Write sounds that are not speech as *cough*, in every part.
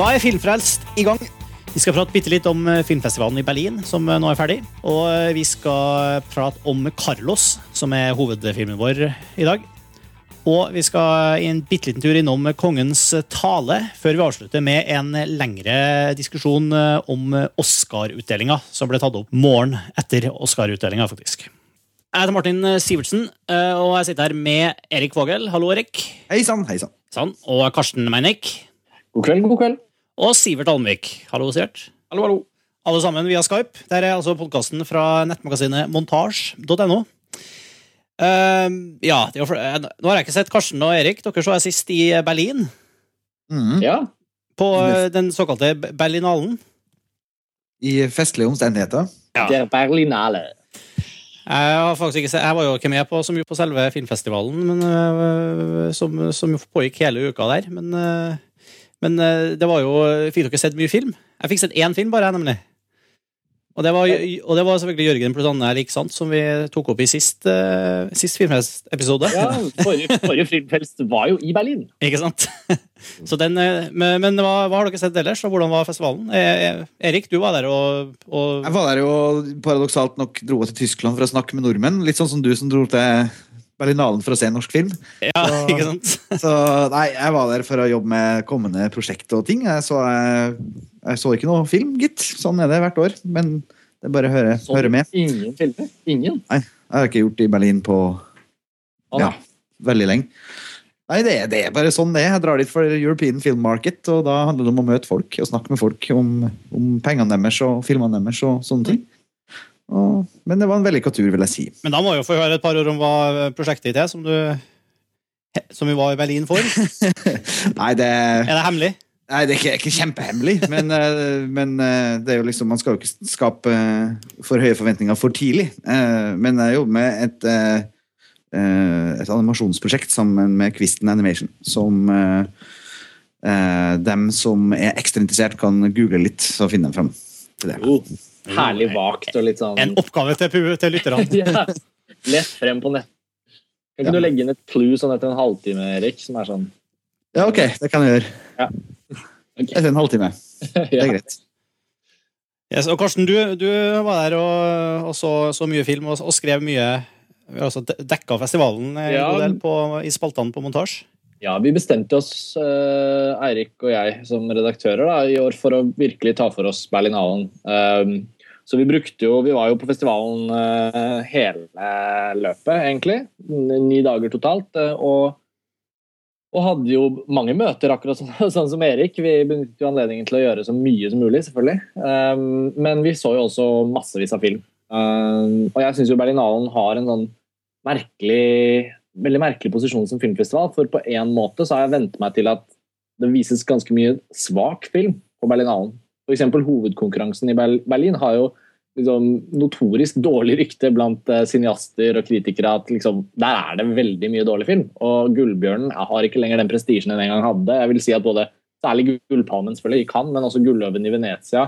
Da er Filmfrelst i gang. Vi skal prate bitte litt om eh, filmfestivalen i Berlin, som eh, nå er ferdig. Og eh, vi skal prate om Carlos, som er hovedfilmen vår i dag. Og vi skal i en bitte liten tur innom Kongens tale, før vi avslutter med en lengre diskusjon om Oscar-utdelinga, som ble tatt opp morgen etter Oscar-utdelinga, faktisk. Jeg heter Martin Sivertsen, og jeg sitter her med Erik Vågel. Hallo, Erik. Hei sann, hei sann. Og Karsten Meinick. God kveld, god kveld. Og Sivert Almvik. Hallo, Sivert. Hallo, hallo. Alle sammen via Skype. Der er altså podkasten fra nettmagasinet montasj.no. Uh, ja, nå har jeg ikke sett Karsten og Erik. Dere så jeg sist i Berlin. Mm. Ja. På uh, den såkalte Berlinalen. I festlige omstendigheter. Ja. Der Berlinale. Jeg, har faktisk ikke sett, jeg var jo ikke med på så mye på selve filmfestivalen, men, uh, som, som pågikk hele uka der. Men men eh, det var jo Fikk dere sett mye film? Jeg fikk sett én film, bare, nemlig. Og det, var, og det var selvfølgelig Jørgen pluss Anne Sant, som vi tok opp i sist, uh, sist filmfest-episode. Ja, forrige, forrige filmfest var jo i Berlin. Ikke sant? *laughs* Så den, eh, men, men hva, hva, har dere sett ellers, og hvordan var festivalen? Erik, du var der og, og Jeg var der og paradoksalt nok dro til Tyskland for å snakke med nordmenn. Litt sånn som du som dro til Berlinalen for å se norsk film. Ja, så, *laughs* ikke sant? *laughs* så nei, jeg var der for å jobbe med kommende prosjekt og ting. Jeg så, jeg, jeg så ikke noe film, gitt. Sånn er det hvert år. Men det er bare å høre, sånn, høre med. Ingen filmer? Ingen? Nei, jeg har ikke gjort det i Berlin på ja, veldig lenge. Nei, det, det, er bare sånn det er. Jeg drar dit for European Film Market, og da handler det om å møte folk og snakke med folk om, om pengene deres og filmene deres og sånne ting. Og, men det var en vellykka tur, vil jeg si. Men da må vi jo få høre et par ord om hva prosjektet ditt er, som du som vi var i Berlin for. *laughs* Nei, det Er det hemmelig? Nei, det er ikke, ikke kjempehemmelig, men, *laughs* eh, men, eh, det er jo liksom, man skal jo ikke skape eh, for høye forventninger for tidlig. Men jeg jobber med et, et animasjonsprosjekt sammen med Kvisten Animation, som dem som er ekstra interessert, kan google litt, så finner de frem til det. Herlig vagt og litt sånn En oppgave til, til lytterne. *laughs* ja. Lett frem på nett. Kan ikke ja. du legge inn et clue sånn etter en halvtime, Erik? Som er sånn Ja, OK. Det kan jeg gjøre. Ja. Okay. *laughs* Etter en halvtime. *laughs* Det er greit. Yes, og Karsten, du, du, var der og, og så, så, mye film og, og skrev mye altså Dekka festivalen ja. på, i spaltene på montasje? Ja, vi bestemte oss, uh, Eirik og jeg som redaktører, da, i år for å virkelig ta for oss Berlinhallen. Um, så vi brukte jo Vi var jo på festivalen uh, hele løpet, egentlig. Ni dager totalt. Uh, og, og, hadde jo mange møter, akkurat sånn, *laughs* sånn, som Erik. Vi benyttet jo anledningen til å gjøre så mye som mulig, selvfølgelig. Um, men vi så jo også massevis av film. Um, og jeg syns jo Berlinhallen har en sånn merkelig veldig merkelig posisjon som filmfestival. For på en måte så har jeg vent meg til at det vises ganske mye svak film på Berlinalen. F.eks. hovedkonkurransen i Berlin har jo liksom notorisk dårlig rykte blant uh, cineaster og kritikere at liksom, der er det veldig mye dårlig film. Og Gullbjørnen har ikke lenger den prestisjen den en gang hadde. Jeg vil si at både Særlig Gullpalmen selvfølgelig i Cannes, men også Gulløven i Venezia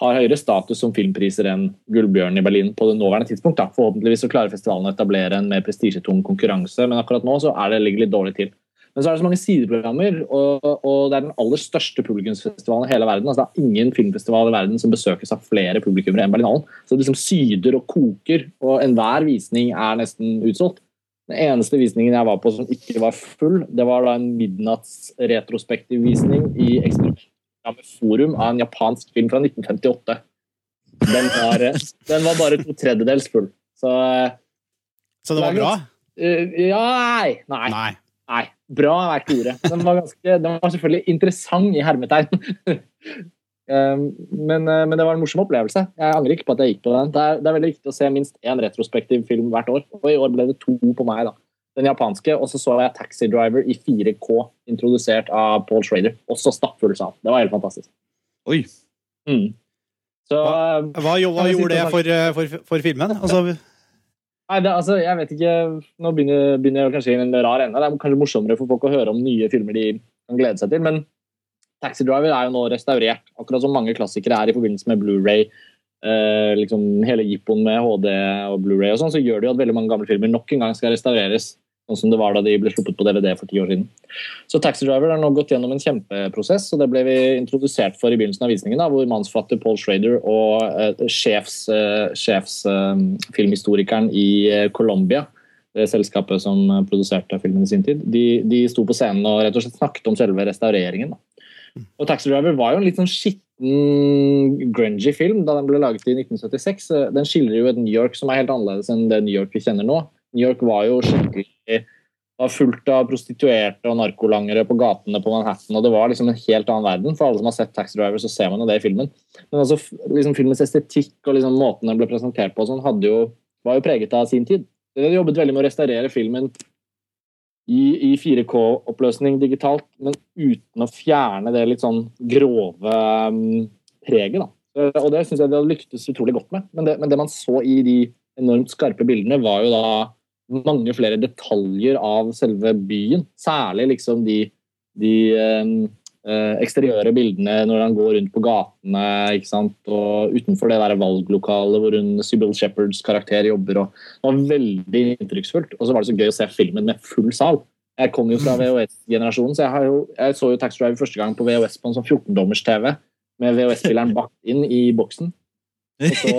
har høyere status som filmpriser enn Gullbjørnen i Berlin på det nåværende tidspunkt. Da. Forhåpentligvis så klarer festivalen å etablere en mer prestisjetung konkurranse, men akkurat nå så er det, litt dårlig til. Men så er det så mange sideprogrammer, og, og det er den aller største publikumsfestivalen i hele verden. Altså, det er ingen filmfestival i verden som besøkes av flere publikummere enn Berlinalen. Så det liksom syder og koker, og enhver visning er nesten utsolgt. Den eneste visningen jeg var på som ikke var full, det var da en midnattsretrospektiv visning i Ekstrakt med Forum av en japansk film fra 1958. Den var, den var bare to tredjedels full. Så, så det var bra? Uh, ja nei. nei. nei. Nei. Bra er ikke ordet. Den var, ganske, den var selvfølgelig interessant i hermetegn. *laughs* um, men, men, det var en morsom opplevelse. Jeg angrer ikke på at jeg gikk på den. Det er, det er veldig viktig å se minst én retrospektiv film hvert år, og i år ble det to på meg. da den japanske, og så så jeg Taxi Driver i 4K, introdusert av Paul Schrader. Også stappfull sal. Det var helt fantastisk. Oi. Mm. Så, hva, hva, hva gjorde det for, eh, for, for filmen? Altså, Nei, det, altså, jeg vet ikke Nå begynner, begynner jeg kanskje i en rar ende. Det er kanskje morsommere for folk å høre om nye filmer de kan glede seg til. Men Taxi Driver er jo nå restaurert, akkurat som mange klassikere er i forbindelse med Blu-ray. Eh, liksom hele jippoen med HD og Blu-ray og sånn, så gjør det jo at veldig mange gamle filmer nok en gang skal restaureres Sånn som det var da de ble sluppet på DVD for ti år siden. Så Taxi Driver har nå gått gjennom en kjempeprosess, og det ble vi introdusert for i begynnelsen av visningen, da, hvor mannsfatter Paul Schrader og uh, sjefs, uh, sjefsfilmhistorikeren i eh, Colombia, det selskapet som eh, produserte filmen i sin tid, de, de sto på scenen og rett og slett snakket om selve restaureringen. Da. Og Taxi Driver var jo en litt sånn skitten, grungy film da den ble laget i 1976. Eh, Den skildrer jo et New York som er helt annerledes enn det New York vi kjenner nå. New York var jo skikkelig var fullt av prostituerte og narkolangere på gatene på Manhattan. og Det var liksom en helt annen verden. For alle som har sett Taxi Driver, så ser man jo det i filmen. Men altså, liksom Filmens estetikk og liksom måten den ble presentert på, sånn, jo, var jo preget av sin tid. De hadde jobbet veldig med å restaurere filmen i, i 4K-oppløsning digitalt, men uten å fjerne det litt sånn grove um, preget. da. Og Det syns jeg de hadde lyktes utrolig godt med. Men det, men det man så i de enormt skarpe bildene, var jo da mange flere detaljer av selve byen. Særlig liksom de, de eh, eksteriøre bildene når han går rundt på gatene ikke sant? og utenfor det der valglokalet hvor hun, Sybil Shepherds karakter jobber. Og, det var veldig inntrykksfullt. Og så var det så gøy å se filmen med full sal. Jeg kom jo fra VHS-generasjonen, så jeg, jo, jeg, så jo Tax Drive første gang på VHS på en sånn 14-dommers-TV med VHS-spilleren bakt inn i boksen. Så,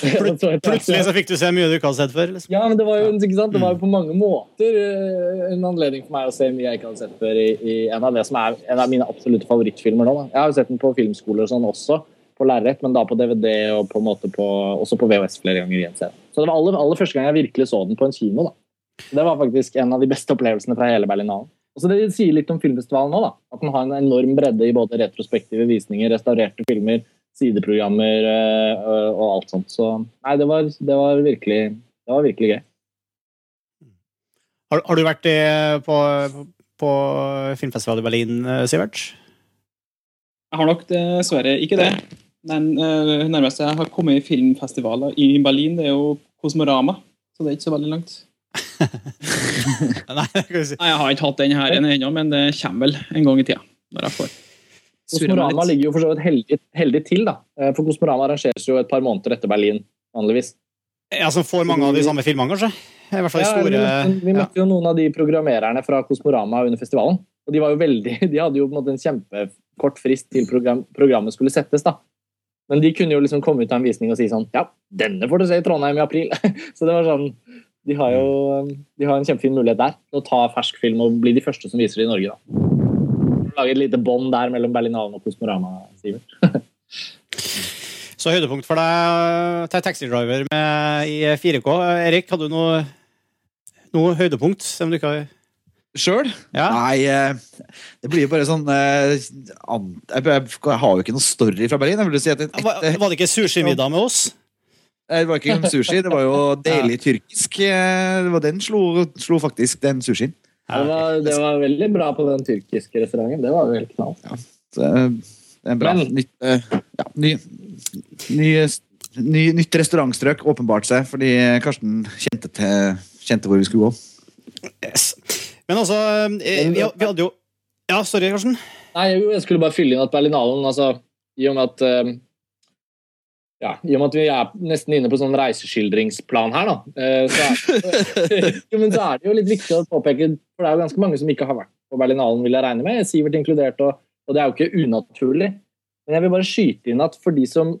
*laughs* Plutselig så fikk du se mye du ikke hadde sett før? Liksom. Ja, men det var, jo, det var jo på mange måter eh, en anledning for meg å se mye jeg ikke hadde sett før i, i en av er en av mine absolutte favorittfilmer nå. Da. Jeg har jo sett den på filmskoler og sånn også, på lerret, men da på DVD og på en måte på, også på VHS flere ganger igjen. Så det var aller, aller første gang jeg virkelig så den på en kino. da. Det var faktisk en av de beste opplevelsene fra hele Berlinalen. Og så Det sier litt om filmfestivalen nå, da. At den har en enorm bredde i både retrospektive visninger, restaurerte filmer, sideprogrammer øh, og alt sånt. Så nei, det var, det var, virkelig, det var virkelig gøy. Har, har, du vært på, på filmfestival i Berlin, Sivert? Jeg har nok dessverre ikke det. Den uh, nærmeste jeg har kommet i filmfestivaler i Berlin, det er jo Kosmorama. Så det er ikke så veldig langt. *laughs* Nei, jeg har ikke hatt den her ennå, men det kommer vel en gang i tida. når jeg får. Kosmorama ligger jo for så vidt heldig, heldig, til, da. Eh, for Kosmorama arrangeres jo et par måneder etter Berlin, vanligvis. Ja, Som får mange av de samme filmene, kanskje? I hvert fall ja, store... Vi, møtte, møtte ja. jo noen av de programmererne fra Kosmorama under festivalen. Og de var jo veldig, *laughs* de hadde jo på en måte en kjempekort frist til program, programmet skulle settes. da. Men de kunne jo liksom komme ut av en visning og si sånn Ja, denne får du se i Trondheim i april! *laughs* Så det var sånn De har jo de har en kjempefin mulighet der til å ta fersk film og bli de første som viser det i Norge, da lage et lite bånd der mellom Berlinalen og Kosmorama, Sivert. *laughs* Så høydepunkt for deg til Taxi Driver i 4K. Erik, hadde du noe, noe høydepunkt som du ikke har Sjøl? Ja. Nei, eh, det blir jo bare sånn eh, Jeg har jo ikke noe story fra Berlin. Si et, var, var, det ikke sushimiddag med oss? Det var ikke sushi, det var jo *laughs* deilig tyrkisk. Eh, det var den slo, slo faktisk, den sushien. Det var, det var, veldig bra på den tyrkiske restauranten. Det var jo helt knall. Ja, det, er bra. Men, nytt, eh, ja, ny, ny, ny, nytt restaurantstrøk åpenbart seg, fordi Karsten kjente, til, kjente hvor vi skulle gå. Yes. Men altså, eh, vi, vi, hadde jo Ja, sorry, Karsten. Nei, Jeg skulle bare fylle inn at Berlinalen altså, I og med at eh, ja, I og med at vi er nesten inne på sånn reiseskildringsplan her, da, eh, så er, *laughs* jo, men så er det jo litt viktig å påpeke For det er jo ganske mange som ikke har vært på Berlinalen, vil jeg regne med. Sivert inkludert, og, og det er jo ikke unaturlig. Men jeg vil bare skyte inn at for de som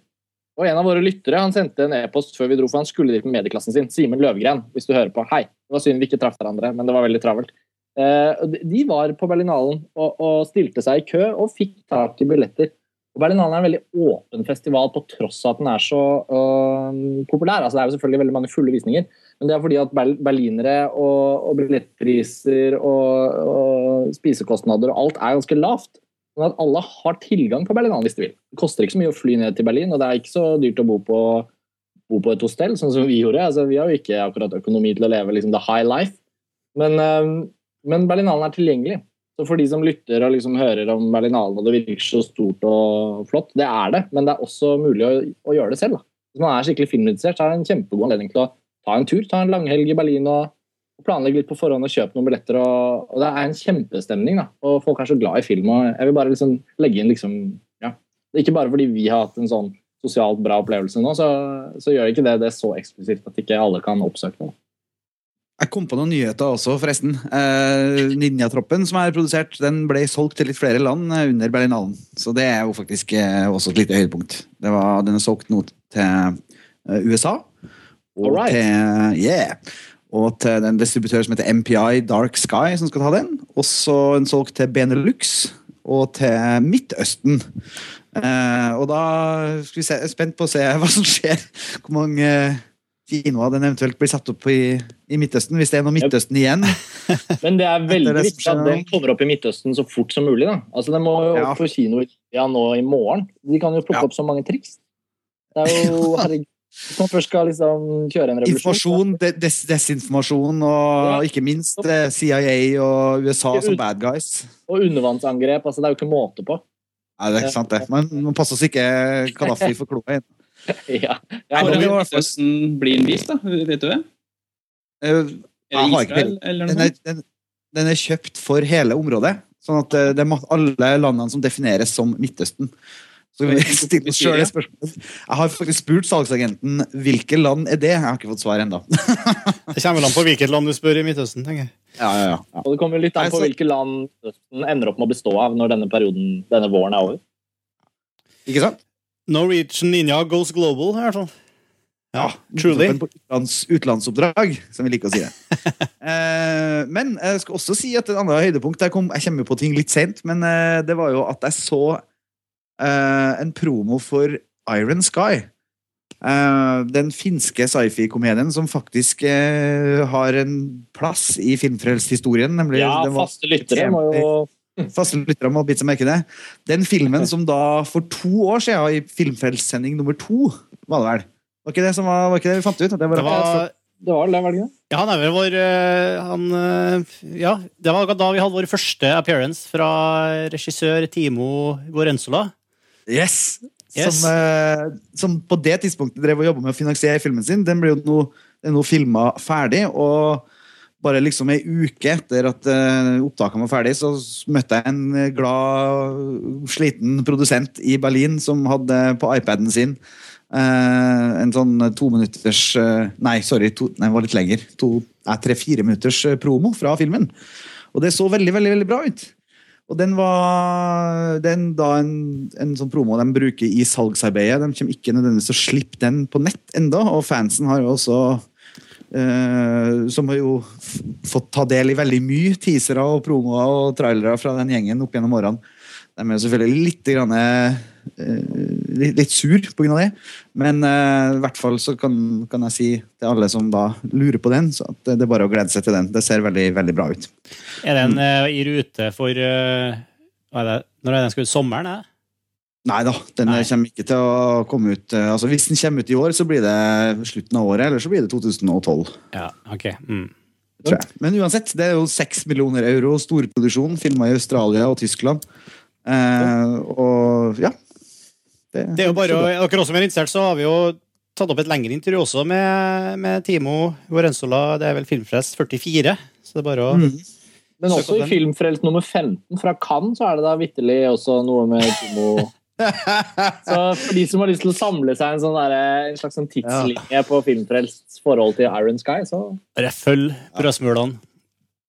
Og en av våre lyttere han sendte en e-post før vi dro, for han skulle dit med medieklassen sin. Simen Løvgren, hvis du hører på. Hei. Det var synd vi ikke traff hverandre, men det var veldig travelt. Eh, de var på Berlinalen og, og stilte seg i kø og fikk tak i billetter og Berlinalen er en veldig åpen festival på tross av at den er så øh, populær. Altså, det er jo selvfølgelig veldig mange fulle visninger, men det er fordi at berlinere og, og billettpriser og, og, spisekostnader og alt er ganske lavt. Sånn at alle har tilgang på Berlinalen hvis de vil. Det koster ikke så mye å fly ned til Berlin, og det er ikke så dyrt å bo på, bo på et hostell, sånn som vi gjorde. Altså, vi har jo ikke akkurat økonomi til å leve liksom, the high life, men, øh, men Berlinalen er tilgjengelig. Så for de som lytter og liksom hører om Berlinalen og det virker så stort og flott, det er det, men det er også mulig å, å gjøre det selv. Da. Hvis man er skikkelig filminteressert, så er det en kjempegod anledning til å ta en tur, ta en langhelg i Berlin og, og planlegge litt på forhånd og kjøpe noen billetter. Og, og, det er en kjempestemning, da. og folk er så glad i film. og Jeg vil bare liksom legge inn liksom, ja. Ikke bare fordi vi har hatt en sånn sosialt bra opplevelse nå, så, så gjør ikke det det så eksplisitt at ikke alle kan oppsøke det. Jeg kom på noen nyheter også, forresten. Eh, Ninjatroppen som er produsert, den ble solgt til litt flere land eh, under Berlinalen. Så det er jo faktisk eh, også et lite høydepunkt. Det var, den er solgt nå til eh, USA. Og Alright. til, yeah, og til en distributør som heter MPI Dark Sky, som skal ta den. Også en solgt til Benelux og til Midtøsten. Eh, og da skal vi se, er spent på å se hva som skjer. Hvor mange kinoer den eventuelt blir satt opp i, i Midtøsten, hvis det er noe Midtøsten igjen. *laughs* Men det er veldig det viktig at den kommer opp i Midtøsten så fort som mulig. da. Altså, Den må jo Ja. opp på kino ja, nå i morgen. De kan jo plukke Ja. opp så mange triks. Det er jo, *laughs* herregud, Hvis man først skal liksom kjøre en revolusjon Informasjon, de, des, desinformasjon og Ja. ikke minst eh, CIA og USA som bad guys. og undervannsangrep altså Det er jo ikke måte på. Nei, det er ikke sant det. Man må passe oss ikke Kadafi for kloa inn. *laughs* ja. Ja, Hvor Midtøsten blir den vist, da? Vet du det? Eh, Jeg har ikke Den den, den er kjøpt for hele området. Sånn at eh, det er alle landene som defineres som Midtøsten. Så vi stiller oss selv det spørsmålet. Jeg har faktisk spurt salgsagenten hvilke land er det. Jeg har ikke fått svar ennå. *laughs* Det kommer vel an på hvilket land du spør i Midtøsten. tenker jeg. Ja, ja, ja. Og det kommer litt an på så- hvilke land Midtøsten ender opp med å bestå av når denne perioden, denne våren er over. Ikke sant? Norwegian Ninja goes global, i hvert fall. Ja, truly. Utlands, utlandsoppdrag, som vi liker å si det. *laughs* eh, men jeg skal også si at et annet høydepunkt Jeg, kom, jeg kommer på ting litt sent, men eh, det var jo at jeg så eh, en promo for Iron Sky. Eh, den finske sci-fi-komedien som faktisk eh, har en plass i filmfrelst-historien. nemlig Ja, faste lyttere må jo Faste lyttere må bite seg merke i det. Den filmen *laughs* som da for to år siden, i Filmfrelst-sending nummer to, var det vel? Var ikke det, som var, var ikke det vi fant ut? At det var, Det var, Det var det, var det ikke ja, han er vel vår eh, han, eh, Ja, det var da vi hadde vår første appearance fra regissør Timo Gorenzola. Yes! Yes. Som, eh, som på det tidspunktet drev og jobba med å finansiere filmen sin. Den ble jo nå, nå filma ferdig, og bare liksom ei uke etter at uh, opptakene var ferdig, så møtte jeg en eh, glad, sliten produsent i Berlin som hadde på iPaden sin eh, en sånn to minutters eh, Nei, sorry, to, nei, det var litt lenger. Tre-fire minutters eh, promo fra filmen. Og det så veldig, veldig, veldig bra ut. Og den var den da en, en sånn promo de bruker i salgsarbeidet. De kommer ikke nødvendigvis til å slippe den på nett enda, og fansen har jo også eh, Som har jo fått ta del i veldig mye teasere og promoer og trailere fra den gjengen opp gjennom årene. De er jo selvfølgelig litt, grann, uh, litt, litt sur pga. det, men uh, i hvert fall så kan, kan jeg si til alle som da lurer på den, så at det er bare å glede seg til den. Det ser veldig, veldig bra ut. Er den i rute for er det, Når er den skal ut? Sommeren? Er? Nei da, den Nei. kommer ikke til å komme ut eh, altså Hvis den kommer ut i år, så blir det slutten av året, eller så blir det 2012. Ja, ok. Mm. Tror jeg. Men uansett, det er jo seks millioner euro storproduksjon, filma i Australia og Tyskland. Eh, og ja. Det er jo bare, er dere også som er interessert, så har vi jo tatt opp et lengre intervju også med, med Timo Gorenzola. Det er vel Filmfrelst 44. Så det er bare å Mm. Men også i. Filmfrelst nummer 15 fra Cannes så er det da vitterlig også noe med Timo Så for de som har lyst til å samle seg en, sånn der, en slags sånn tidslinje på Filmfrelsts forhold til Iron Sky, så bare følg brødsmulene.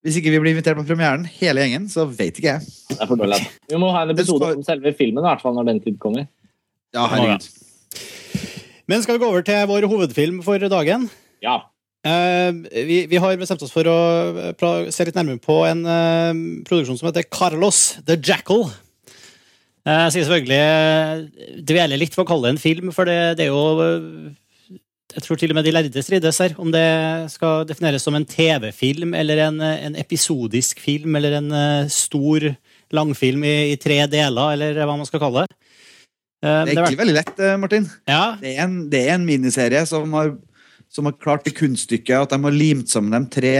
Hvis ikke vi blir invitert på premieren, hele gjengen, så vet ikke jeg. det er for dårlig. altså. Vi må ha en episode om selve filmen, i hvert fall når den tid kommer. Ja, herregud. Men skal vi gå over til vår hovedfilm for dagen? Ja. Eh, vi, vi har bestemt oss for å eh, pra- se litt nærmere på en eh, produksjon som heter Carlos the Jackal. Eh, Jeg sier selvfølgelig dvele litt for å kalle det en film, for det, det er jo eh, Jeg tror til og med de lærde strides her, om det skal defineres som en TV-film eller en, eh, en episodisk film eller en stor langfilm i, i tre deler, eller hva man skal kalle det. Det er egentlig veldig lett, Martin. ja, Det er en, det er en miniserie som har, som har klart det kunststykket at de har limt sammen de tre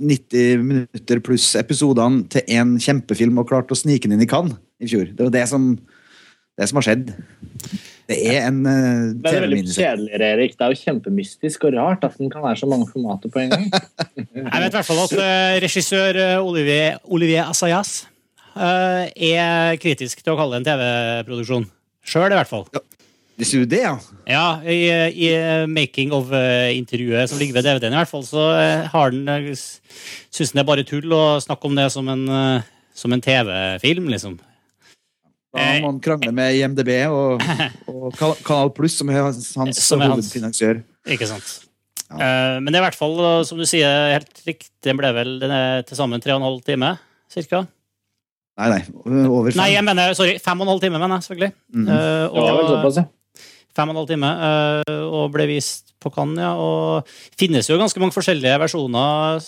90 minutter pluss episodene til én kjempefilm og klart å snike den inn i Cannes i fjor. Det var det som, det som har skjedd. Det er en uh, Det er veldig TV-miniserie. kjedelig, Erik. Det er jo kjempemystisk og rart at den kan være så mange formater på en gang. *laughs* Jeg vet i hvert fall at uh, regissør eh, Olivier, Olivier Assayas uh, er kritisk til å kalle det en TV-produksjon. Sjøl, i hvert fall. Hvis du det, ja. Ja, i, i making of-intervjuet som ligger ved DVD-en, i hvert fall, så eh, har den eh, syns den det er bare tull å snakke om det som en, eh, som en TV-film, liksom. Da må han krangle med IMDb og, *laughs* og Kanal Pluss, som er hans, hans Som er hovedfinansiør. Ikke sant? Ja. Eh, men det er i hvert fall, eh, som du sier, helt riktig, den ble vel den til sammen tre og en halv time, cirka? Nei, nei. Over fem. Nei, jeg mener, sorry, fem og en halv time, mener jeg, selvfølgelig. Mhm. Eh, Det var vel såpass, ja. Fem og en halv time, eh, og ble vist på Cannes, ja. Og finnes jo ganske mange forskjellige versjoner.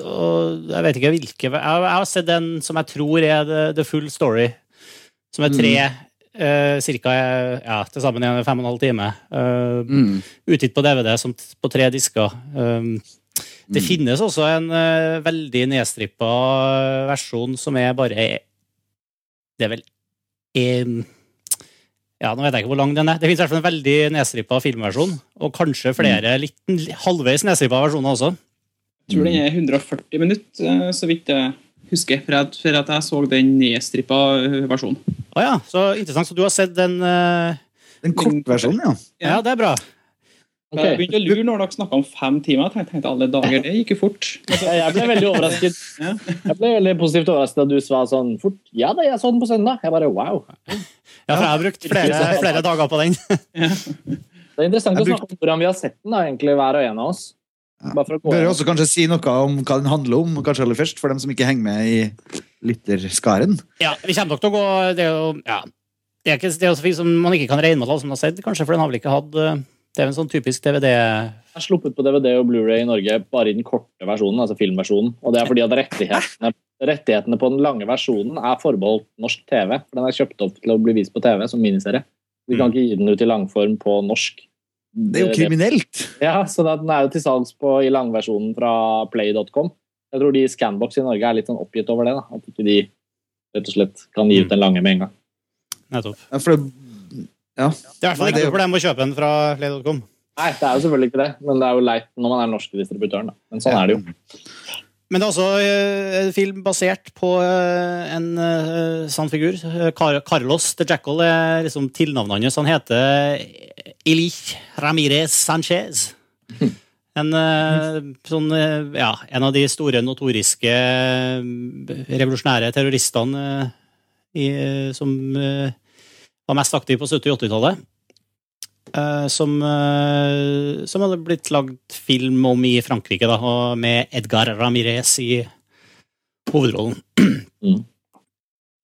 Og jeg vet ikke hvilke Jeg har jeg har sett den som jeg tror er the, the full story. Som er tre eh, cirka ja, til sammen en fem og en halv time. eh, Mm. utgitt på DVD som t- på tre disker. Um, det Mm. finnes også en eh, veldig nedstrippa versjon som er bare Det er vel en Ja, nå vet jeg ikke hvor lang den er. Det finnes i hvert fall en veldig nedstrippa filmversjon. Og kanskje flere litt, halvveis nedstrippa versjoner også. Jeg tror den er 140 minutter, eh, så vidt jeg husker. For at, for at jeg så den nedstrippa eh, versjonen. Å ja, så interessant. Så du har sett den uh... Den kortversjonen, ja. Ja, det er bra. Okay. Jeg begynte å lure når dere snakka om fem timer. Jeg tenkte, tenkte alle dager, det gikk jo fort. Jeg ble veldig overrasket. Jeg ble veldig positivt overrasket da du sa sånn fort Ja da, jeg så den på søndag. Jeg bare wow. Ja, for jeg har brukt flere, flere dager på den. Det er interessant Jeg å snakke om hvordan vi har sett den, da, egentlig, hver og en av oss. Ja. Bare for å Bør også kanskje si noe om hva den handler om, kanskje aller først, for dem som ikke henger med i lytterskaren. Ja, vi kommer nok til å gå Det er jo ja, det er, ikke, det er jo så fint som man ikke kan regne med alle som har sett, kanskje, for den har vel ikke hatt eh, Det er en sånn typisk DVD Jeg har sluppet på DVD og Blu-ray i Norge bare i den korte versjonen, altså filmversjonen. Og det er fordi at rettighetene, rettighetene på den lange versjonen er forbeholdt norsk TV. For den er kjøpt opp til å bli vist på TV som miniserie. Vi kan Mm. ikke gi den ut i langform på norsk. Det er jo kriminelt! Ja, så den er jo til salgs på, i langversjonen fra play.com. Jeg tror de i Scanbox i Norge er litt sånn oppgitt over det. da, At ikke de rett og slett kan gi ut den lange med en gang. Nettopp. Ja, for det, ja. Det er i hvert fall ikke noe problem å kjøpe den fra play.com. Nei, det er jo selvfølgelig ikke det, men det er jo leit når man er norske distributøren. da. Men sånn er det jo. Men det er også eh, en film basert på eh, en eh, sann figur. Carlos the Jackal er liksom tilnavnet hans. Han heter Ilich Ramirez Sanchez. En, sånn, ja, en av de store notoriske revolusjonære terroristene i, som var mest aktiv på 70- og 80-tallet. Eh, som, eh, som hadde blitt lagd film om i Frankrike, da, med Edgar Ramirez i hovedrollen. *clears throat* Mm.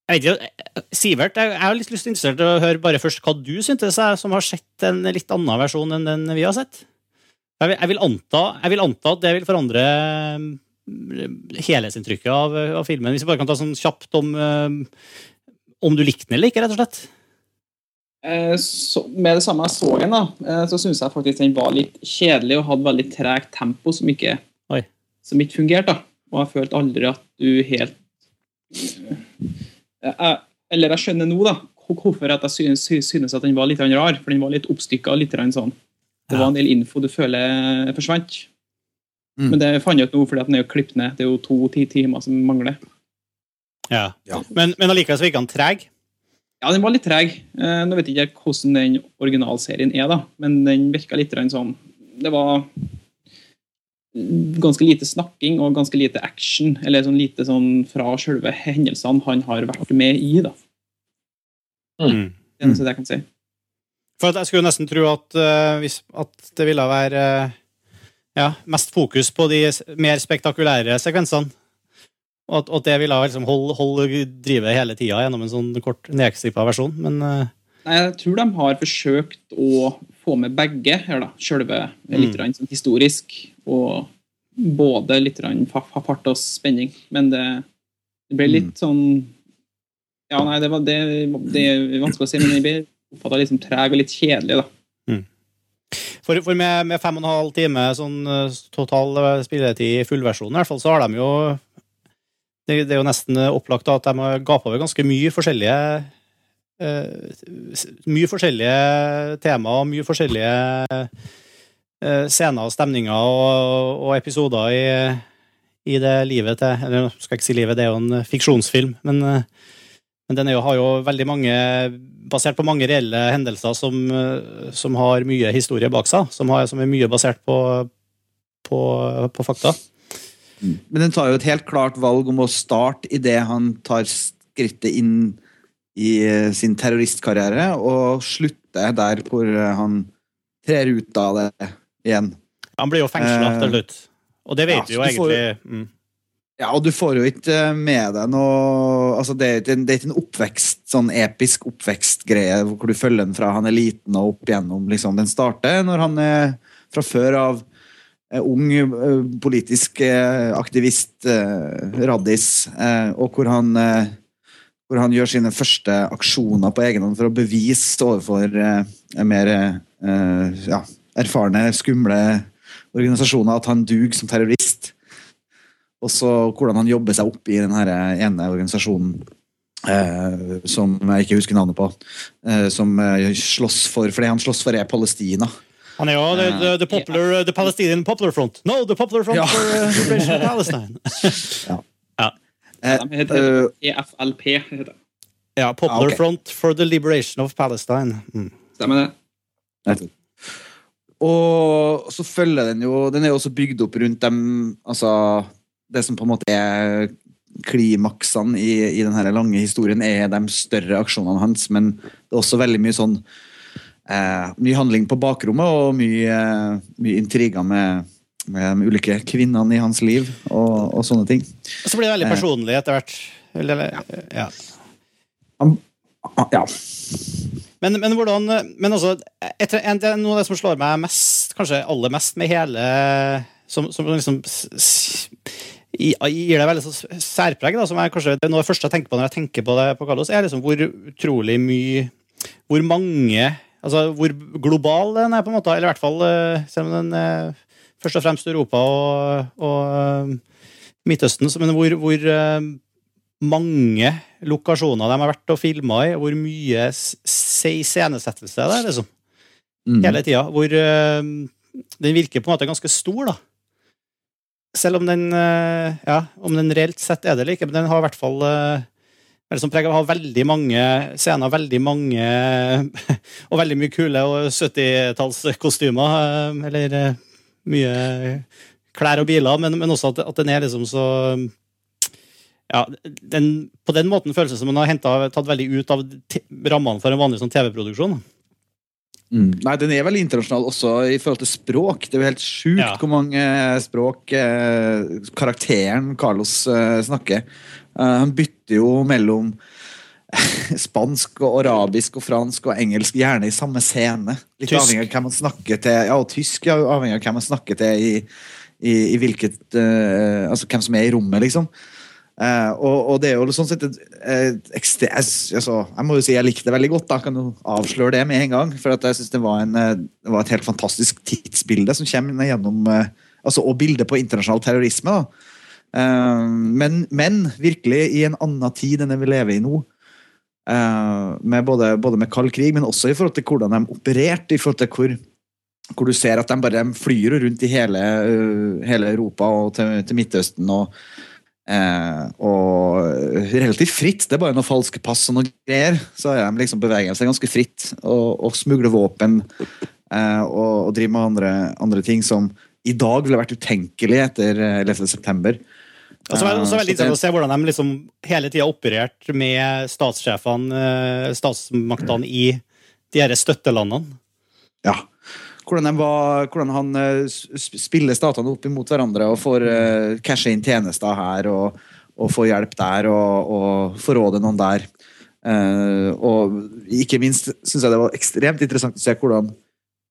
Jeg vet ikke, eh, Sivert, jeg har litt lyst til å høre bare først hva du syntes, jeg, som har sett en litt annen versjon enn den vi har sett. Jeg vil, jeg vil, anta, jeg vil anta at det vil forandre eh, helhetsinntrykket av, av filmen. Hvis vi bare kan ta sånn kjapt om om du likte den eller ikke, rett og slett. Eh, Så, med det samme jeg så den, da, eh, så syns jeg faktisk den var litt kjedelig og hadde veldig tregt tempo som ikke, Oi. som ikke fungerte. da. Og jeg følte aldri at du helt Eh, jeg, Eller jeg skjønner nå da, hvorfor at jeg synes, synes at den var litt rar. For den var litt oppstykka. Litt sånn. Det var en del info du føler forsvant. Mm. Men det fant jeg ut nå fordi at den er jo klippet ned. Det er jo to ti timer som mangler. Ja. Ja. Men, men allikevel så virka han treg. Ja, den var litt treg. Eh, Nå vet jeg ikke hvordan den originalserien er, da, men den virka litt sånn Det var ganske lite snakking og ganske lite action, eller sånn lite sånn fra selve hendelsene han har vært med i. da. Mm. Det er det jeg kan si. For at jeg skulle nesten tro at, uh, hvis, at det ville være uh, ja, mest fokus på de mer spektakulære sekvensene. Og og det ville liksom holde, holde drive hele tida gjennom en sånn kort nedstrippa versjon. Men uh... Nei, Jeg tror de har forsøkt å få med begge her, da. Sjølve litt Mm. sånn historisk og både litt fart og spenning. Men det, det ble litt sånn Ja, nei, det, var, det, det er vanskelig å si, men jeg ble oppfatta litt sånn treg og litt kjedelig, da. for, for med, med fem og en halv time sånn eh, total spilletid i fullversjonen, i hvert fall, så har de jo det, det er jo nesten opplagt at de har gapa over ganske mye forskjellige eh, Mye forskjellige temaer mye forskjellige eh, scener og stemninger og, og episoder i, i det livet til Eller skal jeg ikke si livet, det er jo en fiksjonsfilm, men eh, Men den jo, har jo veldig mange Basert på mange reelle hendelser som, som har mye historie bak seg. Som, har, som er mye basert på, på, på fakta. Men den tar jo et helt klart valg om å starte idet han tar skrittet inn i eh, sin terroristkarriere, og slutte der hvor eh, han trer ut av det igjen. Han blir jo fengsla Eh, til slutt. Og det vet ja, vi jo egentlig. får-. Mm. Ja, og du får jo ikke med deg noe altså det, er ikke en- det ikke en oppvekst, sånn episk oppvekstgreie hvor du følger den fra han er liten og opp igjennom. Liksom. Den starter når han er fra før av ung eh, politisk eh, aktivist, eh, raddis, eh, og hvor han, eh, hvor han gjør sine første aksjoner på egen hånd for å bevise overfor eh, mer eh, ja, erfarne, skumle organisasjoner at han duger som terrorist. Og så hvordan han jobber seg opp i den ene organisasjonen eh, som jeg ikke husker navnet på. Eh, som eh, slåss for For det han slåss for, er Palestina. Han er jo the, the, the, popular, the Palestinian Popular Front. No, the Popular Front Ja. for uh, Liberation of Palestine. *laughs* Eh, De heter eh, EFLP. heter det. Ja, Popular Ah, okay. Front for the Liberation of Palestine. Mm. Stemmer det? og så følger den jo Den er jo også bygd opp rundt dem Altså Det som på en måte er klimaksene i, i den lange historien, er de større aksjonene hans, men det er også veldig mye sånn eh, Mye handling på bakrommet og mye, eh, mye intriger med, med de ulike kvinnene i hans liv og, og sånne ting. Og så blir det veldig Eh. personlig etter hvert. Eller, ja. ja. Ja. Men, men hvordan Men altså, etter, en, noe av det som slår meg mest, kanskje aller mest med hele Som, som liksom gir deg veldig sånn særpreg, da, som er kanskje det noe av det første jeg tenker på når jeg tenker på det på Carlos, er liksom hvor utrolig mye Hvor mange Altså hvor global den er, på en måte. Eller i hvert fall eh, selv om den er først og fremst Europa og, og eh, Midtøsten, men hvor, hvor eh, mange lokasjoner de har vært og filma i, og hvor mye iscenesettelse det er, liksom. Mm. Hele tida. Hvor eh, den virker på en måte ganske stor, da. Selv om den eh, Ja, om den reelt sett er det eller ikke, men den har i hvert fall uh, liksom preg av å ha veldig mange scener, veldig mange *laughs* Og veldig mye kule og 70-tallskostymer, uh, eller eh, mye klær og biler, men, men også at, at den er liksom så ja, den, På den måten føles det som den har hentet, tatt veldig ut av rammene for en vanlig sånn TV-produksjon. Mm. Nei, den er veldig internasjonal også i forhold til språk. Det er jo helt sjukt Ja. hvor mange språk eh, karakteren Carlos eh, snakker. Eh, han bytter jo mellom *laughs* spansk og arabisk og fransk og engelsk, gjerne i samme scene. Litt Tysk. avhengig av hvem man snakker til. Ja, og tysk ja, avhengig av hvem man snakker til i, i, i hvilket uh, Altså hvem som er i rommet, liksom. Uh, og, og det er jo sånn sett et, et ekstre, jeg- altså, jeg må jo si jeg likte det veldig godt. da, kan jo avsløre det med en gang. For at jeg synes det var, det var et helt fantastisk tidsbilde som kommer gjennom uh, altså, Og bildet på internasjonal terrorisme. da. Eh, men, men virkelig i en annen tid enn den vi lever i nå. Eh, med både, både med kald krig, men også i forhold til hvordan de opererte. i forhold til hvor hvor du ser at de bare flyr rundt i hele, øh, hele Europa og til, til Midtøsten. og Eh, og relativt fritt. Det er bare noen falske pass og noen greier. Så er de liksom beveger ganske fritt og, og smugler våpen eh, og, og driver med andre, andre ting som i dag ville vært utenkelig etter eh, 11. september. Og så er det også Eh, veldig interessant å se hvordan de liksom hele tida operert med statssjefene, eh, statsmaktene i de her støttelandene. Ja. Hvordan, var, hvordan han eh, spiller statene opp imot hverandre og får uh, cashe inn tjenester her og, og får hjelp der og, og forråde noen der. Og ikke minst syns jeg det var ekstremt interessant å se hvordan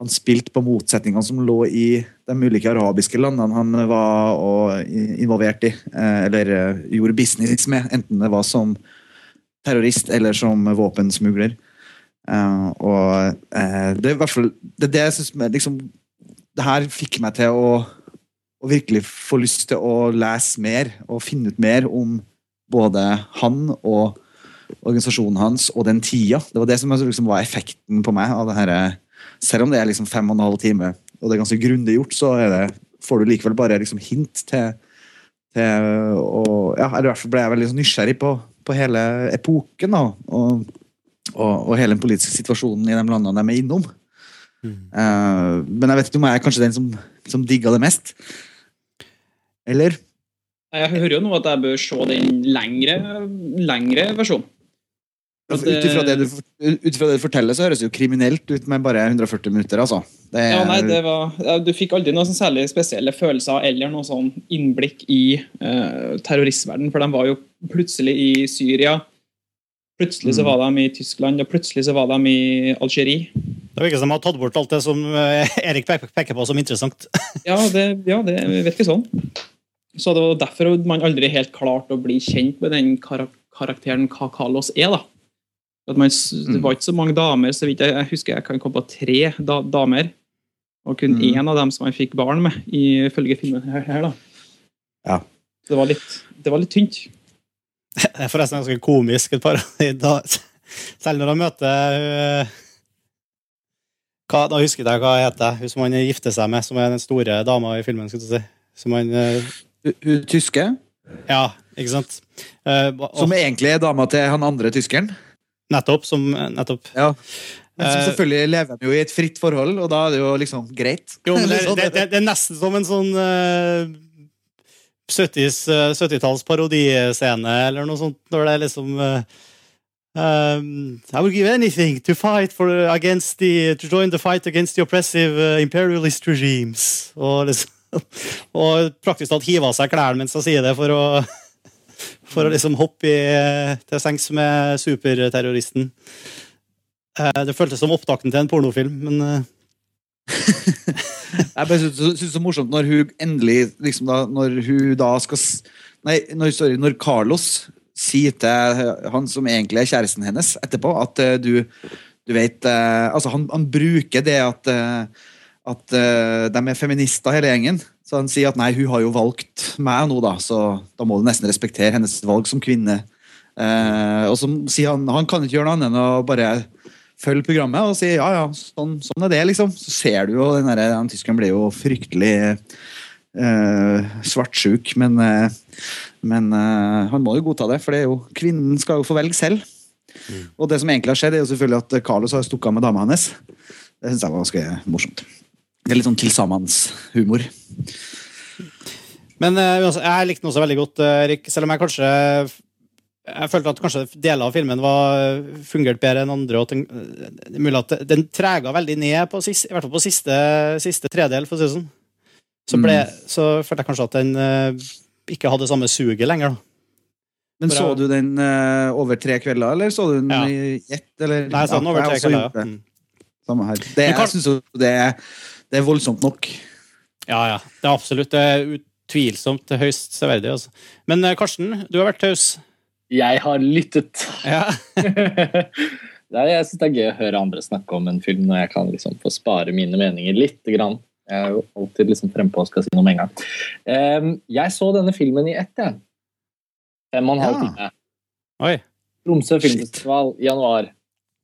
han spilte på motsetningene som lå i de ulike arabiske landene han var involvert i, eh, eller eh, gjorde business med, enten det var som terrorist eller som våpensmugler. Eh, og det er i hvert fall det, det jeg syns liksom, det her fikk meg til å, å virkelig få lyst til å lese mer og finne ut mer om både han og organisasjonen hans og den tida. Det var det som liksom var effekten på meg. av det her, Selv om det er liksom fem og en halv time og det er ganske grundig gjort, så er det, får du likevel bare liksom hint til, til og, ja, eller i hvert fall ble jeg veldig sånn nysgjerrig på, på hele epoken da, og, og, og hele den politiske situasjonen i de landene de er innom. Eh, men jeg vet ikke om jeg er kanskje den som, som digga det mest. Eller? Jeg hører jo nå at jeg bør se den lengre, lengre versjonen. Ut ifra det, eh, du, det du forteller, så høres det jo kriminelt ut med bare 140 minutter. altså. Det er, Ja, nei, det var, Du fikk aldri noen sånn særlig spesielle følelser eller noe sånn innblikk i uh, terroristverden, for de var jo plutselig i Syria. Plutselig så Mm. var de i Tyskland, og plutselig så var de i Algerie. Det virker som de har tatt bort alt det som eh, Erik pe- peker på som interessant. *laughs* Ja, det, ja, det virker sånn. Så det var derfor man aldri helt klarte å bli kjent med den karakteren hva Carlos er. da. At man, det var ikke så mange damer, så vidt jeg, jeg husker jeg kan komme på tre da, damer. Og kun Mm. én av dem som han fikk barn med, ifølge filmen her. her da. Ja. Det var litt, det var litt tynt. Det er forresten ganske komisk. Et par, da, selv når han møter uh, hva, Da husker jeg hva hun heter. Hun som han gifter seg med, som er den store dama i filmen. Skal du si. Som han, Hun- hun tyske, ja, ikke sant? Uh, og, som egentlig er dama til han andre tyskeren. Nettopp. Som, nettopp. Ja. Men som Eh, selvfølgelig lever de jo i et fritt forhold, og da er det jo liksom greit. Jo, men det, *laughs* Sånn. det, det, det er nesten som en sånn uh, 70-talls parodiscene eller noe sånt, når det er liksom uh, um, I would give anything to fight for against the to join the fight against the oppressive uh, imperialist regimes. Og, liksom, *laughs* og praktisk talt hive av seg klærne mens han sier det, for å for å liksom hoppe i, til sengs med superterroristen. Eh, det føltes som opptakten til en pornofilm, men eh, *laughs* Jeg bare syns det er så morsomt når hun endelig liksom da, Når hun da skal Nei, når, sorry, når Carlos sier til han som egentlig er kjæresten hennes etterpå, at eh, du, du vet eh, Altså, han, han bruker det at eh, at uh, de er feminister, hele gjengen. Så han sier at nei, hun har jo valgt meg nå, da, så da må du nesten respektere hennes valg som kvinne. Eh, og så sier han han kan ikke gjøre noe annet enn å bare følge programmet og si ja, ja, sånn, sånn er det, liksom. Så ser du jo den der, den tyskeren blir jo fryktelig eh, svartsjuk, men, eh, men eh, han må jo godta det, for det er jo, kvinnen skal jo få velge selv. Og det som egentlig har skjedd, er jo selvfølgelig at Carlos har stukket av med dama hennes. Det syns jeg var ganske morsomt. Det er litt sånn tilsammenshumor. Men eh, jeg likte den også veldig godt, eh, Erik. Selv om jeg kanskje Jeg følte at kanskje deler av filmen var fungerte bedre enn andre. Og er mulig at den trega veldig ned, på i hvert fall på siste, siste tredel, for å si det sånn. Så, ble, så følte jeg kanskje at den eh, ikke hadde samme suget lenger. da. Men så du den uh, over tre kvelder, eller så du den Ja. i ett? Eller? Nei, jeg så den over tre kvelder. Ja. Mm. Samme her. Det, jeg synes jo det er, det er voldsomt nok. ja, ja. Det er absolutt det er utvilsomt høyst severdig. Altså. Men eh, Karsten, du har vært taus. Jeg har lyttet. Ja. *laughs* Nei, jeg syns det er gøy å høre andre snakke om en film når jeg kan liksom få spare mine meninger litt. Grann. Jeg er jo alltid liksom frempå og skal si noe med en gang. Um, jeg så denne filmen i ett, jeg. Fem og en halv time. Oi. Tromsø filmfestival i januar.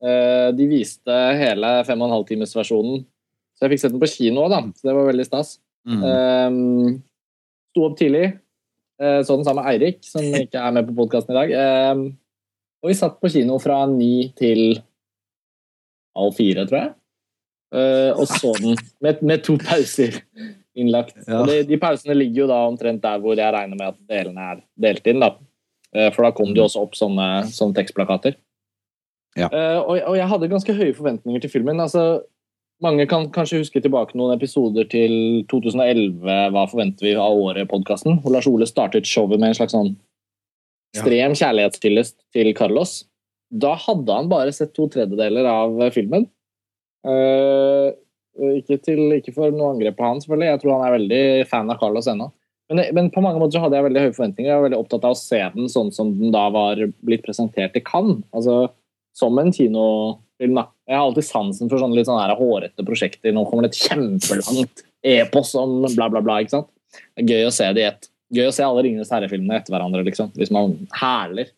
Uh, de viste hele fem og en halv times versjonen. Så jeg fikk sett den på kino, da. Så det var veldig stas. Mm. Um, Sto opp tidlig, uh, så den sammen med Eirik, som ikke er med på podkasten i dag. Um, og vi satt på kino fra ni til halv fire, tror jeg. Uh, og så den med, med to pauser innlagt. Ja. Og de, de pausene ligger jo da omtrent der hvor jeg regner med at delene er delt inn. da. Uh, for da kom det jo også opp sånne, sånne tekstplakater. Ja. Uh, og, og jeg hadde ganske høye forventninger til filmen. altså mange kan kanskje huske tilbake noen episoder til 2011. Hva forventer vi av året-podkasten? Hvor Lars Ole startet showet med en slags sånn ekstrem kjærlighetstillit til Carlos. Da hadde han bare sett to tredjedeler av filmen. Uh, ikke, til, ikke for noe angrep på han, selvfølgelig. Jeg tror han er veldig fan av Carlos ennå. Men, men på mange måter så hadde jeg veldig høye forventninger. Jeg var veldig opptatt av å se den sånn som den da var blitt presentert i Cannes. Altså, som en kinofilm. da. Jeg har alltid sansen for sånne litt sånne hårete prosjekter. Nå kommer det et kjempelangt epos om bla, bla, bla. ikke sant? Det er gøy å se det i ett. Gøy å se alle Ringenes herre-filmene etter hverandre. liksom, Hvis man hæler.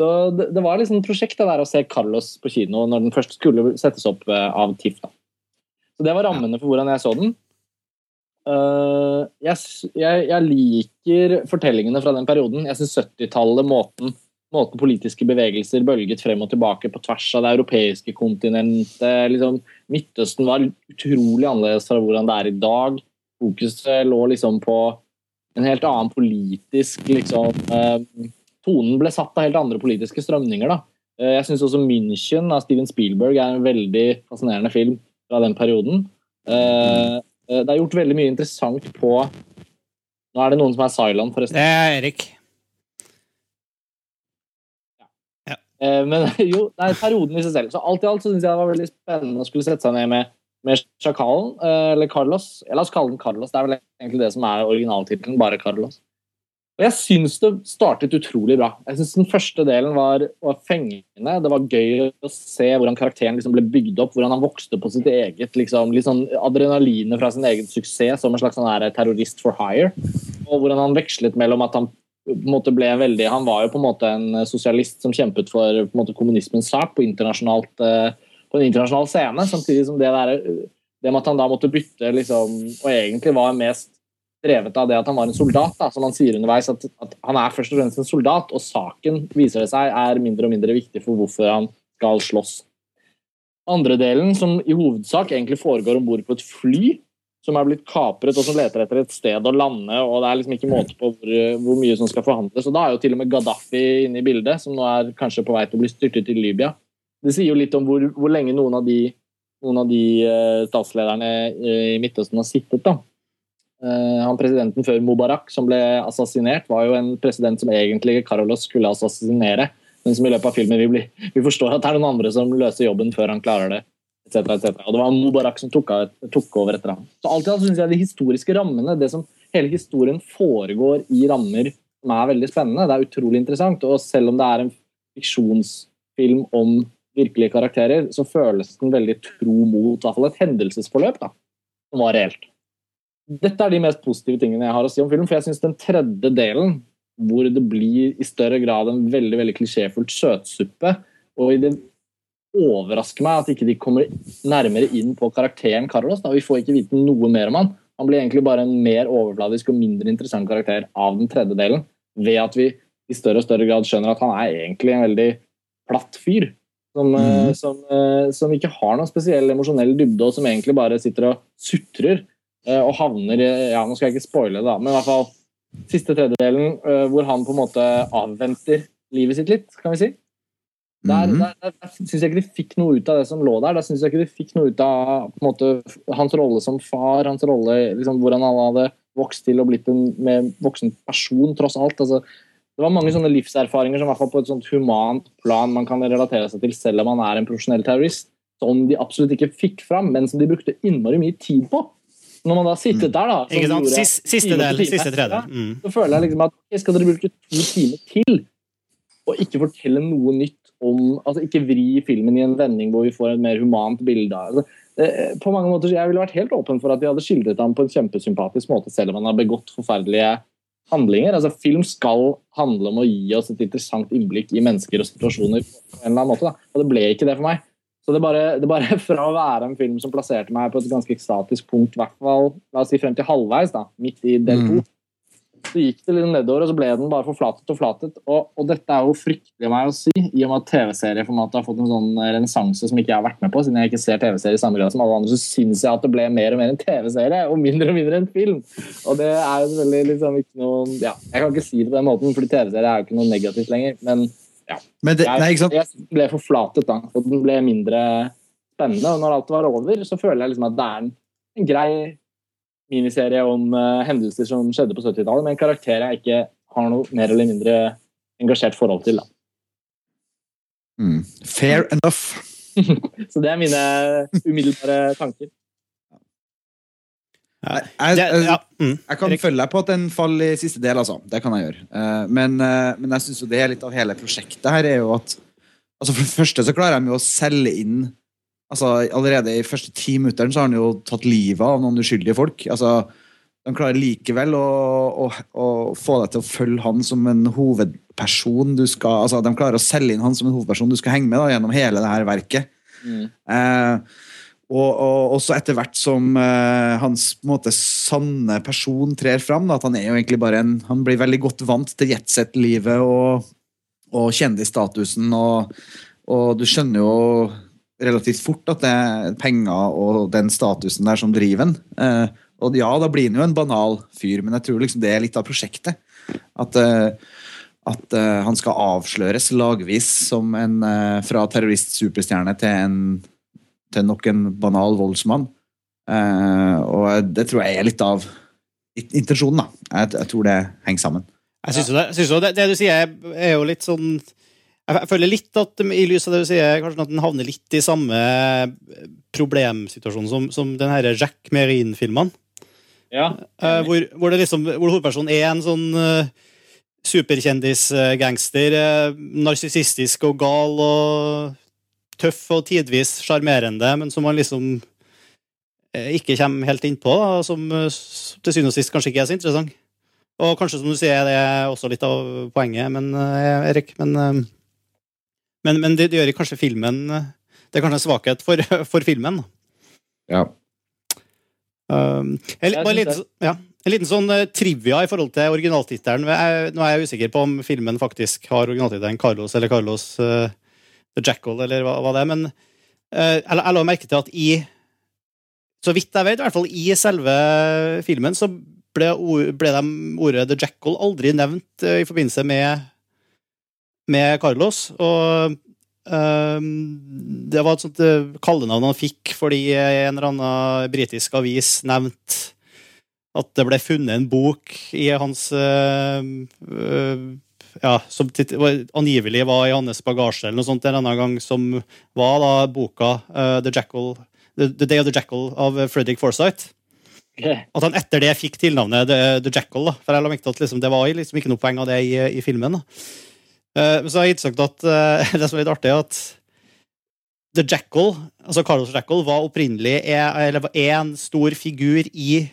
Så det, det var liksom et prosjekt det der å se Carlos på kino når den først skulle settes opp eh, av TIFF. da. Så det var rammene for hvordan jeg så den. Uh, jeg, jeg, jeg liker fortellingene fra den perioden. Jeg syns 70-tallet, måten måten politiske bevegelser bølget frem og tilbake på tvers av det europeiske kontinentet. Liksom, Midtøsten var utrolig annerledes fra hvordan det er i dag. Fokuset lå liksom på en helt annen politisk liksom, eh, Tonen ble satt av helt andre politiske strømninger. da. Eh, jeg syns også München av Steven Spielberg er en veldig fascinerende film fra den perioden. Eh, eh, det er gjort veldig mye interessant på Nå er det noen som er silent, forresten. Det er Erik. Eh, Men *laughs* jo, er perioden i seg selv. Så alt i alt så syns jeg det var veldig spennende å skulle sette seg ned med, med Chacalen, eh, eller Carlos. La oss kalle den Carlos. Det er vel egentlig det som er originaltittelen, bare Carlos. Og jeg syns det startet utrolig bra. Jeg synes Den første delen var, var fengende. Det var gøy å se hvordan karakteren liksom ble bygd opp, hvordan han vokste på sitt eget liksom, litt sånn adrenalinet fra sin egen suksess som en slags sånn terrorist for hire. Og hvordan han vekslet mellom at han ble veldig Han var jo på en måte en sosialist som kjempet for på en måte kommunismens sak på, eh, på en internasjonal scene, samtidig som det der, det med at han da måtte bytte liksom, og egentlig var mest drevet av det at han var en soldat, da, som han sier underveis, at, at han er først og fremst en soldat, og saken viser det seg er mindre og mindre viktig for hvorfor han skal slåss. Andre delen, som i hovedsak egentlig foregår om bord på et fly, som er blitt kapret og som leter etter et sted å lande, og det er liksom ikke måte på hvor, hvor mye som skal forhandles. Og da er jo til og med Gaddafi inne i bildet, som nå er kanskje på vei til å bli styrtet i Libya. Det sier jo litt om hvor, hvor lenge noen av de, noen av de eh, statslederne eh, i Midtøsten har sittet. da. Eh, han Presidenten før Mubarak, som ble assassinert, var jo en president som egentlig Karolos skulle assassinere, men som i løpet av filmen vi, blir, vi forstår at det er noen andre som løser jobben før han klarer det. Et cetera, et cetera. Og det var Mubarak som tok, av, tok over etter ham. Så alt synes jeg De historiske rammene, det som hele historien foregår i rammer som er veldig spennende. Det er utrolig interessant. Og selv om det er en fiksjonsfilm om virkelige karakterer, så føles den veldig tro mot i hvert fall et hendelsesforløp da, som var reelt. Dette er de mest positive tingene jeg har å si om filmen, for jeg syns den tredje delen, hvor det blir i større grad en veldig veldig klisjéfullt søtsuppe, og i det overrasker meg at ikke de kommer nærmere inn på karakteren Carlos. Da. Vi får ikke vite noe mer om han. Han blir egentlig bare en mer overfladisk og mindre interessant karakter av den tredje delen, ved at vi i større og større grad skjønner at han er egentlig en veldig platt fyr. Som, mm. som, eh, som ikke har noen spesiell emosjonell dybde, og som egentlig bare sitter og sutrer. Eh, og havner i ja, Nå skal jeg ikke spoile det, da, men i hvert fall siste tredjedelen, hvor han på en måte avventer livet sitt litt, kan vi si. Der, mm. der, der, syns jeg ikke de fikk noe ut av det som lå der. Der syns jeg ikke de fikk noe ut av måte, hans rolle som far, hans rolle, liksom, hvordan han hadde vokst til og blitt en mer voksen person, tross alt. Altså, det var mange sånne livserfaringer som i hvert fall på et sånt humant plan man kan relatere seg til selv om man er en profesjonell terrorist, som de absolutt ikke fikk fram, men som de brukte innmari mye tid på. Når man da sittet der, da Ikke sant? Siste, siste del, siste tredje. Mm. Så føler jeg liksom at skal dere bruke to timer til og ikke fortelle noe nytt om altså Ikke vri filmen i en vending hvor vi får et mer humant bilde. Altså, på mange måter, Jeg ville vært helt åpen for at de hadde skildret ham på en kjempesympatisk måte, selv om han har begått forferdelige handlinger. Altså, Film skal handle om å gi oss et interessant innblikk i mennesker og situasjoner. på en eller annen måte, da. Og det ble ikke det for meg. Så det bare, det bare *laughs* Fra å være en film som plasserte meg på et ganske ekstatisk punkt, hvert fall, la oss si frem til halvveis, da, midt i del to, mm så gikk det litt nedover, og så ble den bare forflatet og flatet. Og, og dette er jo fryktelig meg å si, i og med at TV-serieformatet har fått en sånn renessanse som ikke jeg har vært med på, siden jeg ikke ser TV-serier i samme grad som alle andre, så syns jeg at det ble mer og mer en TV-serie, og mindre og mindre en film. Og det er jo selvfølgelig liksom ikke noe Ja, jeg kan ikke si det på den måten, fordi TV-serie er jo ikke noe negativt lenger, men ja. Men det, nei, jeg, jeg ble forflatet da, og den ble mindre spennende. Og når alt var over, så føler jeg liksom at det er en, en grei miniserie om uh, hendelser som skjedde på 70-tallet, med en karakter jeg ikke har noe mer eller mindre engasjert forhold til. Mm. Fair enough. *laughs* Så det er mine umiddelbare tanker. Jeg, jeg, jeg, mm. jeg, kan følge deg på at den faller i siste del, altså. Det kan jeg gjøre. Eh, men, eh, men jeg syns jo det er litt av hele prosjektet her er jo at altså For det første så klarer de jo å selge inn altså, Allerede i første ti minutter så har han jo tatt livet av noen uskyldige folk. altså de klarer likevel å, å, å, få deg til å følge han som en hovedperson. Du skal, altså, de klarer å selge inn han som en hovedperson du skal henge med da, gjennom hele det her verket. Mm. Eh, og, og, også etter hvert som eh, hans måte, sanne person trer fram. Da, at han er jo egentlig bare en, han blir veldig godt vant til jetset-livet og og kjendisstatusen, og, og du skjønner jo relativt fort at det er penger og den statusen der som driver den. Eh, og ja, da blir han jo en banal fyr, men jeg tror liksom det er litt av prosjektet. At, eh, at eh, han skal avsløres lagvis som en fra terrorist-superstjerne til, en, til nok en banal voldsmann. Og det tror jeg er litt av intensjonen, da. Jeg, jeg tror det henger sammen. Jeg syns jo det, det du sier, er jo litt sånn Jeg føler litt at i lys av det du sier, kanskje at den havner litt i samme problemsituasjon som, som den her Jack Merin-filmene. Ja. Eh, hvor, hvor, det liksom, hvor hovedpersonen er en sånn uh, superkjendis-gangster. Uh, narsissistisk og gal og tøff og tidvis sjarmerende, men som man liksom uh, ikke kommer helt innpå. da, Som uh, til syvende og sist kanskje ikke er så interessant. Og kanskje, som du sier, det er også litt av poenget, men, eh, Erik. Men, eh, men, men det, det gjør kanskje filmen eh, Det er kanskje en svakhet for, *laughs* for filmen. Ja. Um, Jeg bare liten, ja, en liten sånn eh, trivia i forhold til originaltittelen. Nå er jeg usikker på om filmen faktisk har originaltittelen Carlos eller Carlos uh, The Jackal, eller hva, hva det er, men uh, jeg, jeg la merke til at i Så vidt jeg vet, i hvert fall i selve filmen, så ble, ble de ordet The Jackal aldri nevnt uh, i forbindelse med, med Carlos. Og ehm, det var et sånt eh, kallenavn han fikk fordi en eller annen britisk avis nevnte at det ble funnet en bok i hans eh, eh, ja, som angivelig var i hans bagasje eller noe sånt en annen gang, som var da boka eh, The Jackal The, Day of the Jackal av Fredrik Forsyth. *laughs* At han etter det fikk tilnavnet The, Jackal. da For jeg la merke til at liksom, det var liksom ikke noe poeng av det i, i filmen. da Eh, Men så har jeg innsagt at eh, *laughs* det som er litt artig, er at The Jackal, altså Carlos Jackal, var opprinnelig er, eller var en stor figur i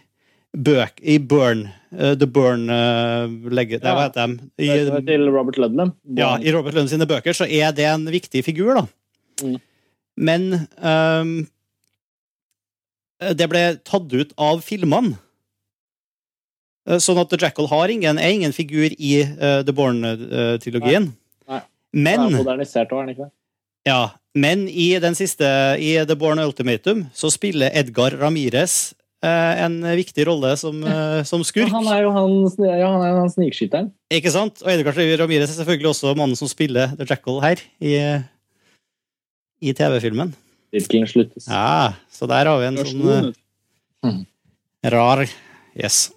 bøk, i Burn. eh, The Burn uh, legge, det, Hva Ja. heter de? Det var I, til Robert Ludlum. ja, I Robert Lund sine bøker så er det en viktig figur, da. Mm. Men um, det ble tatt ut av filmene. Eh, Sånn at The Jackal har ingen, er ingen figur i uh, The Born-trilogien. Nei. Men er modernisert også, er den ikke det? ja, men i den siste, i The Born Ultimatum, så spiller Edgar Ramirez eh, en viktig rolle som, som Ja, skurk. han er jo han, ja, han, er han snikskytteren. Ikke sant? Og Edgar Ramirez er selvfølgelig også mannen som spiller The Jackal her, i, i TV-filmen. Sirkelen sluttes. Ja, så der har vi en sånn rar Yes.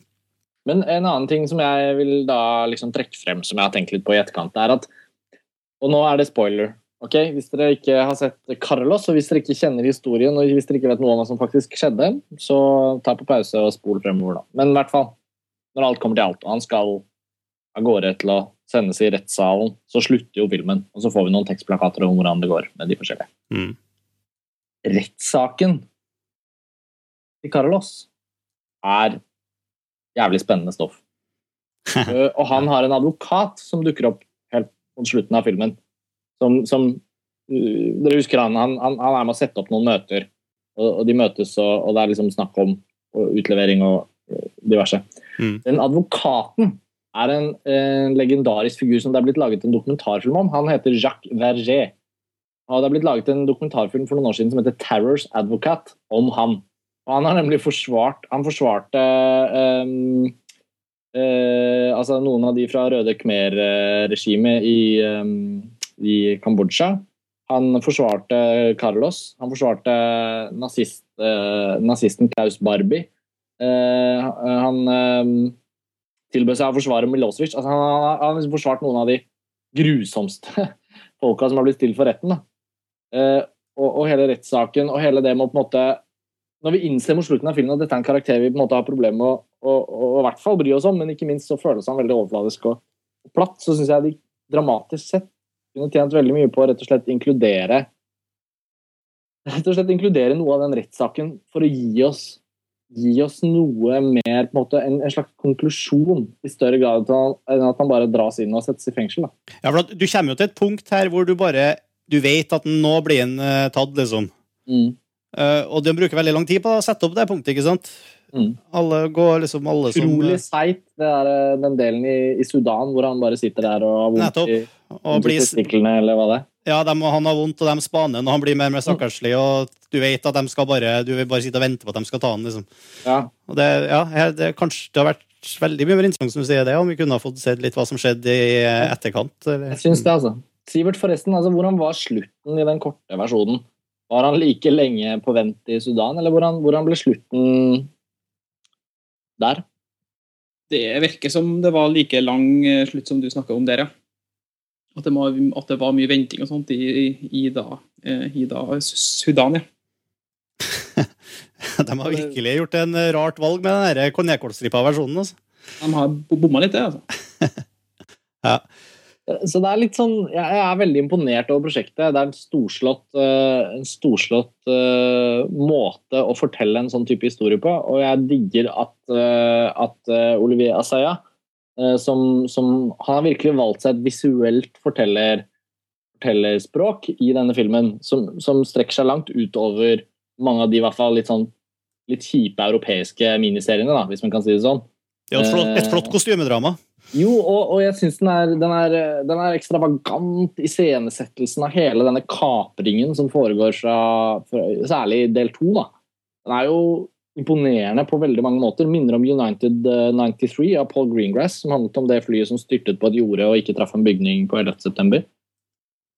Men en annen ting som jeg vil da liksom trekke frem, som jeg har tenkt litt på i etterkant, er at Og nå er det spoiler. ok? Hvis dere ikke har sett Carlos, og hvis dere ikke kjenner historien, og hvis dere ikke vet noe om hva som faktisk skjedde, så ta på pause og spol fremover, da. Men i hvert fall, når alt kommer til alt, og han skal av gårde til å sendes i rettssalen, så slutter jo filmen, og så får vi noen tekstplakater om hvordan det går med de forskjellige. Mm. Rettssaken til Carlos er jævlig spennende stoff. Uh, *laughs* og han har en advokat som dukker opp helt mot slutten av filmen. Som, som uh, Dere husker han, han, han, er med å sette opp noen møter, og, og de møtes, og, og det er liksom snakk om og utlevering og uh, diverse. Mm. Den advokaten er en, en legendarisk figur som det er blitt laget en dokumentarfilm om. Han heter Jacques Verger. Og det er blitt laget en dokumentarfilm for noen år siden som heter 'Terrors Advocate' om han. Og han har nemlig forsvart Han forsvarte um, uh, altså noen av de fra Røde Khmer-regimet i, um, i Kambodsja. Han forsvarte Carlos. Han forsvarte nazist, uh, nazisten Klaus Barbie. Uh, han um, tilbød seg å forsvare Milosevic. Altså, han, har liksom forsvart noen av de grusomste *laughs* folka som har blitt stilt for retten. Eh, og, og hele rettssaken og hele det med å på en måte Når vi innser mot slutten av filmen at dette er en karakter vi på en måte har problemer med å, å, å, å i hvert fall bry oss om, men ikke minst så føles han veldig overfladisk og, og platt, så syns jeg de dramatisk sett kunne tjent veldig mye på å rett og slett inkludere rett og slett inkludere noe av den rettssaken for å gi oss gi oss noe mer, på en måte, en, en slags konklusjon i større grad enn at han bare dras inn og settes i fengsel. Da. Ja, for Du kommer jo til et punkt her hvor du bare Du vet at nå blir han uh, tatt, liksom. Eh, og de bruker veldig lang tid på å sette opp det punktet, ikke sant? Mm. Alle går liksom alle som Utrolig seigt, det der, eh, den delen i, i Sudan hvor han bare sitter der og har vondt Nettopp. i Testiklene, eller hva det er. ja, de, han har vondt, og de spaner når han blir mer og mer stakkarslig, og du vet at de skal bare Du vil bare sitte og vente på at de skal ta han, liksom. Ja. Og det, ja, det, kanskje det har vært veldig mye mer interessant, som du sier, det, om vi kunne ha fått sett litt hva som skjedde i etterkant. Eller? Jeg syns det, altså. Sivert, forresten, altså, hvordan var slutten i den korte versjonen? Var han like lenge på vent i Sudan, eller hvordan, hvordan ble slutten der? Det virker som det var like lang eh, slutt som du snakka om der, ja. At det, var, at det var mye venting og sånt i, i, i da, eh, i da Sudan, ja. *laughs* De har virkelig gjort en rart valg med den der konjakkålstripa versjonen. Altså. De har bo- bomma litt, det, altså. *laughs* Så det er litt sånn, Jeg er veldig imponert over prosjektet. Det er en storslått, eh, en storslått eh, måte å fortelle en sånn type historie på. Og jeg digger at, eh, at Olivier Assaya, eh, som, som Han har virkelig valgt seg et visuelt forteller, fortellerspråk i denne filmen, som, som strekker seg langt utover mange av de i hvert fall litt sånn litt kjipe europeiske miniseriene, da, hvis man kan si det sånn. Er et flott, et flott kostymedrama. Jo, og, og jeg syns den, den, den er ekstravagant i scenesettelsen av hele denne kapringen som foregår fra, fra Særlig del to, da. Den er jo imponerende på veldig mange måter. Minner om United eh, 93 av Paul Greengrass, som handlet om det flyet som styrtet på et jorde og ikke traff en bygning på 11. september.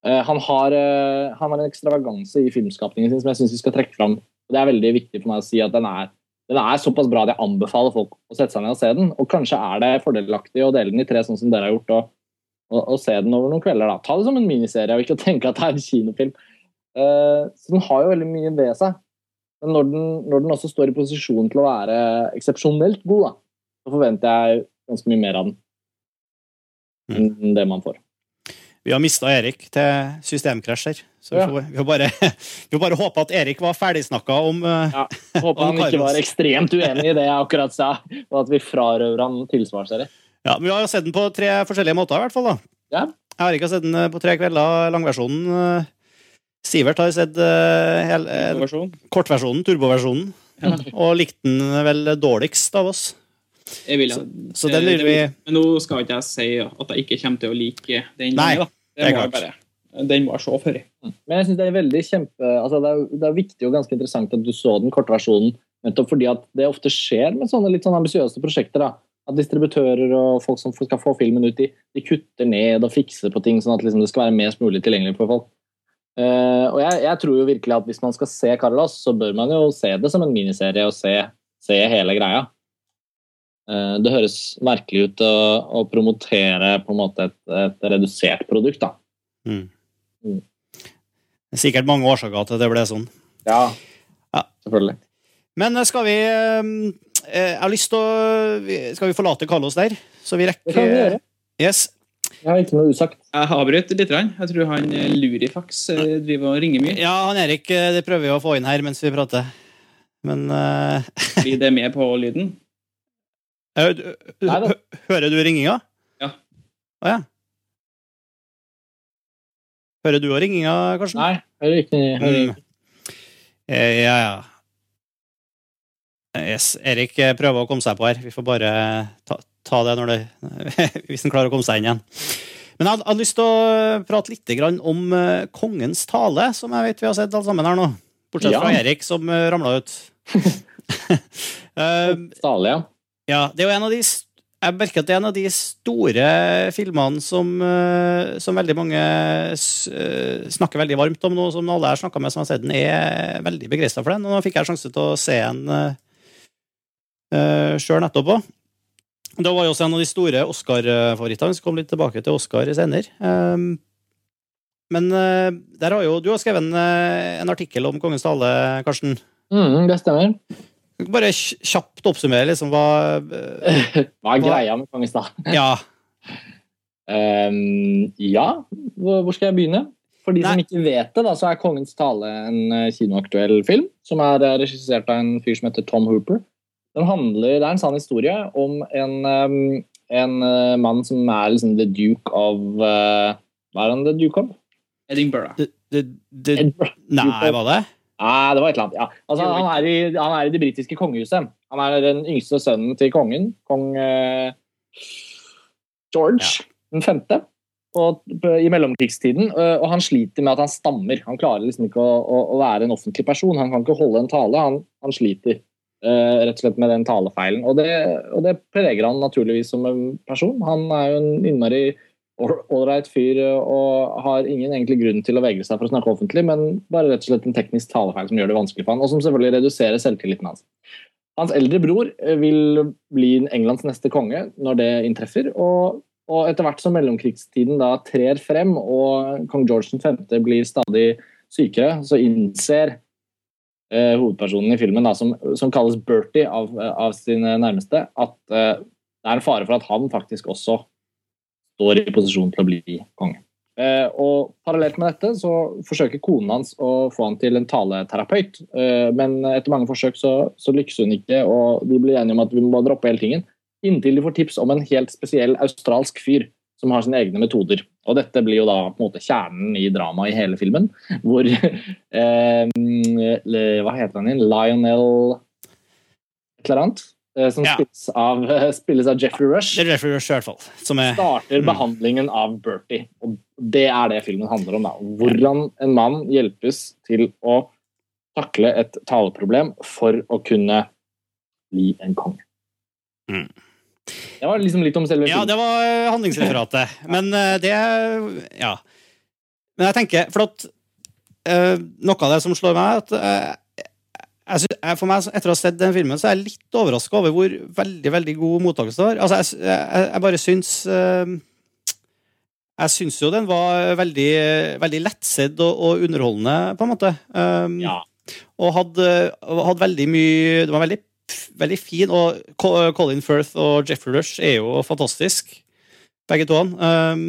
Eh, han, har, eh, han har en ekstravaganse i filmskapningen sin som jeg syns vi skal trekke fram. Det er veldig viktig for meg å si at den er den er såpass bra at jeg anbefaler folk å sette seg ned og se den. Og kanskje er det fordelaktig å dele den i tre, sånn som dere har gjort, og, og, og se den over noen kvelder. da. Ta det som en miniserie, og ikke *laughs* tenke at det er en kinofilm. Uh, så den har jo veldig mye ved seg. Men når den, når den også står i posisjon til å være eksepsjonelt god, da, så forventer jeg ganske mye mer av den enn det man får. Vi har mista Erik til systemkrasj her. Så vi Ja. får, vi får bare, vi bare håpe at Erik var ferdigsnakka om eh, Ja, Håper han ikke var ekstremt uenig i det jeg akkurat sa, og at vi frarøver han tilsvarsserie. Ja, men Vi har sett den på tre forskjellige måter, i hvert fall. da. Ja. Jeg har ikke sett den eh, på tre kvelder, langversjonen. eh. Sivert har sett uh, eh, kortversjonen, turboversjonen, og likte den vel dårligst av oss. Jeg vil, Så- Så den vil vi Men nå skal ikke jeg si at jeg ikke kommer til å like den. Nei, da. Det er må jeg bare- Den må jeg se før. Men jeg synes det er veldig kjempe altså det, er, det er viktig og ganske interessant at du så den korte versjonen, nettopp fordi at det ofte skjer med sånne litt sånn ambisiøse prosjekter. da, At distributører og folk som skal få filmen ut, de, de kutter ned og fikser på ting sånn at liksom det skal være mest mulig tilgjengelig for folk. Uh, og jeg, jeg tror jo virkelig at hvis man skal se Carlos, så bør man jo se det som en miniserie og se, se hele greia. Eh, det høres merkelig ut å, å promotere på en måte et, et redusert produkt, da. mm. Mm. Det er sikkert mange årsaker til det ble sånn. Ja, Ja. selvfølgelig. Men eh, skal vi eh, Jeg har lyst til å Skal vi forlate Carlos der? Så vi rekker Det kan vi gjøre. Yes. Jeg har ikke noe usagt. Jeg avbrøt litt. Jeg tror han Lurifax driver og ringer mye. Ja, han Erik, det prøver vi å få inn her mens vi prater. Men *laughs* Blir det med på lyden? eh, du- Nei da. hø- Hører du ringinga? Ja. Å ja. Hører du òg ringinga, Karsten? Nei, hører ikke. Hører ikke. Mm. Ja, ja. Yes, Erik eh, prøver å komme seg på her. Vi får bare ta, ta det når det *laughs* Hvis han klarer å komme seg inn igjen. Men jeg hadde- lyst til å prate litt om eh, Kongens tale, som jeg vet vi har sett alle sammen her nå. Bortsett Ja. fra Erik, som ramla ut. *laughs* *laughs* tale, ja. Ja, det er jo en av de Jeg merker at det er en av de store filmene som, eh, som veldig mange eh, snakker veldig varmt om nå, som alle jeg har snakka med som har sett den, er veldig begeistra for den. Og nå fikk jeg sjanse til å se den uh, sjøl nettopp òg. Det var jo også en av de store Oscar-favorittene. Vi komme litt tilbake til Oscar senere. Um, men uh, der har jo, du har skrevet en, eh, en artikkel om Kongens tale, Karsten. Mm, det stemmer. Kan Bare kjapt oppsummere liksom hva *laughs* Hva er greia med Kongens tale? Ja. Um, *laughs* ja, hvor skal jeg begynne? For de som ikke vet det, da, så er Kongens tale en eh, kinoaktuell film som er eh, regissert av en fyr som heter Tom Hooper. Den handler, Det er en sann historie om en, um, en uh, mann som er liksom the duke of uh, Hva er han the duke of? Edinburgh. The, the, the, Edinburgh. nei, var det? Nei, det var et eller annet. Ja. Altså, han, er i, han er i det britiske kongehuset. Han er den yngste sønnen til kongen, kong uh, George den femte. på, i mellomkrigstiden, øh, og han sliter med at han stammer. Han klarer liksom ikke å, å, å være en offentlig person. Han kan ikke holde en tale. Han, han sliter uh, rett og slett med den talefeilen. Og det, og det preger han naturligvis som en person. Han er jo en innmari ålreit fyr øh, og har ingen egentlig grunn til å vegre seg for å snakke offentlig, men bare rett og slett en teknisk talefeil som gjør det vanskelig for han, og som selvfølgelig reduserer selvtilliten hans. Hans eldre bror øh, vil bli Englands neste konge når det inntreffer. og og etter hvert som mellomkrigstiden da trer frem og kong George 5. blir stadig sykere, så innser eh, hovedpersonen i filmen, da, som, som kalles Bertie av, av, sine nærmeste, at eh, det er en fare for at han faktisk også står i posisjon til å bli konge. Eh, og Parallelt med dette så forsøker konen hans å få han til en taleterapeut, eh, men etter mange forsøk så, så lykkes hun ikke, og de blir enige om at vi må bare droppe hele tingen. Inntil de får tips om en helt spesiell australsk fyr som har sine egne metoder. Og dette blir jo da på en måte kjernen i dramaet i hele filmen. Hvor *laughs* eh, Hva heter han igjen? Lionel et eller annet? Eh, som Ja. spilles, av, spilles av Jeffrey Rush. Det er Jeffrey Rush, i hvert fall. Som er Starter Mm. behandlingen av Bertie. Og det er det filmen handler om. da. Hvordan en mann hjelpes til å takle et taleproblem for å kunne bli en konge. Mm. Det var liksom litt om selve filmen. Ja, det var eh, handlingsreferatet. Men eh, det Ja. Men jeg tenker For at eh, noe av det som slår meg, er at eh, jeg, sy- for meg, etter å ha sett den filmen, så er jeg litt overraska over hvor veldig veldig god mottakelse det var. Altså, jeg, jeg, jeg bare syns uh, Jeg syns jo den var veldig, veldig lettsedd og, og underholdende, på en måte. Um, Ja. Og hadde, hadde veldig mye Det var veldig, veldig fin. Og Colin Firth og Jeffrey Rush er jo fantastisk, begge to. Um,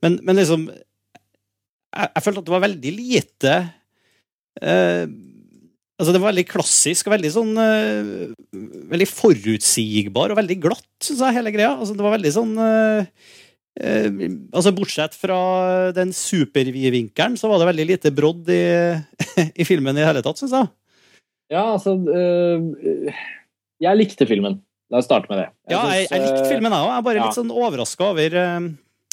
men, men liksom jeg, jeg følte at det var veldig lite eh, Altså, det var veldig klassisk og veldig sånn uh, Veldig forutsigbar og veldig glatt, syns jeg, hele greia. Altså, det var veldig sånn uh, uh, altså Bortsett fra den supervidvinkelen, så var det veldig lite brodd i, *laughs* i filmen i det hele tatt, syns jeg. Ja, altså Jeg likte filmen. La oss starte med det. Ja, jeg, synes, jeg likte øh, filmen, jeg òg. Jeg er bare ja. litt sånn overraska over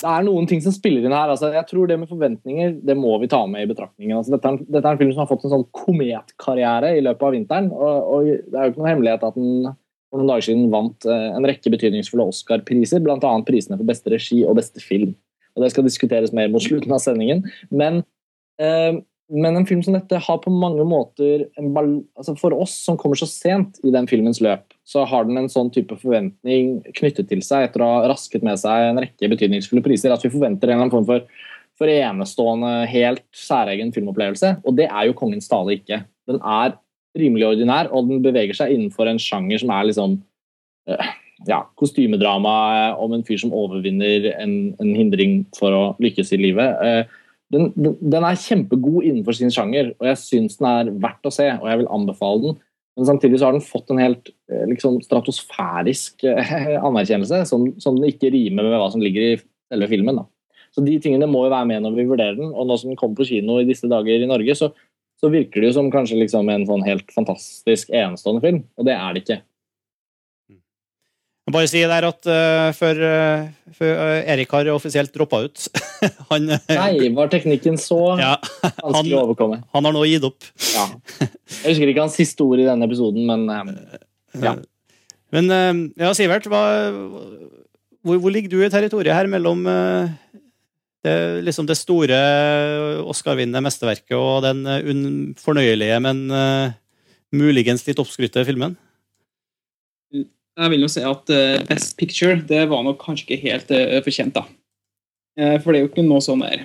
Det er noen ting som spiller inn her. Altså, jeg tror det med forventninger det må vi ta med i betraktningen. Altså, dette, er, en- dette er en film som har fått en sånn kometkarriere i løpet av vinteren. Og, og Det er jo ikke noen hemmelighet at den for noen dager siden vant eh, en rekke betydningsfulle Oscar-priser, bl.a. prisene for beste regi og beste film. Og Det skal diskuteres mer mot slutten av sendingen. Men eh, men en film som dette har på mange måter altså For oss som kommer så sent i den filmens løp, så har den en sånn type forventning knyttet til seg etter å ha rasket med seg en rekke betydningsfulle priser, at vi forventer en eller annen form for, for enestående, helt særegen filmopplevelse. Og det er jo Kongens tale ikke. Den er rimelig ordinær, og den beveger seg innenfor en sjanger som er liksom eh, ja, kostymedrama om en fyr som overvinner en, en hindring for å lykkes i livet. Eh, den, den er kjempegod innenfor sin sjanger, og jeg syns den er verdt å se, og jeg vil anbefale den. Men samtidig så har den fått en helt eh, liksom, stratosfærisk eh, anerkjennelse, som, som ikke rimer med hva som ligger i selve filmen. Da. Så de tingene må jo være med når vi vurderer den, og nå som den kommer på kino i disse dager i Norge, så, så virker det jo som kanskje liksom en sånn helt fantastisk enestående film, og det er det ikke. Jeg bare si der at uh, før, uh, før eh, Erik har offisielt droppa ut *laughs* han, Nei, var teknikken så *laughs* ja, vanskelig å overkomme? han har nå gitt opp. Ja. Jeg husker ikke hans siste ord i denne episoden, men uh, Ja. Men ja, Sivert, hva, hvor, hvor ligger du i territoriet her mellom det, liksom det store Oscar-vinnende mesterverket og den fornøyelige, men muligens litt oppskrytte filmen? Jeg vil jo si at eh, Best Picture det var nok kanskje ikke helt eh, fortjent, da. Eh, for det er jo ikke noe sånn der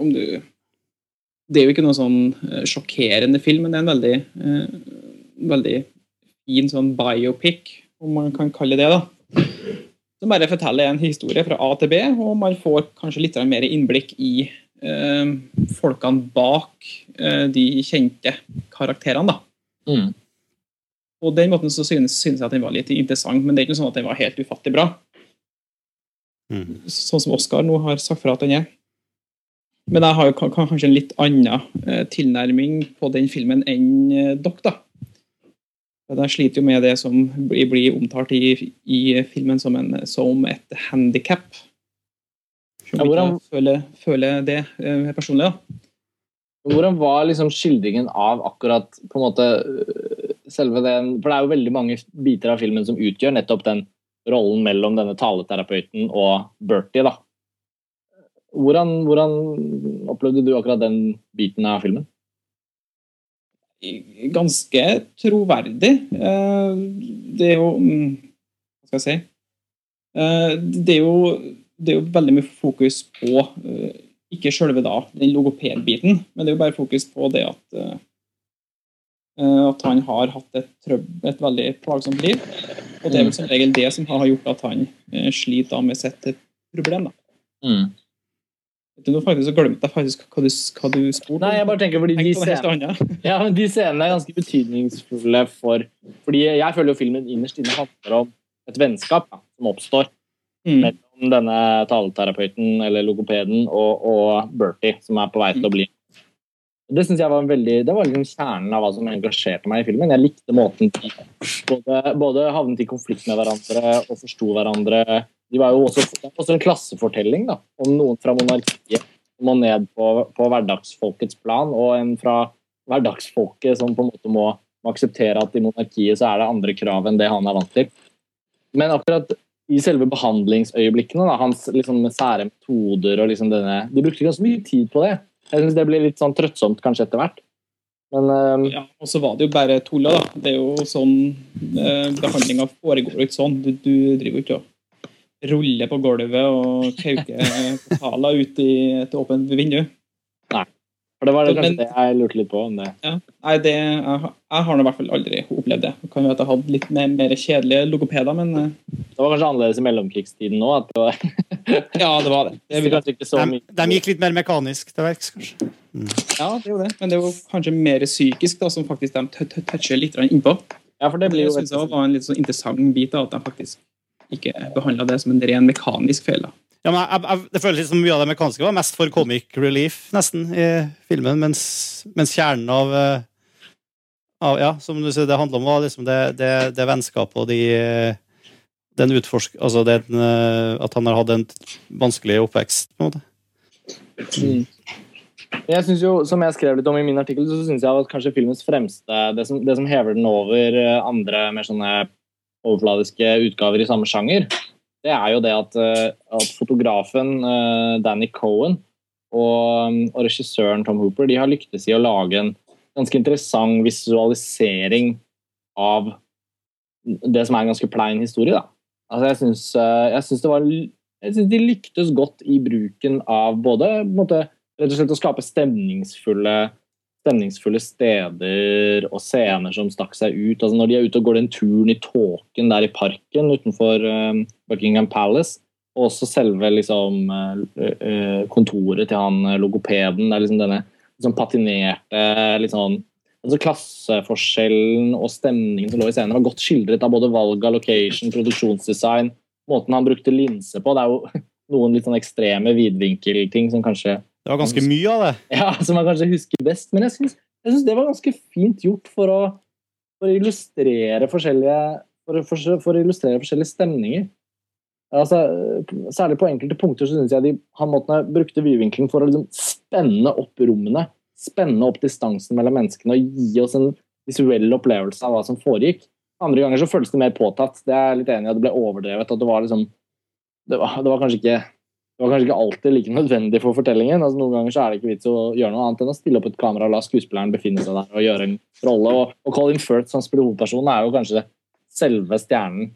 om du Det er jo ikke noe sånn sjokkerende film, men det er en veldig, veldig fin sånn biopic, om man kan kalle det da. Som bare forteller en historie fra A til B, og man får kanskje litt mer innblikk i folkene bak de kjente karakterene, da. mm. På den måten så synes, synes jeg at den var litt interessant, men det er ikke sånn at den var helt ufattelig bra. Mm. Sånn som Oskar nå har sagt fra at den er. Men jeg har jo ka- ka- kanskje en litt annen eh, tilnærming på den filmen enn eh, dere, da. Jeg sliter jo med det som blir, blir omtalt i, i filmen som, en, som et handikap. Selv Ja, om hvordan- jeg føler, føler det eh, personlig. da. Hvordan var liksom skildringen av akkurat på en måte selve den For det er jo veldig mange biter av filmen som utgjør nettopp den rollen mellom denne taleterapeuten og Bertie. da. Hvordan, hvordan opplevde du akkurat den biten av filmen? Ganske troverdig. Eh, Det er jo mm, Hva skal jeg si? Eh, Det er jo, det er jo veldig mye fokus på eh, ikke selve da, den logopedbiten, men det er jo bare fokus på det at at han har hatt et, trøb et veldig plagsomt liv. Og det er vel som regel det som har gjort at han eh, sliter med sitt problem. da. Mm. du, Nå faktisk så glemte jeg faktisk hva du, hva du spurte. Nei, jeg bare tenker fordi de scenene, *laughs* ja, men de scenene er ganske betydningsfulle for Fordi jeg føler jo filmen innerst inne handler om et vennskap ja, som oppstår Mm. mellom denne taleterapeuten eller logopeden og, og Bertie, som er på vei til å bli. Det synes jeg var veldig, det var liksom kjernen av hva som engasjerte meg i filmen. Jeg likte måten de både, både havnet i konflikt med hverandre og forsto hverandre. De var jo også, også en klassefortelling da, om noen fra monarkiet som må ned på, på hverdagsfolkets plan, og en fra hverdagsfolket som på en måte må, må akseptere at i monarkiet så er det andre krav enn det han er vant til. Men akkurat i selve behandlingsøyeblikkene, da, hans liksom, sære metoder og liksom denne De brukte ganske mye tid på det. Jeg synes det blir litt sånn trøttsomt kanskje etter hvert. Men øhm, Ja, og så var det jo bare tulla, da. Det er jo sånn eh, Behandlinga foregår jo ikke sånn. Du, du driver jo ikke og ruller på gulvet og kauker *laughs* portaler ut i et åpent vindu. For det var det kanskje Men- det jeg lurte litt på. om det. Nei, det, jeg, har- jeg har nå i hvert fall aldri opplevd det. Det kan jo at jeg hadde litt mer, mer kjedelige logopeder, men eh, Det var kanskje annerledes i mellomkrigstiden nå. at det var *laughs* ja, det var det. det det jeg, De, de gikk litt mer mekanisk til verks, kanskje. ja, det er jo det. Men det er jo kanskje mer psykisk, da, som faktisk de toucher litt innpå. Ja, for det blir Det jo synes jeg var en litt sånn interessant bit, da, at de faktisk ikke behandla det som en ren mekanisk feil. da. Ja, men jeg, jeg, det føles som mye av det mekaniske var mest for comic relief, nesten, i filmen, mens, mens kjernen av, eh, av Ja, som du sier, det handler om, var liksom det, det, det vennskapet og de den utforsk... Altså den, eh, at han har hatt en vanskelig oppvekst, på en måte. Mm. Jeg synes jo, Som jeg skrev litt om i min artikkel, så syns jeg at kanskje filmens fremste det som, det som hever den over eh, andre mer sånne overfladiske utgaver i samme sjanger, det er jo det at, eh, at fotografen eh, Danny Cohen og, og regissøren Tom Hooper de har lyktes i å lage en ganske interessant visualisering av det som er en ganske plein historie. da. Altså, jeg syns, eh, de lyktes godt i bruken av både måte, rett og slett å skape stemningsfulle, stemningsfulle steder og scener som stakk seg ut. Altså når de er ute og går den turen i tåken der i parken utenfor eh, Buckingham Palace, og også selve liksom, eh, eh, kontoret til han logopeden. Det er liksom denne liksom patinerte sånn altså Klasseforskjellen og stemningen som lå i scenen, var godt skildret av både valg av location, produksjonsdesign, måten han brukte linse på. Det er jo *laughs* noen litt sånn ekstreme vidvinkelting som kanskje Det var ganske mye av det. ja, som jeg kanskje husker best. Men jeg syns, det var ganske fint gjort for å, for å illustrere forskjellige for, for, for å illustrere forskjellige stemninger. Altså, særlig på enkelte punkter så syns jeg de, han måten brukte vidvinkelen for å liksom spenne opp rommene. Spenne opp distansen mellom menneskene og gi oss en visuell opplevelse av hva som foregikk. Andre ganger så føles det mer påtatt. Det er jeg litt enig i det ble overdrevet. at Det var liksom det var, det var kanskje ikke det var kanskje ikke alltid like nødvendig for fortellingen. altså Noen ganger så er det ikke vits å gjøre noe annet enn å stille opp et kamera og la skuespilleren befinne seg der og gjøre en rolle. Og, og Colin Firth som spiller hovedpersonen, er jo kanskje selve stjernen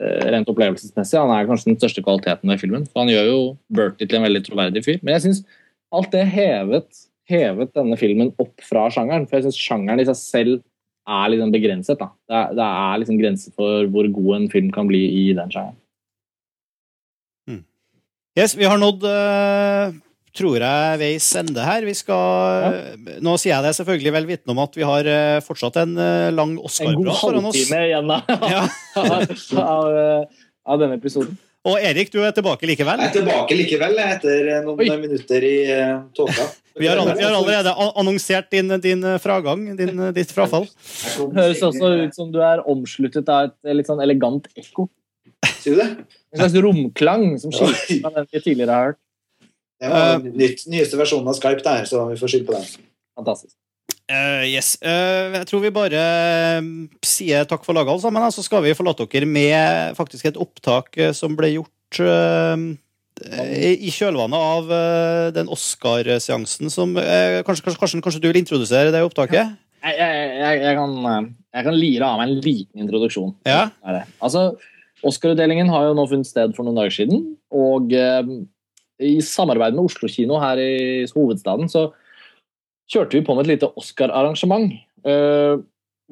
eh, rent opplevelsesmessig. Han er kanskje den største kvaliteten ved filmen. For han gjør jo Bertie til en veldig troverdig fyr. Men jeg syns alt det hevet, hevet denne filmen opp fra sjangeren. For jeg syns sjangeren i seg selv er liksom begrenset. da. Det er, det er liksom grenser for hvor god en film kan bli i den sjangeren. Yes, vi har nådd, eh, tror jeg, veis ende her. Vi skal Nå sier jeg det selvfølgelig vel vitende om at vi har eh, fortsatt en eh, lang Oscar-prat foran oss. En god halvtime igjen *laughs* Ja. *laughs* av, av denne episoden. Og Erik, du er tilbake likevel. Jeg er tilbake likevel etter noen Oi. minutter i uh, tåka. Vi har, vi har allerede annonsert din, din fragang, din, ditt frafall. Det Høres også ut som du er omsluttet av et litt sånn elegant ekko. Sier du det? En slags romklang som skiller fra den vi tidligere har hørt. Det var den nytt, nyeste versjonen av Skype der, så vi får skylde på den. Fantastisk. Uh, yes. Uh, jeg tror vi bare eh, sier takk for laget, alle sammen. Så skal vi forlate dere med faktisk et opptak eh, som ble gjort uh, i i kjølvannet av eh, den Oscar-seansen som eh, kanskje, kanskje, kanskje, kanskje du vil introdusere det opptaket? Jeg, jeg, jeg, jeg, kan, eh, jeg kan lire av meg en liten introduksjon. Ja. Altså, Oscar-utdelingen har jo nå funnet sted for noen dager siden. Og eh, i samarbeid med Oslo kino her i hovedstaden så kjørte vi på med et lite Oscar-arrangement. Eh,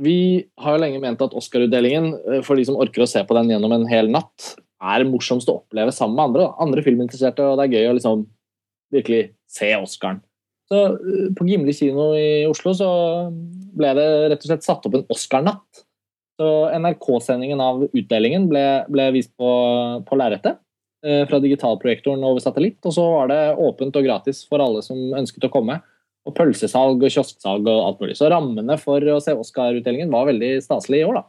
vi har jo lenge ment at Oscar-utdelingen, eh, for de som orker å se på den gjennom en hel natt, er morsomst å oppleve sammen med andre, andre filminteresserte, og det er gøy å liksom virkelig se Oscaren. Så eh, På Gimli kino i Oslo så ble det rett og slett satt opp en Oscar-natt. NRK-sendingen av utdelingen ble, ble vist på, på lerretet eh, fra digitalprojektoren over satellitt. Og så var det åpent og gratis for alle som ønsket å komme. Og pølsesalg og kiosksalg og alt mulig. Så rammene for å se Oscar-utdelingen var veldig staselig i år, da.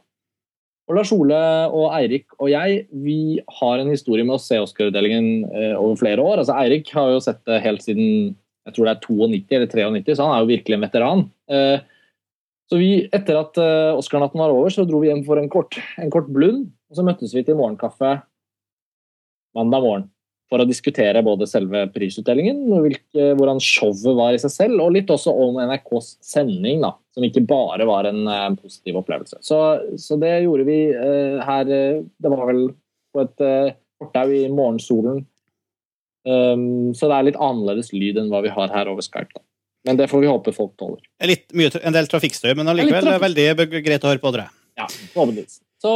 Og Lars Ole og Eirik og jeg vi har en historie med å se Oscar-utdelingen eh, over flere år. Altså Eirik har jo sett det helt siden jeg tror det er 92 eller 93, så han er jo virkelig en veteran. Eh, så vi, etter at uh, Oscar-natten var over, så dro vi hjem for en kort, en kort blund. Og så møttes vi til morgenkaffe mandag morgen for å diskutere både selve prisutdelingen, hvilke, hvordan showet var i seg selv, og litt også om NRKs sending, da, som ikke bare var en eh, positiv opplevelse. Så, så det gjorde vi uh, her Det var vel på et uh, fortau i morgensolen. Um, så det er litt annerledes lyd enn hva vi har her over Skype. Da. Men det får vi håpe folk tåler. Litt, mye, en del trafikkstøy, men allikevel er veldig greit å høre på dere. Ja, forhåpentligvis. Så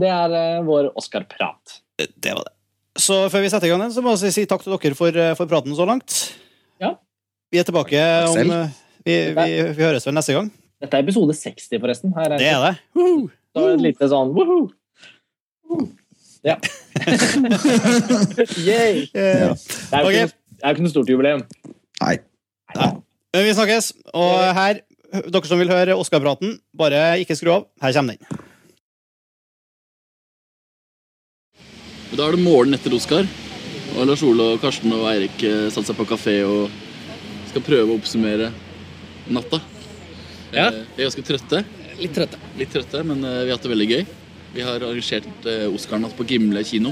det er eh, vår Oscar-prat. Det var det. Så før vi setter i gang den, så må vi si takk til dere for, eh, for praten så langt. Ja. Vi er tilbake om eh, vi, vi, vi høres vel neste gang. Dette er episode 60, forresten. Her Det er det. Woohoo! Så et lite sånn woohoo! Ja. *laughs* yeah. Eh, Det er jo Ok. ikke, noe- er stort jubileum. Nei. Men vi snakkes. Og her, dere som vil høre Oscar-praten, bare ikke skru av. Her kommer den. Da er det morgen etter Oscar. Og Lars Ole og Karsten og Eirik eh, satte seg på kafé og skal prøve å oppsummere natta. Ja. Eh, Vi er ganske trøtte. Litt trøtte. Litt trøtte, men eh, vi har hatt det veldig gøy. Vi har arrangert Oscar-natt på Gimle kino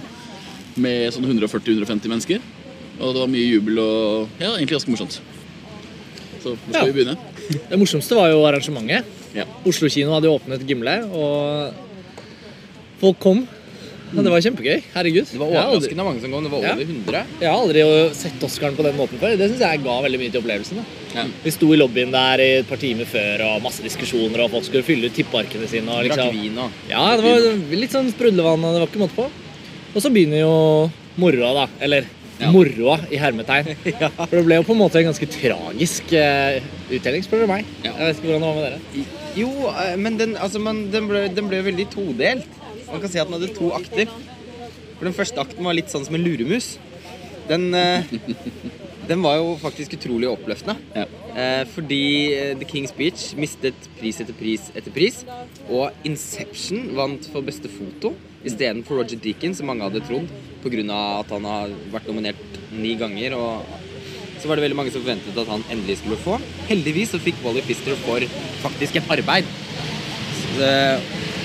med sånn 140-150 mennesker. Og det var mye jubel og ja, egentlig ganske morsomt. Så hvor skal Ja. vi begynne? Det morsomste var jo arrangementet. Ja. Oslo kino hadde jo åpnet Gimle, og folk kom. Ja, det var kjempegøy. Herregud. Det var overraskende mange som kom. Det var over 100. Jeg har aldri sett Oscaren på den måten før. Det syns jeg ga veldig mye til opplevelsen. Ja. Vi sto i lobbyen der i et par timer før, og masse diskusjoner, og folk skulle fylle ut tippearkene sine. Og liksom. vin og Ja, det var litt sånn sprudlevann, og det var ikke måte på. Og så begynner jo moroa, da. Eller Ja. moroa, i hermetegn. *laughs* For det ble jo på en måte en ganske tragisk uh, uttelling, spør du meg. Ja. Jeg vet ikke hvordan det var med dere. Jo, eh, men den, altså, man, den, ble, den ble veldig todelt. Man kan si at den hadde to akter. For Den første akten var litt sånn som en luremus. Den, eh, den var jo faktisk utrolig oppløftende. Ja. Eh, fordi eh, The King's Speech mistet pris etter pris etter pris. Og Inception vant for beste foto istedenfor Roger Deakin, som mange hadde trodd. Pga. at han har vært nominert ni ganger. og så var det veldig mange som forventet at han endelig skulle få. Heldigvis så fikk Wally Pfister for faktisk et arbeid. Så, eh,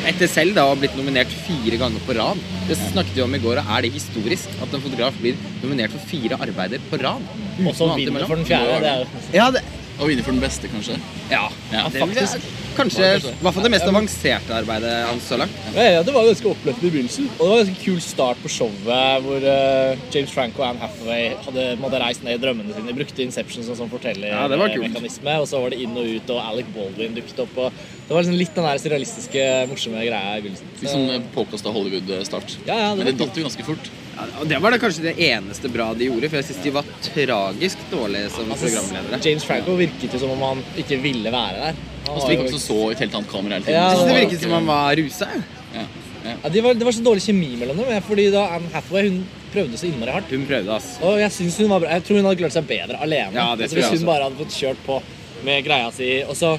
etter selv da å ha blitt nominert fire ganger på rad. Det snakket vi om i går, og er det historisk at en fotograf blir nominert for fire arbeider på rad? Og så vinner for den fjerde. Det er Ja, det, Og vinner for den beste, kanskje. ja. Ja, jeg- Kanskje, hva i hvert fall det mest avanserte arbeidet hans så langt. Ja, ja, det var ganske oppløftende i begynnelsen. Og det var en ganske kul start på showet hvor eh, James Franco og Anne Hathaway hadde måtte reist ned i drømmene sine. Brukte Inception som sånn Ja, det var kult. fortellermekanisme. Og så var det inn og ut, og Alec Baldwin dukket opp. Og det var liksom litt den der surrealistiske, morsomme greia i begynnelsen. Litt sånn påkosta Hollywood-start. Ja, ja, Men det datt jo ganske fort. Ja, og det var det kanskje det eneste bra de gjorde, for jeg syns de var tragisk dårlige som Altså, programledere. James Franco virket jo som om han ikke ville være der. Og så så det som så et helt annet kamera hele tiden. Ja, Så det virket som han var rusa. Ja. Ja, de var, det var så dårlig kjemi mellom dem. Fordi da Anne Hathaway hun prøvde så innmari hardt. Hun prøvde, ass. Og jeg synes hun var bra. Jeg tror hun hadde klart seg bedre alene. Ja, det altså, hvis hun også. bare hadde fått kjørt på med greia si. Og så,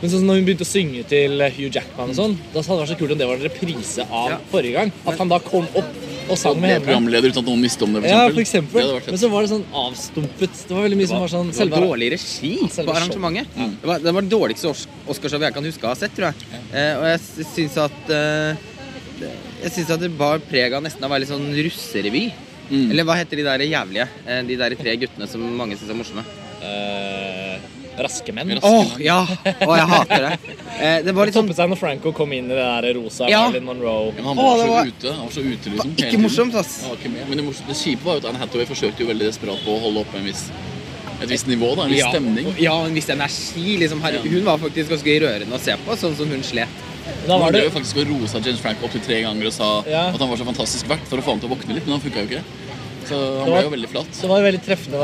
men sånn når hun begynte å synge til Hugh Jackman og sånn, da hadde det vært så kult om det var en reprise av Ja. forrige gang. At han da kom opp og sang med henne. programleder uten at noen visste om det, for Ja, for eksempel. Det Men så var det sånn avstumpet. Det var veldig mye som var sånn selve dårlig regi på arrangementet. Det var det var dårligste Os- Oscarshowet jeg kan huske å ha sett, tror jeg. Eh, og jeg sy- syns at eh, Jeg syns at det bar preg av nesten å være litt sånn russerevy. Mm. Eller hva heter de der jævlige? Eh, de der tre guttene som mange syns er morsomme. eh, raske menn. Åh, ja! Åh, jeg hater det. Eh, det var litt sånn toppet seg når Franco kom inn i det der rosa Ja. Marilyn Monroe. Ja, han var det så var- ute. Han var så ute liksom, Var Ikke morsomt, ass. Ikke. Men det, morsomt- det kjipe var jo at Anne Hathaway forsøkte jo veldig desperat på å holde oppe en viss, et visst nivå. da, En viss Ja, stemning. ja, en viss energi. Liksom, Her, Ja. Hun var faktisk ganske rørende å se på, sånn som hun slet. Da var det jo faktisk å rosa James Frank opptil tre ganger og sa Ja. at han var så fantastisk verdt for å få ham til å våkne litt, men han funka jo ikke. Så han var- ble jo veldig flat. Så var det veldig treffende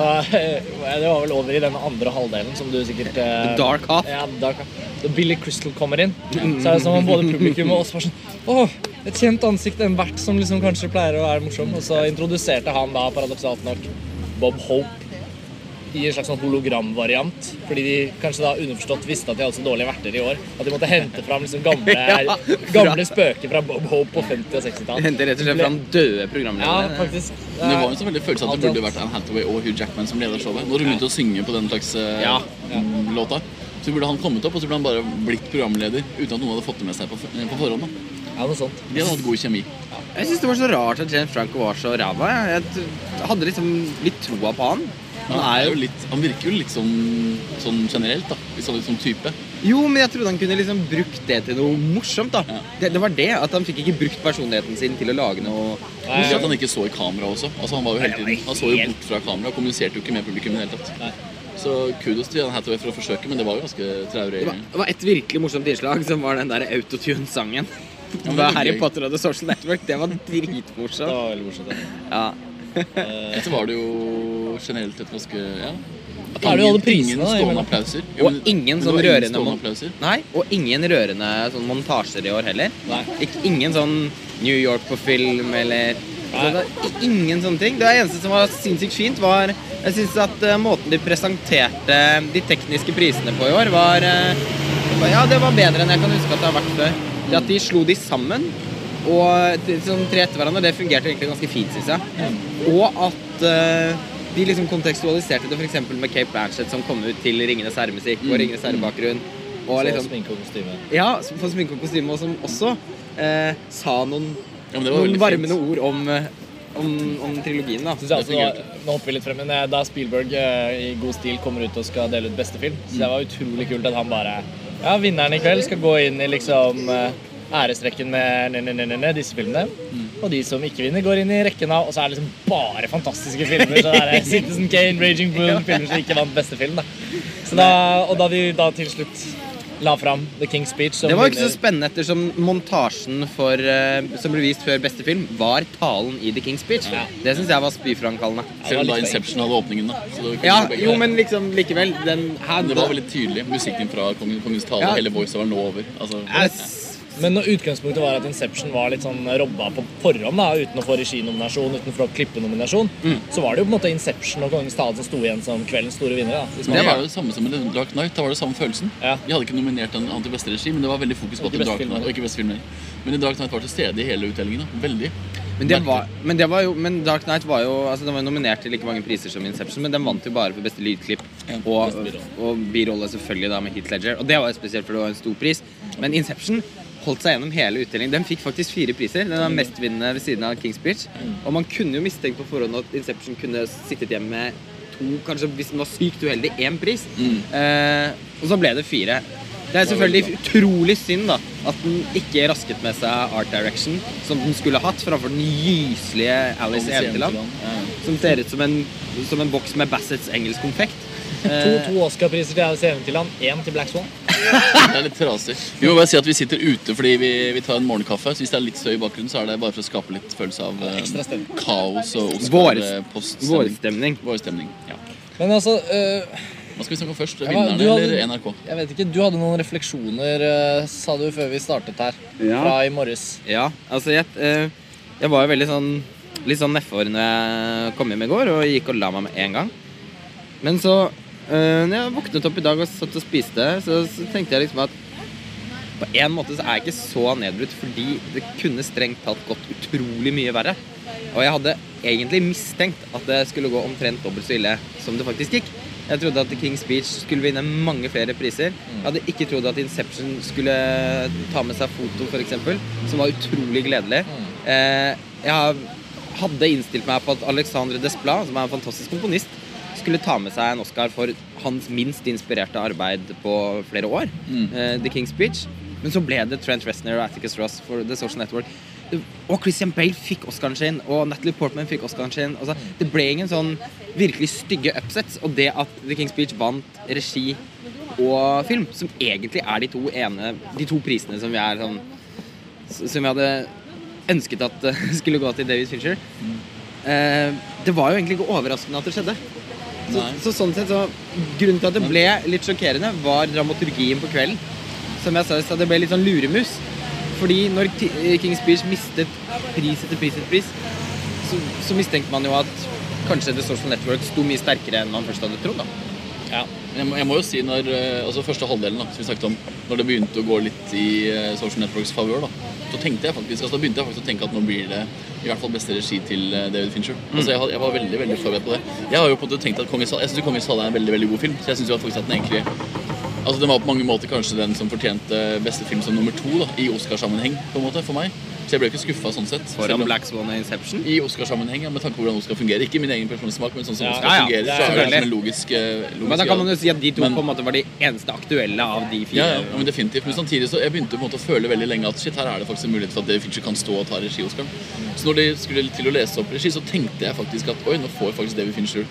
*laughs* Det var vel over i den andre halvdelen som du sikkert The Dark half. Ja, the Dark Half. Da Billy Crystal kommer inn, *laughs* så er det som om både publikum og oss var sånn Åh, et kjent ansikt, en vert som liksom kanskje pleier å være morsom. Og så introduserte han da paradoksalt nok Bob Hope i en slags sånn hologramvariant. Fordi de kanskje da underforstått visste at de hadde så dårlige verter i år. At de måtte hente fram liksom gamle, *laughs* Ja, gamle spøker fra Bob Hope på 50- og 60-tallet. Hente rett og slett fram døde programledere. Ja, faktisk. Men det var en så veldig følelse at det burde vært Anne Hathaway og Hugh Jackman som leder showet. Når hun begynte å synge på den slags ja, Ja. mm, låta, så burde han kommet opp og så burde han bare blitt programleder uten at noen hadde fått det med seg på, eh, på forhånd. Da. Ja, noe sånt. De hadde hatt god kjemi. Jeg syns det var så rart at Jane Franco var så ræva. jeg. Jeg hadde liksom litt troa på han. Han, er jo litt, han virker jo litt sånn, sånn generelt, da. Litt sånn, litt sånn type. Jo, men jeg trodde han kunne liksom brukt det til noe morsomt. da Ja. det, det var det, at han fikk ikke brukt personligheten sin til å lage noe Nei, at han ikke så i kamera også. Altså, han var jo hele tiden Han så jo bort fra kamera og kommuniserte jo ikke med publikum i det hele tatt. Nei. Så kudos til Hathaway for å forsøke, men det var jo ganske traurig. Det var, det var et virkelig morsomt innslag, som var den der autotune-sangen. det var Harry. Potter og The Social Network. Det var Det dritmorsomt. var veldig morsomt. ja. Ja. Etter var det jo generelt et ganske Ja. Er det alle prisene, ingen da, stående applauser. Og ingen sånn rørende applauser. Nei, og ingen rørende sånn montasjer i år heller. Nei. Ikke, ingen sånn New York på film eller så er Ingen sånne ting. Det eneste som var sinnssykt fint, var Jeg syns at uh, måten de presenterte de tekniske prisene på i år, var uh, Ja, det var bedre enn jeg kan huske at det har vært før. Det at de slo de sammen og sånn tre etter hverandre, det fungerte egentlig ganske fint, syns jeg. Og at eh, de liksom kontekstualiserte det f.eks. med Cape Blanchett som kom ut til Ringenes herremusikk og Ringenes herre-bakgrunn. Og liksom sminke og kostyme. ja, for sminke og kostyme, og som også eh, sa noen, Ja, var noen varmende fint. ord om, eh, om, om trilogien. da. Jeg altså, nå hopper vi litt frem, men eh, Da Spielberg eh, i god stil kommer ut og skal dele ut beste film, så det var utrolig kult at han bare Ja, vinneren i kveld skal gå inn i liksom eh, æresrekken med ne, ne, ne, disse filmene. Og de som ikke vinner, går inn i rekken av Og så er det liksom bare fantastiske filmer. Så det er *laughs* Citizen Kane, Raging Bull, filmer som ikke vant beste film. da. Så da og da vi da til slutt la fram The King's Speech som Det var ikke så spennende ettersom montasjen for, eh, som ble vist før beste film, var talen i The King's Speech. Ja. Det syns jeg var spyframkallende. Selv om da Inception hadde åpningen, da. Så det, Ja, jo, men liksom likevel den her, det var veldig tydelig. Musikken fra Kongens tale, Ja. hele voiceoveren lå over. Altså, Jeg- Men når utgangspunktet var at Inception var litt sånn robba på forhånd, da, uten å få reginominasjon, uten å få klippenominasjon, så var det jo på en måte Inception og Kongens tale som sto igjen som kveldens store vinnere. da. Det var jo det samme som med Dark Knight. Da var det samme følelsen. Ja. Vi hadde ikke nominert en annen til beste regi, men det var veldig fokus på at Dark Knight, og ikke beste filmer. Men i Dark Knight var til stede i hele utdelingen. da. Veldig. Men, det var, men, det var jo, men Dark Knight var jo altså Den var nominert til like mange priser som Inception, men den vant jo bare for beste lydklipp. Og, og birolle, selvfølgelig, da med Heat Ledger. Og det var jo spesielt, for det var en stor pris. Men Inception holdt seg gjennom hele utdelingen. Den fikk faktisk fire priser. Den var mestvinnende ved siden av King's Beach. Og man kunne jo mistenke på forhånd at Inception kunne sittet hjemme med to, kanskje hvis den var sykt uheldig, én pris. Eh, og så ble det fire. Det er selvfølgelig utrolig synd da at den ikke rasket med seg Art Direction, som den skulle hatt, framfor den gyselige Alice i Eventyland. Som ser ut som en, som en boks med Bassets engelsk konfekt. *laughs* To, Eh, to Oscar-priser til Alice i Eventyrland, én til Black Swan. Det er litt trasig. Vi må bare si at vi sitter ute fordi vi, vi tar en morgenkaffe. Så hvis det er litt støy i bakgrunnen, så er det bare for å skape litt følelse av eh, kaos og Vår- Oscar-poststemning. Vårstemning. Vår stemning. Ja. Men altså øh, Hva skal vi snakke om først? Vinnerne ja, hadde- eller NRK? Jeg vet ikke, Du hadde noen refleksjoner, øh, sa du før vi startet her. Ja. Fra i morges. Ja, altså jeg, eh, jeg var jo veldig sånn litt sånn nedfor når jeg kom hjem i går og gikk og la meg med en gang. Men så, når jeg våknet opp i dag og satt og spiste, så, så tenkte jeg liksom at på en måte så er jeg ikke så nedbrutt, fordi det kunne strengt tatt gått utrolig mye verre. Og jeg hadde egentlig mistenkt at det skulle gå omtrent dobbelt så ille som det faktisk gikk. Jeg trodde at King's Beach skulle vinne mange flere priser. Jeg hadde ikke trodd at Inception skulle ta med seg foto, f.eks., som var utrolig gledelig. Eh, jeg hadde innstilt meg på at Alexandre Desplat, som er en fantastisk komponist, skulle ta med seg en Oscar for hans minst inspirerte arbeid på flere år, eh, The King's Speech. Men så ble det Trent Reznor og Atticus Ross for The Social Network. Og Christian Bale fikk Oscaren sin, og Natalie Portman fikk Oscaren sin. Altså, det ble ingen sånn virkelig stygge upsets. Og det at The King's Speech vant regi og film, som egentlig er de to ene De to prisene som vi er sånn Som vi hadde ønsket at eh, *laughs* skulle gå til David Fincher. Eh, det var jo egentlig ikke overraskende at det skjedde. Så, så sånn sett så Grunnen til at det ble litt sjokkerende, var dramaturgien på kvelden. Som jeg sa, i stad, det ble litt sånn luremus. Fordi når Ti- King's Beach mistet pris etter pris etter pris, så, så mistenkte man jo at kanskje The Social Network sto mye sterkere enn man først hadde trodd. da. Ja. Jeg må, jeg må jo si når, eh, altså Første halvdelen da, som vi snakket om, når det begynte å gå litt i eh, Social Networks favør, da, så tenkte jeg faktisk, altså da begynte jeg faktisk å tenke at nå blir det i hvert fall beste regi til eh, David Fincher. Altså jeg, jeg var veldig veldig forberedt på det. Jeg har jo på en måte tenkt at Kongens Hall, jeg synes Kongens Hall er en veldig veldig god film. Så jeg synes at faktisk at den egentlig Altså Den var på mange måter kanskje den som fortjente beste film som nummer to da, i Oscar-sammenheng. på en måte, for meg. Så jeg ble ikke skuffa sånn sett. Foran Black Swan og Inception. I Oscar-sammenheng, ja, med tanke på hvordan Oscar fungerer. Ikke min egen personlige smak, men sånn som Ja, Oscar ja, fungerer. er så er det liksom en logisk, eh, logisk Men da kan man jo si at de to Men- på en måte var de eneste aktuelle av de fire. ja, men definitivt. Men samtidig så jeg begynte på en måte å føle veldig lenge at shit, her er det faktisk en mulighet for at David Fincher kan stå og ta regi-Oscaren. Så når de skulle til å lese opp regi, så tenkte jeg faktisk at oi, nå får faktisk David Fincher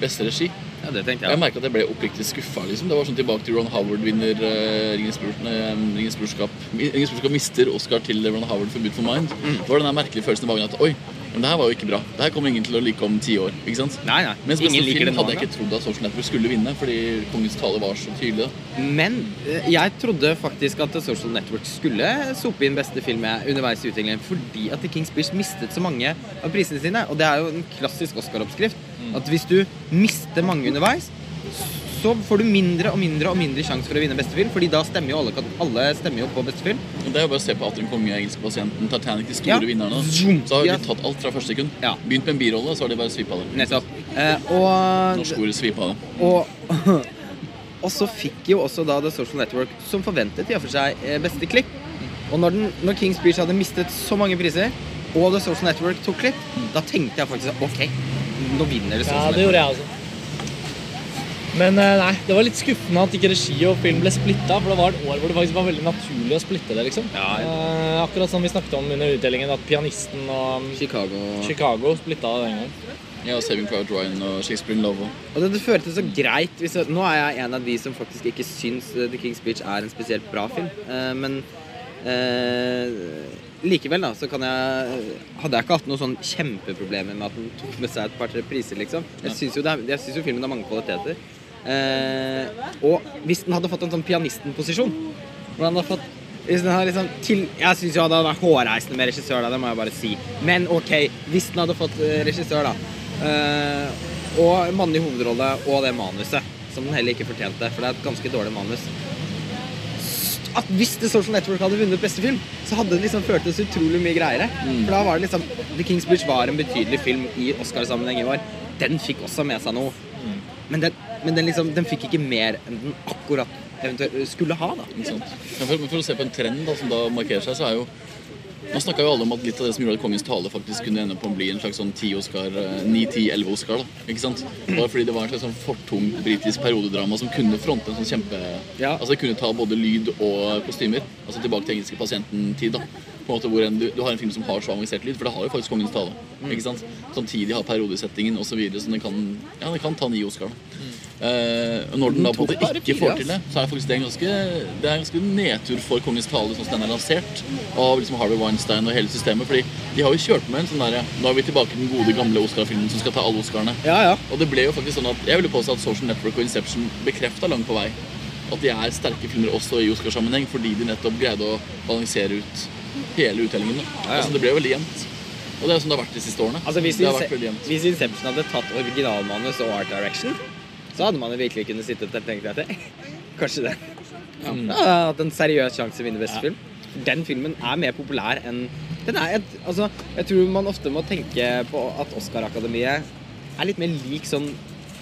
beste regi. Ja, det tenkte Jeg jeg. merket at jeg ble oppriktig skuffa. Liksom. Det var sånn tilbake til Ron Howard vinner uh, Ringens eh, Ringens brorskap. Mister Oscar til Ron Howard for Beautiful Mind. Mm. Det var den merkelige følelsen i magen at oi, men det her var jo ikke bra. Det her kommer ingen til å like om ti år. ikke sant? Nei, nei. Mens Ingen liker film hadde jeg ikke trodd at Social Network skulle vinne, fordi Kongens tale var så tydelig. Men eh, jeg trodde faktisk at Social Network skulle sope inn beste film underveis i utviklingen, fordi at The King's Speech mistet så mange av prisene sine. Og det er jo en klassisk Oscar-oppskrift. At hvis du mister mange underveis, så får du mindre og mindre og mindre sjanse for å vinne beste film, fordi da stemmer jo alle, alle stemmer jo på beste film. Det er jo bare å se på Atter en konge, engelske pasienten, Titanic, de store Ja. vinnerne. Så har de tatt alt fra første sekund. Ja. Begynt med en birolle, så har de bare svipa det. Nettopp. Eh, og Norsk ord svipa det. Og, *laughs* og så fikk jo også da The Social Network, som forventet i og for seg, eh, beste klipp. Og når, den, når King's Beach hadde mistet så mange priser, og The Social Network tok klipp, da tenkte jeg faktisk OK, nå vinner The Ja, Social det Network. gjorde jeg også. Men eh, nei, det var litt skuffende at ikke regi og film ble splitta. For det var et år hvor det faktisk var veldig naturlig å splitte det. liksom. Ja. Eh, akkurat som vi snakket om under utdelingen, at pianisten og um, Chicago. Chicago splitta det den gangen. Ja, og Saving Private Ryan og Shakespeare in Love. og- det, det føltes så greit hvis jeg, Nå er jeg en av de som faktisk ikke syns eh, The King's Speech er en spesielt bra film. Eh, men eh, likevel, da, så kan jeg Hadde jeg ikke hatt noen sånn kjempeproblemer med at den tok med seg et par-tre priser, liksom. Jeg syns jo, jo filmen har mange kvaliteter. Eh, og hvis den hadde fått en sånn pianisten-posisjon den hadde fått hvis den hadde liksom til, Jeg syns jo det hadde vært hårreisende med regissør, da, det må jeg bare si. Men OK, hvis den hadde fått eh, regissør, da. eh, og mannlig hovedrolle og det manuset, som den heller ikke fortjente, for det er et ganske dårlig manus. At hvis The Social Network hadde vunnet beste film, så hadde det liksom føltes utrolig mye greiere. For da var det liksom The King's Bridge var en betydelig film i Oscarsammenheng i år. Den fikk også med seg noe. Men, den, men den, liksom, den fikk ikke mer enn den akkurat eventuelt skulle ha, da. Liksom. For, for å se på en trend da, som da markerer seg, så er jo Nå snakka jo alle om at litt av det som gjorde at Kongens tale faktisk kunne ende på å bli en slags sånn 10 Oscar, eh, 9-10-11 Oscar. da, ikke sant? Bare fordi det var en slags sånn fortungt britisk periodedrama som kunne fronte en sånn kjempe Ja. Altså det kunne ta både lyd og kostymer. Altså tilbake til engelske pasienten-tid. da. På en måte hvor en, du, du har en film som har så avansert lyd, for det har jo faktisk Kongens tale. ikke sant? Samtidig har periodesettingen osv. Så, videre, så den kan, ja, den kan ta ni Oscar. da. Eh, når den da på en måte ikke får til det, så er faktisk det en ganske, det er en ganske nedtur for Kongens tale sånn som den er lansert av liksom Harvey Weinstein og hele systemet. fordi de har jo kjørt med en sånn derre Nå er vi tilbake til den gode, gamle Oscar-filmen som skal ta alle Oscarene. Ja, ja. Og det ble jo faktisk sånn at jeg ville påstå at Social Network og Inception bekrefta langt på vei at de er sterke filmer også i Oscarsammenheng, fordi de nettopp greide å balansere ut hele uttellingen. Ja, ja. Altså, det ble veldig jevnt. Og det er sånn det har vært de siste årene. Altså hvis, hvis Inception hadde tatt originalmanus og art direction, så hadde man virkelig kunnet sitte og tenkt at det, *laughs* Kanskje det. Ja, hatt en seriøs sjanse til å vinne beste film. Den filmen er mer populær enn Den er, et, altså, jeg tror man ofte må tenke på at Oscar-akademiet er litt mer lik sånn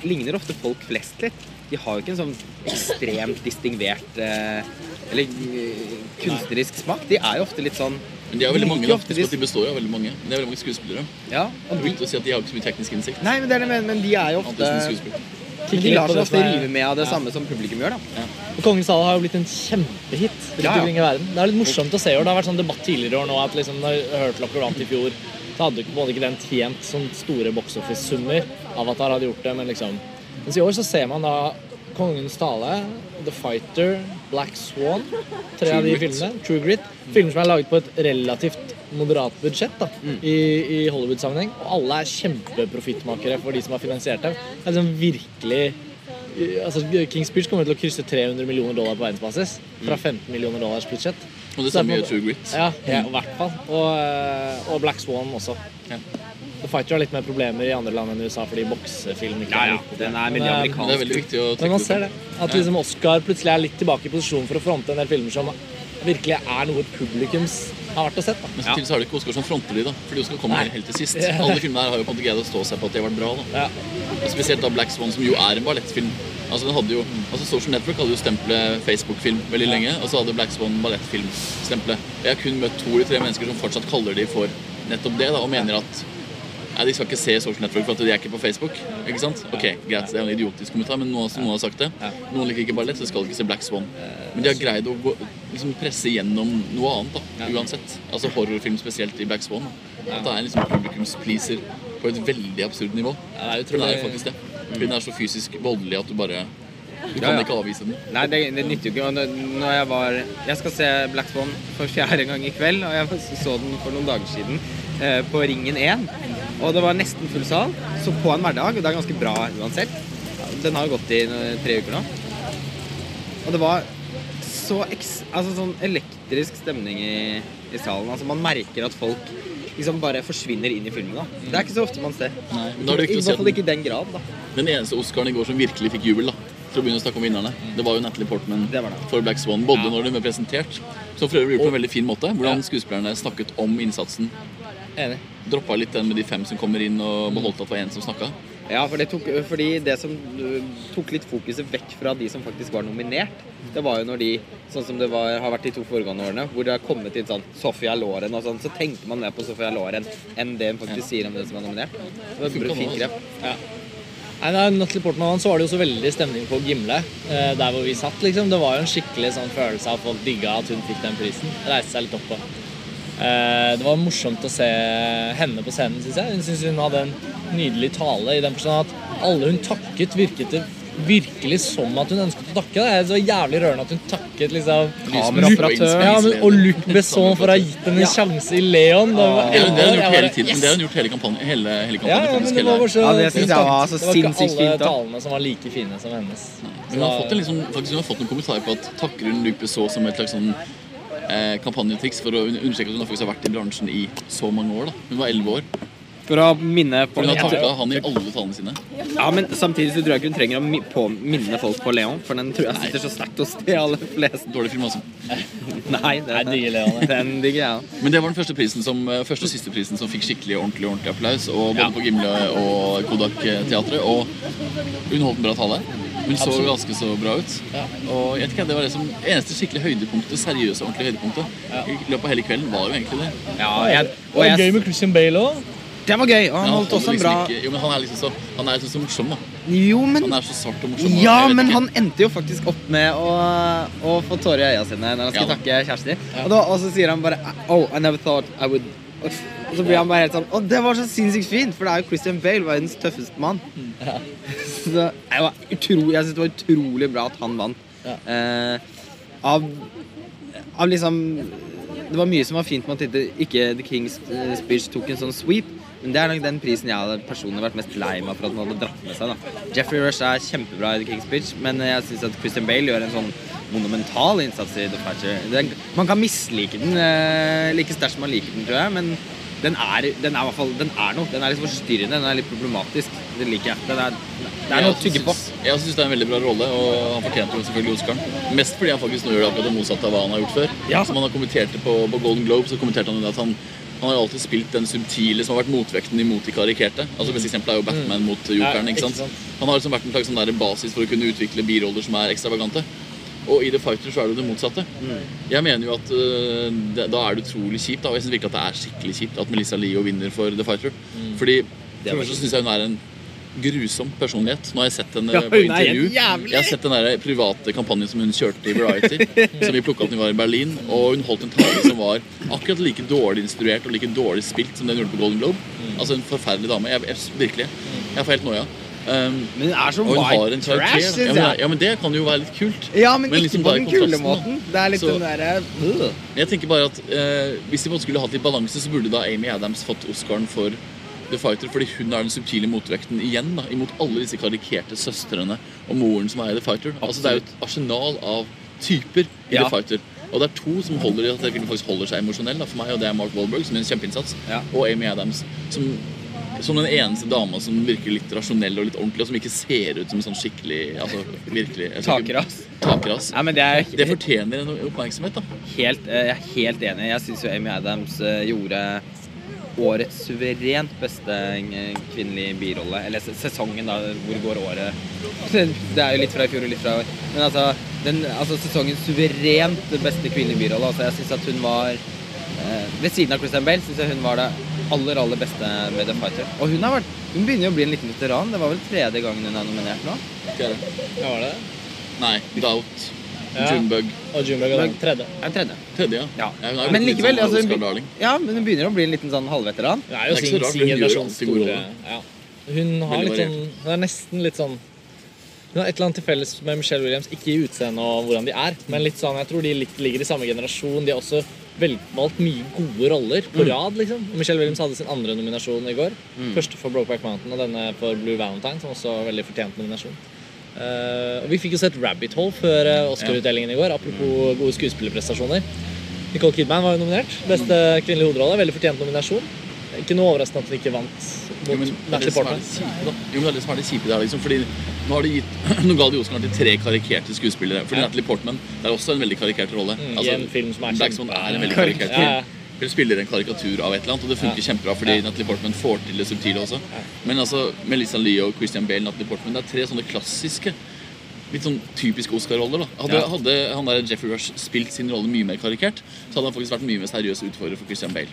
Ligner ofte folk flest litt. De har jo ikke en sånn ekstremt distingvert eh, eller eh, kunstnerisk smak. De er jo ofte litt sånn Men de er veldig mange, ofte de- består jo av veldig mange. Men det er veldig mange skuespillere. Ja, er vilt å si at de har ikke så mye teknisk innsikt. Nei, men det er det, men, men de er jo ofte. Men de lar seg ofte rive med av det Ja. samme som publikum gjør, da. Og Kongens sal har jo blitt en kjempehit Ja, ja. Det er litt morsomt å se i år. Det har vært sånn debatt tidligere år nå at liksom, når Hurtlocker vant i fjor, så hadde ikke, på en måte ikke den tjent sånne store box office-summer. Avatar hadde gjort det, men liksom Mens i år så ser man da Kongens tale, The Fighter, Black Swan, tre av de filmene. True Grit. Filmer som er laget på et relativt moderat budsjett da, i, i Hollywood-sammenheng. Og alle er kjempeprofittmakere for de som har finansiert dem. Det er liksom virkelig altså, King's Speech kommer til å krysse 300 millioner dollar på verdensbasis. Fra 15 millioner dollars budsjett. Og det samme gjør True Grit. Ja, ja, i hvert fall. Og, eh, og Black Swan også. Ja. Fighter har litt mer problemer i andre land enn USA fordi boksefilm ikke Ja, ja. like. Den er Men, veldig eh, Men det er veldig viktig å Men man ser det. At liksom Oscar plutselig er litt tilbake i posisjon for å fronte en del filmer som virkelig er noe publikums har vært og sett. da. Men samtidig så har de ikke Oscar som fronter de, da. Fordi Oscar kommer Nei. helt til sist. *laughs* Alle filmene her har jo på en måte greid å stå seg på at de har vært bra. da. Ja. Og Spesielt da Black Swan, som jo er en ballettfilm. Altså den hadde jo, altså Social Network hadde jo stempelet Facebook-film veldig lenge, og så hadde Black Swan ballettfilm-stempelet. Jeg har kun møtt to eller tre mennesker som fortsatt kaller de for nettopp det, da, og mener at Nei, De skal ikke se Social Network for at de er ikke på Facebook. ikke sant? Ok, Greit, det er en idiotisk kommentar, men noen, noen har sagt det. Noen liker ikke ballett, så skal de ikke se Black Swan. Men de har greid å gå, liksom presse gjennom noe annet, da, uansett. Altså horrorfilm spesielt i Black Swan. At det er liksom publikumspleaser på et veldig absurd nivå. Ja, det er jo faktisk det. Den er så fysisk voldelig at du bare Du kan Ja, ja. ikke avvise den. Nei, det, det nytter jo ikke. Når- Når jeg var Jeg skal se Black Swan for fjerde gang i kveld, og jeg så den for noen dager siden eh, på Ringen 1. Og det var nesten full sal, så på en hverdag, og det er ganske bra uansett. Den har jo gått i tre uker nå. Og det var så eks, altså sånn elektrisk stemning i, i salen. Altså Man merker at folk liksom bare forsvinner inn i filmen. da. Det er ikke så ofte man ser. Nei, I hvert fall ikke i den grad. da. Den eneste Oscaren i går som virkelig fikk jubel, da, for å begynne å snakke om vinnerne, det var jo Natalie Portman Det var det. for Black Swan. Både når den ble presentert, som for øvrig gjort på en veldig fin måte, hvordan skuespillerne snakket om innsatsen. Enig. Droppa litt den med de fem som kommer inn, og beholdt at det var én som snakka. Ja, for det tok, fordi det som uh, tok litt fokuset vekk fra de som faktisk var nominert, det var jo når de, sånn som det var, har vært de to foregående årene, hvor det har kommet inn sånn Sofia Loren og sånn, så tenker man mer på Sofia Loren enn det hun faktisk sier om den som er nominert. Det var et fint grep. Ja. Nei, da Natalie Portman så var det jo så veldig stemning på Gimle, eh, der hvor vi satt. liksom. Det var jo en skikkelig sånn følelse av at folk digga at hun fikk den prisen. Reiste seg litt opp på. Eh, det var morsomt å se henne på scenen, syns jeg. Hun synes hun hadde en nydelig tale i den forstand at alle hun takket, virket det virkelig som at hun ønsket å takke. Det var så jævlig rørende at hun takket liksom Kameraoperatør. Ja, og Luc Besson for å ha gitt henne en sjanse i Leon. Det var, ja, har det har hun gjort hele tiden. yes! Det har hun gjort hele kampanjen. Hele, hele kampanjen ja, men det hele var bare så Ja, det synes jeg var så Det var ikke alle talene som var like fine som hennes. Hun har fått, en liksom, faktisk, hun har fått noen kommentarer på at takker hun Luc Besson som et slags sånn eh, kampanjetriks for å un- understreke at hun faktisk har vært i bransjen i så mange år. da. Hun var elleve år. For å minne på hun har takka han i alle talene sine. Ja, men samtidig så tror jeg ikke hun trenger å på, minne folk på Leon, for den tror jeg sitter så sterkt hos de aller fleste. Dårlig film, også. Nei, Jeg den, digger Leon. jeg. den digger jeg òg. Men det var den første prisen som, eh, første og siste prisen som fikk skikkelig ordentlig ordentlig applaus. Og både på Gimle og Kodak-teatret. Og hun holdt en bra tale. Hun så Absolutt. ganske så bra ut. Ja. Og jeg vet ikke, det var det som eneste skikkelig høydepunktet, seriøse ordentlige høydepunktet i løpet av hele kvelden, var jo egentlig det. Ja, jeg, og jeg, gøy med Christian Bale òg. det var gøy, og han Men holdt også en liksom bra ikke, Jo, men han er liksom så, han er liksom så morsom, da. Jo, men Han er så svart og morsom. og Ja, jeg men ikke. han endte jo faktisk opp med å, å få tårer i øya sine når han skulle Ja. takke kjæresten Ja. Og, da- og så sier han bare Oh, I never thought I would Og så blir han bare helt sånn Å, det var så sinnssykt fint, for det er jo Christian Bale, verdens tøffeste mann. *laughs* Så det var utrolig, jeg syns det var utrolig bra at han vant. Ja. Eh, av, av liksom Det var mye som var fint med at ikke- The King's eh, Speech tok en sånn sweep. Men det er nok den prisen jeg hadde personlig vært mest lei meg for at den hadde dratt med seg. da Jeffrey Rush er kjempebra i The King's Speech, men jeg syns at Christian Bale gjør en sånn monumental innsats i The Fighter. Den, man kan mislike den eh, like sterkt som man liker den, tror jeg, men den er, den er i hvert fall Den er noe. Den er litt forstyrrende, den er litt problematisk. Det liker jeg. Den er, det er noe å tygge på. Jeg syns det er en veldig bra rolle, og han fortjente jo selvfølgelig Oscaren. Mest fordi han faktisk nå gjør det akkurat det motsatte av hva han har gjort før. Ja. Som han har kommentert på, på Golden Globe, så kommenterte han at han Han har alltid spilt den subtile som har vært motvekten imot de karikerte. Altså Beste eksempel er jo Batman mot jokeren. Ikke sant? Han har liksom vært en slags sånn basis for å kunne utvikle biroller som er ekstravagante. Og i The Fighter så er det jo det motsatte. Jeg mener jo at øh, det, da er det utrolig kjipt, da, og jeg syns virkelig at det er skikkelig kjipt at Melissa Leo vinner for The Fighter. Fordi for det første så syns jeg hun er en grusom personlighet. Nå har jeg sett henne Ja, på er intervju. Jeg har sett den der private kampanjen som hun kjørte i Variety, *laughs* som vi plukka opp da vi var i Berlin. Og hun holdt en tale som var akkurat like dårlig instruert og like dårlig spilt som den hun gjorde på Golden Globe. Altså en forferdelig dame. Jeg, jeg, virkelig. Jeg får helt noia. Um, Men hun er så white en trash. Ja, syns men, jeg. ja, men det kan jo være litt kult. Ja, men, Men ikke liksom på den kule da. måten. Det er litt Så- den derre øh. Jeg tenker bare at eh, Hvis de måtte skulle hatt litt balanse, så burde da Amy Adams fått Oscaren for The Fighter, fordi hun er den subtile motvekten igjen da, imot alle disse karikerte søstrene og moren som er i The Fighter. Altså Det er jo et arsenal av typer i Ja. The Fighter. Og det er to som holder i at filmen faktisk holder seg emosjonell da, for meg, og det er Mark Wahlberg, som gjør en kjempeinnsats, Ja. og Amy Adams, som, som den eneste dama som virker litt rasjonell og litt ordentlig, og som ikke ser ut som en sånn skikkelig altså, virkelig, Takras. Takras. Ja, men det er Det fortjener en oppmerksomhet, da. helt, eh, jeg er helt enig. Jeg syns jo Amy Adams eh, gjorde årets suverent beste eh, kvinnelige birolle. Eller sesongen, da. Hvor går året? *laughs* Det er jo litt fra i fjor og litt fra i år. Men altså, den, altså sesongens suverent beste kvinnelige birolle. Altså, jeg syns at hun var Ved siden av Christian Bale syns jeg hun var det aller, aller beste med The Fighter. Og hun har vært Hun begynner jo å bli en liten veteran. Det var vel tredje gangen hun er nominert nå? Okay. Ja, var det? Nei, Doubt. Ja. Junebug. Og Junebug er tredje. Er tredje? Tredje, ja. Ja. Ja, er Men likevel, sånn altså, hun, ja, men hun begynner å bli en liten sånn halvveteran. Hun er jo Det er sin, sin generasjons store ja. Hun har Veldig litt sånn Hun er nesten litt sånn Hun har et eller annet til felles med Michelle Williams, ikke i utseende og hvordan de er, men litt sånn, jeg tror de litt, ligger i samme generasjon. De er også velvalgt mye gode roller på rad, liksom. Og Michelle Williams hadde sin andre nominasjon i går. Første for Brokeback Mountain og denne for Blue Valentine, som også var veldig fortjent nominasjon. Uh, og vi fikk jo sett Rabbit Hole før eh, Oscar-utdelingen i går, apropos gode skuespillerprestasjoner. Nicole Kidman var jo nominert. Beste kvinnelige hovedrolle. Veldig fortjent nominasjon. Ikke noe overraskende at hun ikke vant Jo, men det er det kjipe. Jo, men det er det som er det kjipe der, liksom. Fordi nå har de gitt *clears throat* Nå ga de Oscar til tre karikerte skuespillere. Fordi Ja. Natalie Portman det er også en veldig karikert rolle. Mm, Altså, I en film som er Black Swan er en veldig Karikert. film. Ja, ja. Hun spiller en karikatur av et eller annet, og det funker kjempebra fordi. Natalie Portman får til det subtile også. Men altså, Melissa Lee og Christian Bale, Natalie Portman, det er tre sånne klassiske Litt sånn typiske Oscar-roller. da Hadde, Ja. hadde han der Jeffrey Rush spilt sin rolle mye mer karikert, så hadde han faktisk vært mye mer seriøs utfordrer for Christian Bale.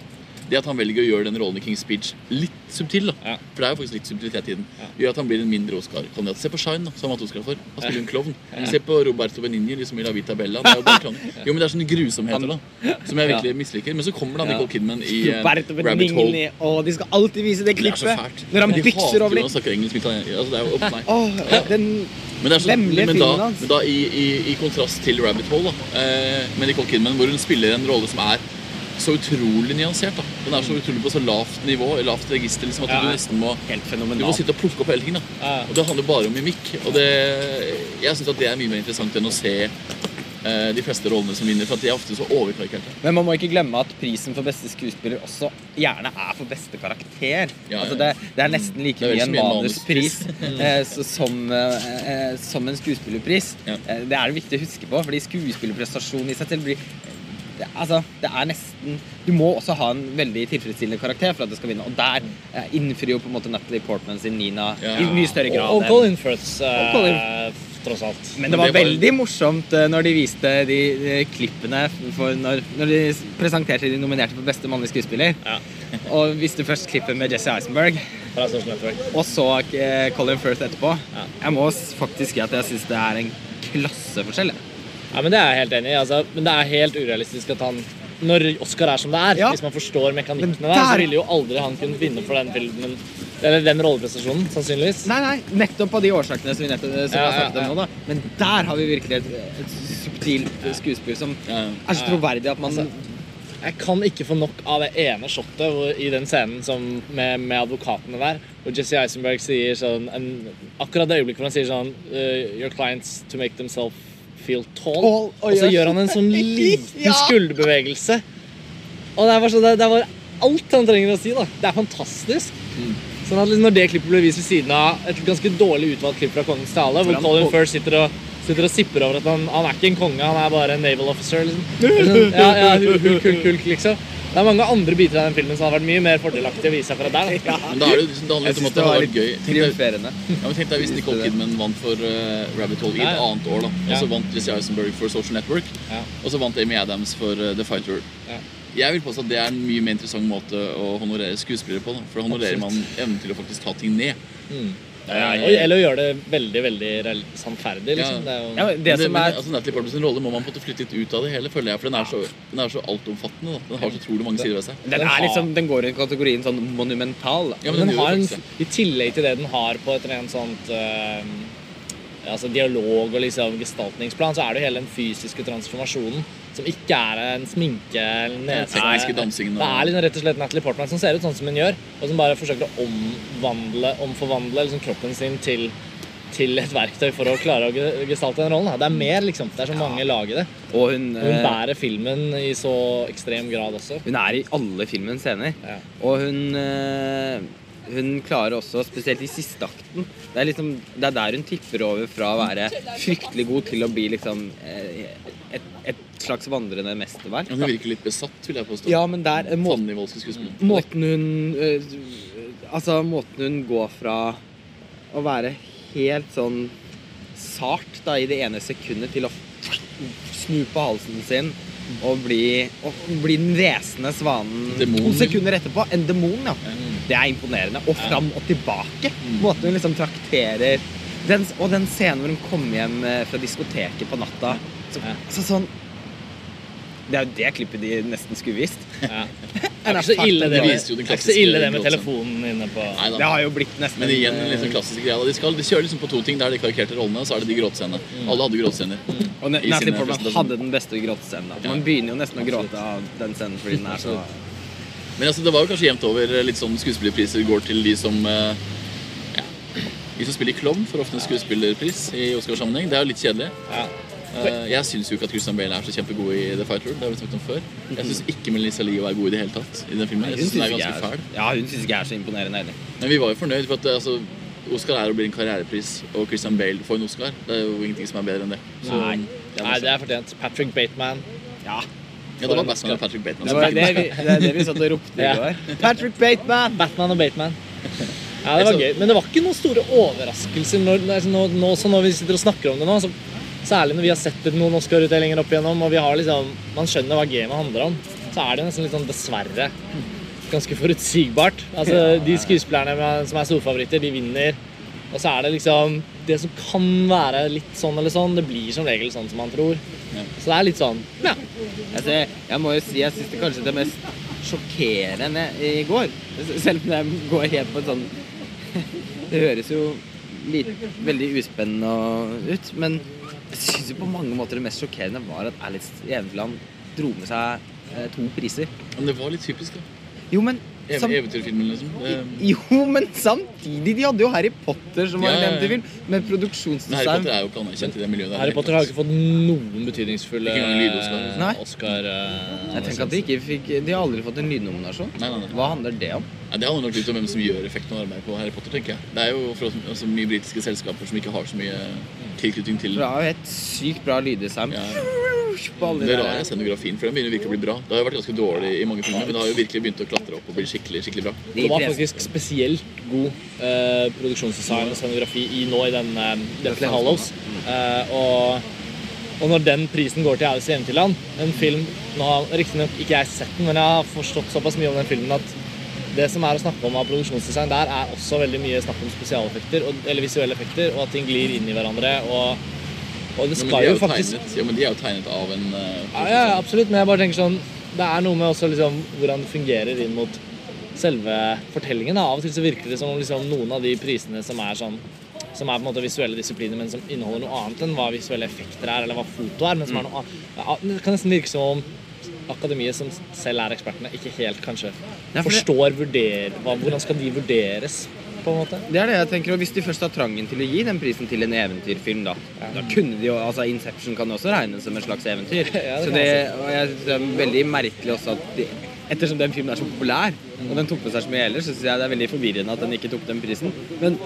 Det at han velger å gjøre den rollen i King's Speech litt subtil, da Ja. for det er jo faktisk litt subtilitet i den, Ja. gjør at han blir en mindre Oscar-kandidat. Se på Shine, da, som han vant Oscar for. Han spiller en klovn. Se på Roberto Benigni liksom i La Vita Bella. Det er jo bare. *laughs* Jo, men det er sånne grusomheter, da, som jeg virkelig misliker. Men så kommer da Nicole Kidman i Roberto Rabbit Hole. Og de skal alltid vise det Det er så klippet. fælt. Når han De bykser over litt. å snakke engelsk. Altså, det er jo opp, nei. Åh, den Men, det er så, men, da, men da i, i, i kontrast til Rabbit Hole, da, eh, med Nicole Kidman, hvor hun spiller en rolle som er så utrolig nyansert. da. Den er så utrolig på så lavt nivå, lavt register, liksom, at Ja. du nesten må helt du må sitte og plukke opp hele ting. da. Ja. Og det handler bare om mimikk. Og det, jeg syns det er mye mer interessant enn å se eh, de fleste rollene som vinner, for at de er ofte så overkarikerte. Men man må ikke glemme at prisen for beste skuespiller også gjerne er for beste karakter. Ja. Altså det, det er nesten like er mye en manuspris *laughs* eh, som, eh, eh, som en skuespillerpris. Ja. Eh, det er det viktig å huske på, fordi skuespillerprestasjonen i seg selv blir det, altså, det er nesten Du må også ha en veldig tilfredsstillende karakter for at det skal vinne. Og der eh, innfrir jo på en måte Natalie Portman sin Nina Ja. i mye større grad. Og, og Colin Firth, eh, Colin- tross alt. Men det var veldig morsomt eh, når de viste de, de klippene for når, når de presenterte de nominerte for beste mannlige skuespiller. Ja. Og viste først klippet med Jesse Eisenberg, Fra Social Network. og så eh, Colin Firth etterpå. Ja. Jeg må faktisk si at jeg syns det er en klasseforskjell. Ja, men Det er jeg helt enig i. Altså, men det er helt urealistisk at han Når Oscar er som det er, Ja. hvis man forstår mekanikkene der, der, så ville jo aldri han kunnet vinne for den filmen Eller den rolleprestasjonen, sannsynligvis. Nei, nei, nettopp av de årsakene som vi nettopp som Ja, har snakket om nå. da. Men der har vi virkelig et, et subtilt skuespill som er så troverdig at man Altså, Jeg kan ikke få nok av det ene shotet hvor, i den scenen som, med, med advokatene der, hvor Jesse Eisenberg sier sånn en, Akkurat det øyeblikket hvor han sier sånn uh, Your clients to make themselves feel tall. Tall, og og så gjør- han en sånn *laughs* liten Ja. skulderbevegelse. Og det er bare, så, det, det var alt han trenger å si. da Det er fantastisk. Sånn at liksom, Når det klippet ble vist ved siden av et ganske dårlig utvalgt klipp fra Kongens tale, hvor Colin First sitter og sitter og sipper over at han, han er ikke en konge, han er bare en naval officer. Liksom. *laughs* Ja, ja, hulk, hulk, hulk, liksom. Det er mange andre biter av den filmen som hadde vært mye mer fordelaktig å vise fra der. Da. Men da er det, jo liksom- det handler litt om at det har vært gøy. Tenk deg, triumferende. ja, men tenk deg hvis Nicole Kidman vant for uh, Rabbit Hole i et annet år, da. Og Ja. så vant Jesse Eisenberg for Social Network. Ja. Og så vant Amy Adams for uh, The Fighter. Ja. Jeg vil påstå at det er en mye mer interessant måte å honorere skuespillere på. Da. For da honorerer man evnen til å faktisk ta ting ned. Ja, og- eller å gjøre det veldig veldig sannferdig. Liksom. Det er jo, Ja, men Men det som er altså, Natalie Portman sin rolle må man på flytte litt ut av det hele, føler jeg. For den er så, den er så altomfattende. Da. Den har så utrolig mange sider ved seg. den, er liksom, den går i kategorien sånn monumental. Ja, men den, den har en. I tillegg til det den har på et rent sånt uh, altså dialog og liksom gestaltningsplan, så er det jo hele den fysiske transformasjonen som ikke er en sminke eller nese. Det er liksom rett og slett Natalie Portman som ser ut sånn som hun gjør, og som bare forsøker å omvandle, omforvandle liksom kroppen sin til, til et verktøy for å klare å gestalte den rollen. Det er mer, liksom. Det er så mange lag i det. Og hun, hun eh, bærer filmen i så ekstrem grad også. hun er i alle filmens scener. Ja. Og hun eh, hun klarer også, spesielt i siste akten Det er liksom, det er der hun tipper over fra å være fryktelig god til å bli liksom eh, et slags vandrende mesterverk. Ja, da. virker litt besatt, vil jeg påstå. Ja, men der eh, må, Måten hun eh, Altså, måten hun går fra å være helt sånn sart da, i det ene sekundet til å snu på halsen sin og bli, og bli den hvesende svanen Demon, to sekunder etterpå. En demon, ja. Det er imponerende. Og fram og tilbake. Måten hun liksom trakterer den, Og den scenen hvor hun kommer hjem eh, fra diskoteket på natta. Så, Ja. så sånn Det er jo det klippet de nesten skulle vist. Ja. *laughs* Det er ikke så ille det Det det ikke så ille det med telefonen inne på Nei Det har jo blitt nesten Men igjen en eh, klassisk greie. De, skal, de kjører liksom på to ting. Det er de karikerte rollene, og så er det de gråtscenene. Alle hadde gråtscener. Og i Natalie Portman hadde den beste gråtscenen. Ja. Man begynner jo nesten å gråte av den scenen fordi den er så Men altså, det var jo kanskje jevnt over eh, litt sånn skuespillerpriser går til de som eh, ja, De som spiller klovn, får ofte en skuespillerpris i Oscarsammenheng. Det er jo litt kjedelig. Ja. Eh, Jeg syns jo ikke at Christian Bale er så kjempegod i The Fighter. Det har vi snakket om før. Jeg syns ikke Melissa Leo er god i det hele tatt. i den filmen. Jeg synes den er ganske fæl. Ja, hun syns ikke jeg er så imponerende heller. Men vi var jo fornøyd, for at altså, Oscar er og blir en karrierepris, og Christian Bale får en Oscar. Det er jo ingenting som er bedre enn det. Så, Nei. det Nei, det er fortjent. Patrick Bateman. Ja, ja, det var Batman og Patrick Bateman. Det var det vi, det det vi satt og ropte i går. Patrick Bateman! Batman og Bateman. Ja, det var gøy. Men det var ikke noen store overraskelser når, når, når, nå, så når vi sitter og snakker om det nå. Så, særlig når vi har sett noen Oscar-utdelinger opp igjennom, og vi har liksom, man skjønner hva gamet handler om, så er det nesten litt sånn dessverre ganske forutsigbart. Altså, De skuespillerne som er storfavoritter, de vinner. Og så er det liksom Det som kan være litt sånn eller sånn, det blir som regel sånn som man tror. Så det er litt sånn Ja. Altså, jeg må jo si jeg syns det kanskje det mest sjokkerende i går Selv om det går helt på et sånn *laughs* Det høres jo litt, veldig uspennende ut, men jeg syns på mange måter det mest sjokkerende var at Alex Eventyland dro med seg eh, to priser. Men det var litt typisk, da. Jo, men sam Eventyrfilmen, liksom. Det, jo, men samtidig! De hadde jo Harry Potter som var Ja, en i film. Men med men Harry. Potter er jo ikke anerkjent i det miljøet der. Harry Potter har ikke fått noen betydningsfulle lyd-Oscar. Nei. Oscar eh, Jeg tenker at De ikke fikk De har aldri fått en lydnominasjon. Nei, nei, nei. Hva handler det om? Nei, det handler nok litt om hvem som gjør effekten av arbeidet på Harry Potter, tenker jeg. Det er jo for oss, altså, mye britiske selskaper som ikke har så mye tilknytning til det er jo helt sykt bra lyddesign ja. Det er rare er scenografien, for den begynner virkelig å bli bra. Det har jo vært ganske dårlig i mange filmer, men det har jo virkelig begynt å klatre opp og bli skikkelig skikkelig bra. Det var faktisk spesielt god eh, produksjonsdesign og scenografi i nå i den uh, Deathly Hallows. Eh, og, og når den prisen går til Alice i Eventyrland, en film Nå har riktignok ikke jeg sett den, men jeg har forstått såpass mye om den filmen at det som er å snakke om av produksjonsdesign der, er også veldig mye snakk om spesialeffekter og, eller visuelle effekter, og at ting glir inn i hverandre. Og, og det skal jo jo faktisk tegnet, ja, men de er jo tegnet av en uh, ja, ja, absolutt, men jeg bare tenker sånn Det er noe med også liksom hvordan det fungerer inn mot selve fortellingen. da. Av og til så virker det som om liksom noen av de prisene som er sånn som er på en måte visuelle disipliner, men som inneholder noe annet enn hva visuelle effekter er, eller hva foto er. men som er noe annet. Ja, Det kan nesten virke som om akademiet, som selv er ekspertene, ikke helt kanskje Ja, for det- forstår vurder, hva, hvordan skal de vurderes, på en måte. Det er det jeg tenker, og Hvis de først har trangen til å gi den prisen til en eventyrfilm, da, da kunne de jo, altså Inception kan også regnes som en slags eventyr. *laughs* Ja, det så det, og jeg det er veldig merkelig også at de, ettersom den filmen er så populær, og den tok med seg så mye ellers, så syns jeg det er veldig forvirrende at den ikke tok den prisen. Men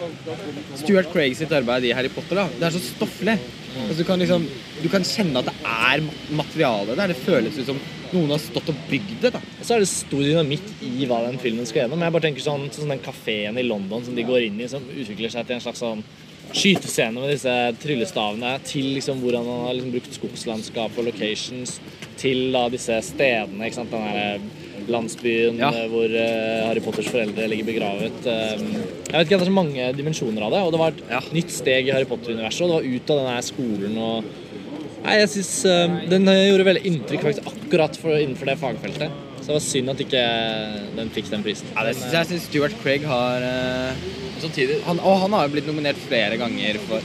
Stuart Craig sitt arbeid i Harry Potter, da, det er så stofflig. Altså, du, kan liksom, du kan kjenne at det er materiale der. Det føles ut som noen har stått og bygd det. da. Så er det stor dynamikk i hva den filmen skal gjennom. Jeg bare tenker sånn, sånn Den kafeen i London som de går inn i, som utvikler seg til en slags sånn skytescene med disse tryllestavene, til liksom hvordan han har liksom brukt skogslandskap og locations, til da disse stedene. ikke sant, Den her landsbyen Ja. eh, hvor eh, Harry Potters foreldre ligger begravet. Eh, jeg vet ikke, Det er så mange dimensjoner av det, og det var et Ja. nytt steg i Harry Potter-universet. Og det var ut av denne skolen og Nei, jeg synes Den gjorde veldig inntrykk faktisk akkurat for, innenfor det fagfeltet. Så det var synd at ikke den fikk den prisen. Ja, det synes jeg synes Stuart Craig har Samtidig han, Og han har jo blitt nominert flere ganger for,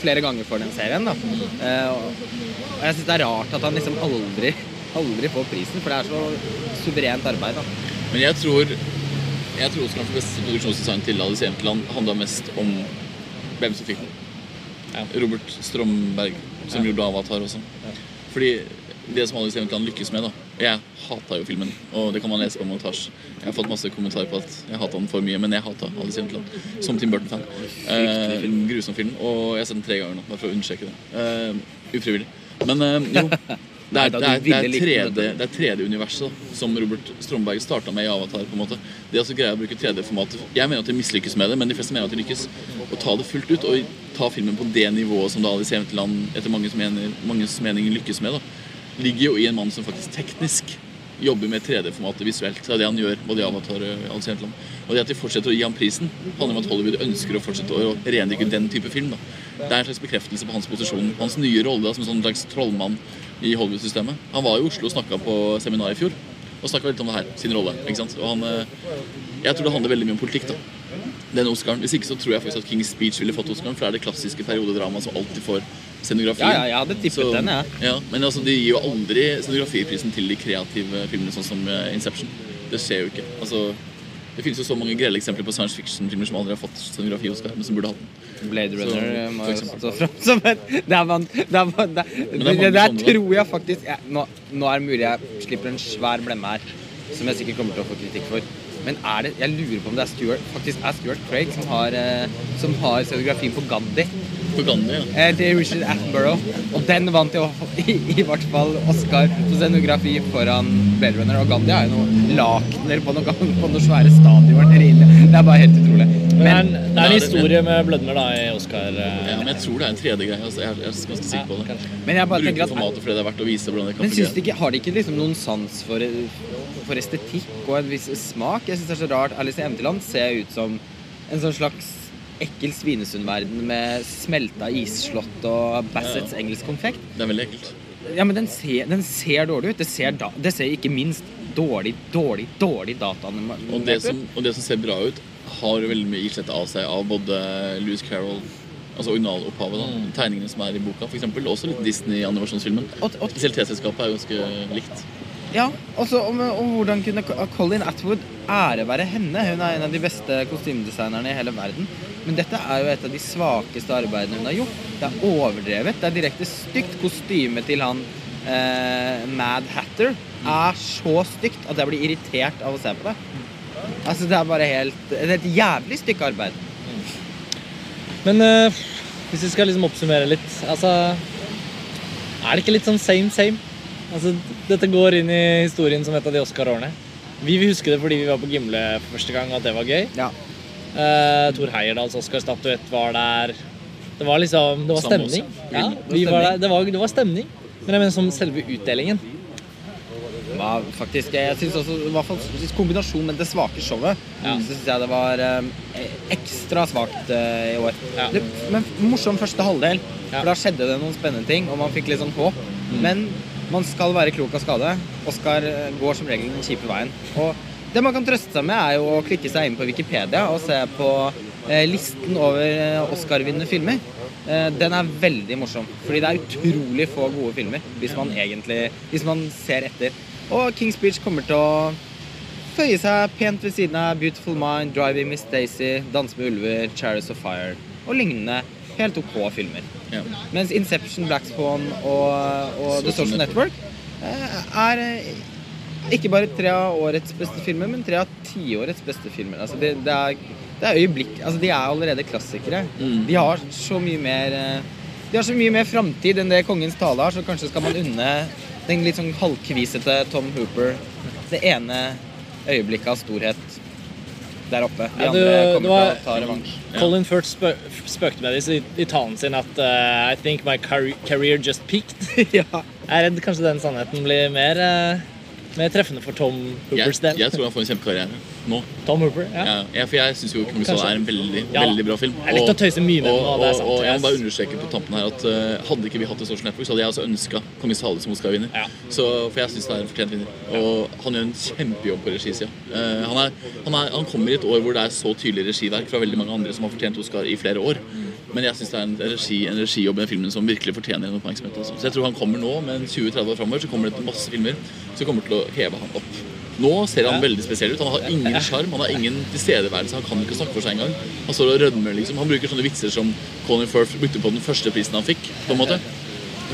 flere ganger for den serien. da. Og, og jeg syns det er rart at han liksom aldri, aldri får prisen, for det er så suverent arbeid. da. Men jeg tror Jeg tror også kanskje beste produksjonsdesign til Alice i Eventland handla mest om hvem som fikk den. Robert Stromberg, som gjorde Avatar også. Fordi det som Alice i lykkes med da Jeg hata jo filmen, og det kan man lese på montasje. Jeg har fått masse kommentarer på at jeg hata den for mye, men jeg hata Alice i som Tim Burton-fan. Eh, grusom film, og jeg har sett den tre ganger nå, bare for å understreke det. Eh, ufrivillig. Men eh, jo. *laughs* Det Nei, er, det, er, det, er tredje, det er tredje universet da, som Robert Stromberg starta med i Avatar. på en måte. Det er altså greia å bruke 3D-formatet. Jeg mener at de mislykkes med det, men de fleste mener at de lykkes. Å ta det fullt ut og ta filmen på det nivået som da Alice Eventland etter manges, mener, manges mening lykkes med, da, ligger jo i en mann som faktisk teknisk jobber med 3D-formatet visuelt. Det er det han gjør både i Avatar og Alice i Eventland. Og det at de fortsetter å gi ham prisen, handler om at Hollywood ønsker å fortsette å rendyrke den type film. da. Det er en slags bekreftelse på hans posisjon, hans nye rolle da, som en sånn slags trollmann i Hollywood-systemet. Han var i Oslo og snakka på seminar i fjor, og snakka litt om det her, sin rolle. ikke sant? Og han, eh, jeg tror det handler veldig mye om politikk, da. Den Oscaren. Hvis ikke så tror jeg faktisk at King's Speech ville fått Oscaren, for det er det klassiske periodedramaet som alltid får scenografien. Ja, ja, jeg hadde tippet den, ja. Ja, men altså, de gir jo aldri scenografiprisen til de kreative filmene, sånn som eh, Inception. Det skjer jo ikke. Altså, det finnes jo så mange grelle eksempler på science fiction-filmer som aldri har fått scenografi-Oscar, men som burde hatt den. Blade Runner eh, må jo stå fram som et Det er man, det er, man- det, det det, der tror jeg faktisk jeg, nå, nå er det mulig jeg slipper en svær blemme her, som jeg sikkert kommer til å få kritikk for. Men er det, jeg lurer på om det er Stuart, faktisk er Stuart Craig som har, eh, som har scenografien på Gandhi. Gandhi, ja. Til er Richard Attenborough. Og den vant jo *laughs* i, i hvert fall Oscar for scenografi foran Blade Runner. Og Gandhi har jo noen lakener på noen, på noen svære stadioner inne. Det er bare helt utrolig. Men, det er en- det er en det- historie med blødmer da i Oscar. eh, ja. Men jeg tror det er en 3D-greie. Altså, jeg er jeg er ganske sikker på det. kanskje. Men jeg bare Bruke tenker at formatet fordi det er verdt å vise hvordan det kan Men de ikke, har de ikke liksom noen sans for, for estetikk og en viss smak? Jeg syns det er så rart. Alice i Eventyrland ser ut som en sånn slags ekkel Svinesund-verden med smelta isslott og Bassets engelsk konfekt. Det er veldig ekkelt. Ja, men den ser, den ser dårlig ut. Det ser, da, det ser ikke minst dårlig, dårlig, dårlig dataanimert Og det, som, og det som ser bra ut, har veldig mye islett av seg av både Louis Carroll Altså originalopphavet, da. Tegningene som er i boka, f.eks. Også litt Disney-animasjonsfilmen. Selv T-selskapet er ganske likt. Ja, også om, om hvordan kunne Colin Atwood ære være henne. Hun er en av de beste kostymedesignerne i hele verden. Men dette er jo et av de svakeste arbeidene hun har gjort. Det er overdrevet. Det er direkte stygt. Kostymet til han eh, Mad Hatter er så stygt at jeg blir irritert av å se på det. Altså, det er bare helt et jævlig stykke arbeid. Men eh, hvis vi skal liksom oppsummere litt altså, Er det ikke litt sånn same same? Altså, dette går inn i historien som et av de Oscar-årene. Vi vil huske det fordi vi var på Gimle for første gang, og at det var gøy. Ja. Uh, Thor Heyerdahls Oscar-statuett var der. Det var liksom Det var stemning. Ja, var. Det, var, det var stemning. Men jeg mener som selve utdelingen. Ja, faktisk. Jeg syns også, i hvert fall i kombinasjon med det svake showet, Ja. så syns jeg det var eh, ekstra svakt eh, i år. Ja. Det, men morsom første halvdel, Ja. for da skjedde det noen spennende ting, og man fikk litt sånn håp. Mm. Men man skal være klok av skade. Oscar eh, går som regel den kjipe veien. Og det man kan trøste seg med, er jo å klikke seg inn på Wikipedia og se på eh, listen over eh, Oscar-vinnende filmer. Den er veldig morsom, fordi det er utrolig få gode filmer hvis man egentlig Hvis man ser etter. Og King's Beach kommer til å føye seg pent ved siden av Beautiful Mind, Driving Miss Daisy, Danse med ulver, Chariots of Fire og lignende helt OK filmer. Ja. Mens Inception, Black Spawn og, og The Social Network eh, er, ikke bare tre av årets beste filmer, men tre av tiårets beste filmer. Altså, det, det, er, det er øyeblikk Altså, de er allerede klassikere. Mm. De har så mye mer eh, De har så mye mer framtid enn det Kongens tale har, så kanskje skal man unne den litt sånn halvkvisete Tom Hooper det ene øyeblikket av storhet der oppe. De andre kommer var- til å ta revansj. Colin Firth spø spøkte med det i, talen sin at uh, I think my career, just peaked. *laughs* ja. Jeg er redd kanskje den sannheten blir mer, eh, mer treffende for Tom Hoopers del. jeg tror han får en kjempekarriere nå. Tom Hooper, ja. Ja, for jeg syns jo tale er en veldig, veldig bra film. Er litt å tøyse mye med og, den, og, og er og jeg må bare Jeg- understreke på tampen her at uh, hadde ikke vi hatt et social network, så hadde jeg også ønska Kongens hale' som Oscar-vinner. For jeg syns det er en fortjent vinner. Og han gjør en kjempejobb på regisida. Uh, han, er, han, er, han kommer i et år hvor det er så tydelig regiverk fra veldig mange andre som har fortjent Oscar i flere år. Men jeg syns det er en, regi, en regijobb i den filmen som virkelig fortjener en oppmerksomhet. Altså. Så jeg tror han kommer nå, men 20-30 år framover så kommer det masse filmer som kommer til å heve han opp. Nå ser han veldig spesiell ut. Han har ingen sjarm, han har ingen tilstedeværelse. Han kan ikke snakke for seg engang. Han står og rødmer, liksom. Han bruker sånne vitser som Colin Firth brukte på den første prisen han fikk. på en måte.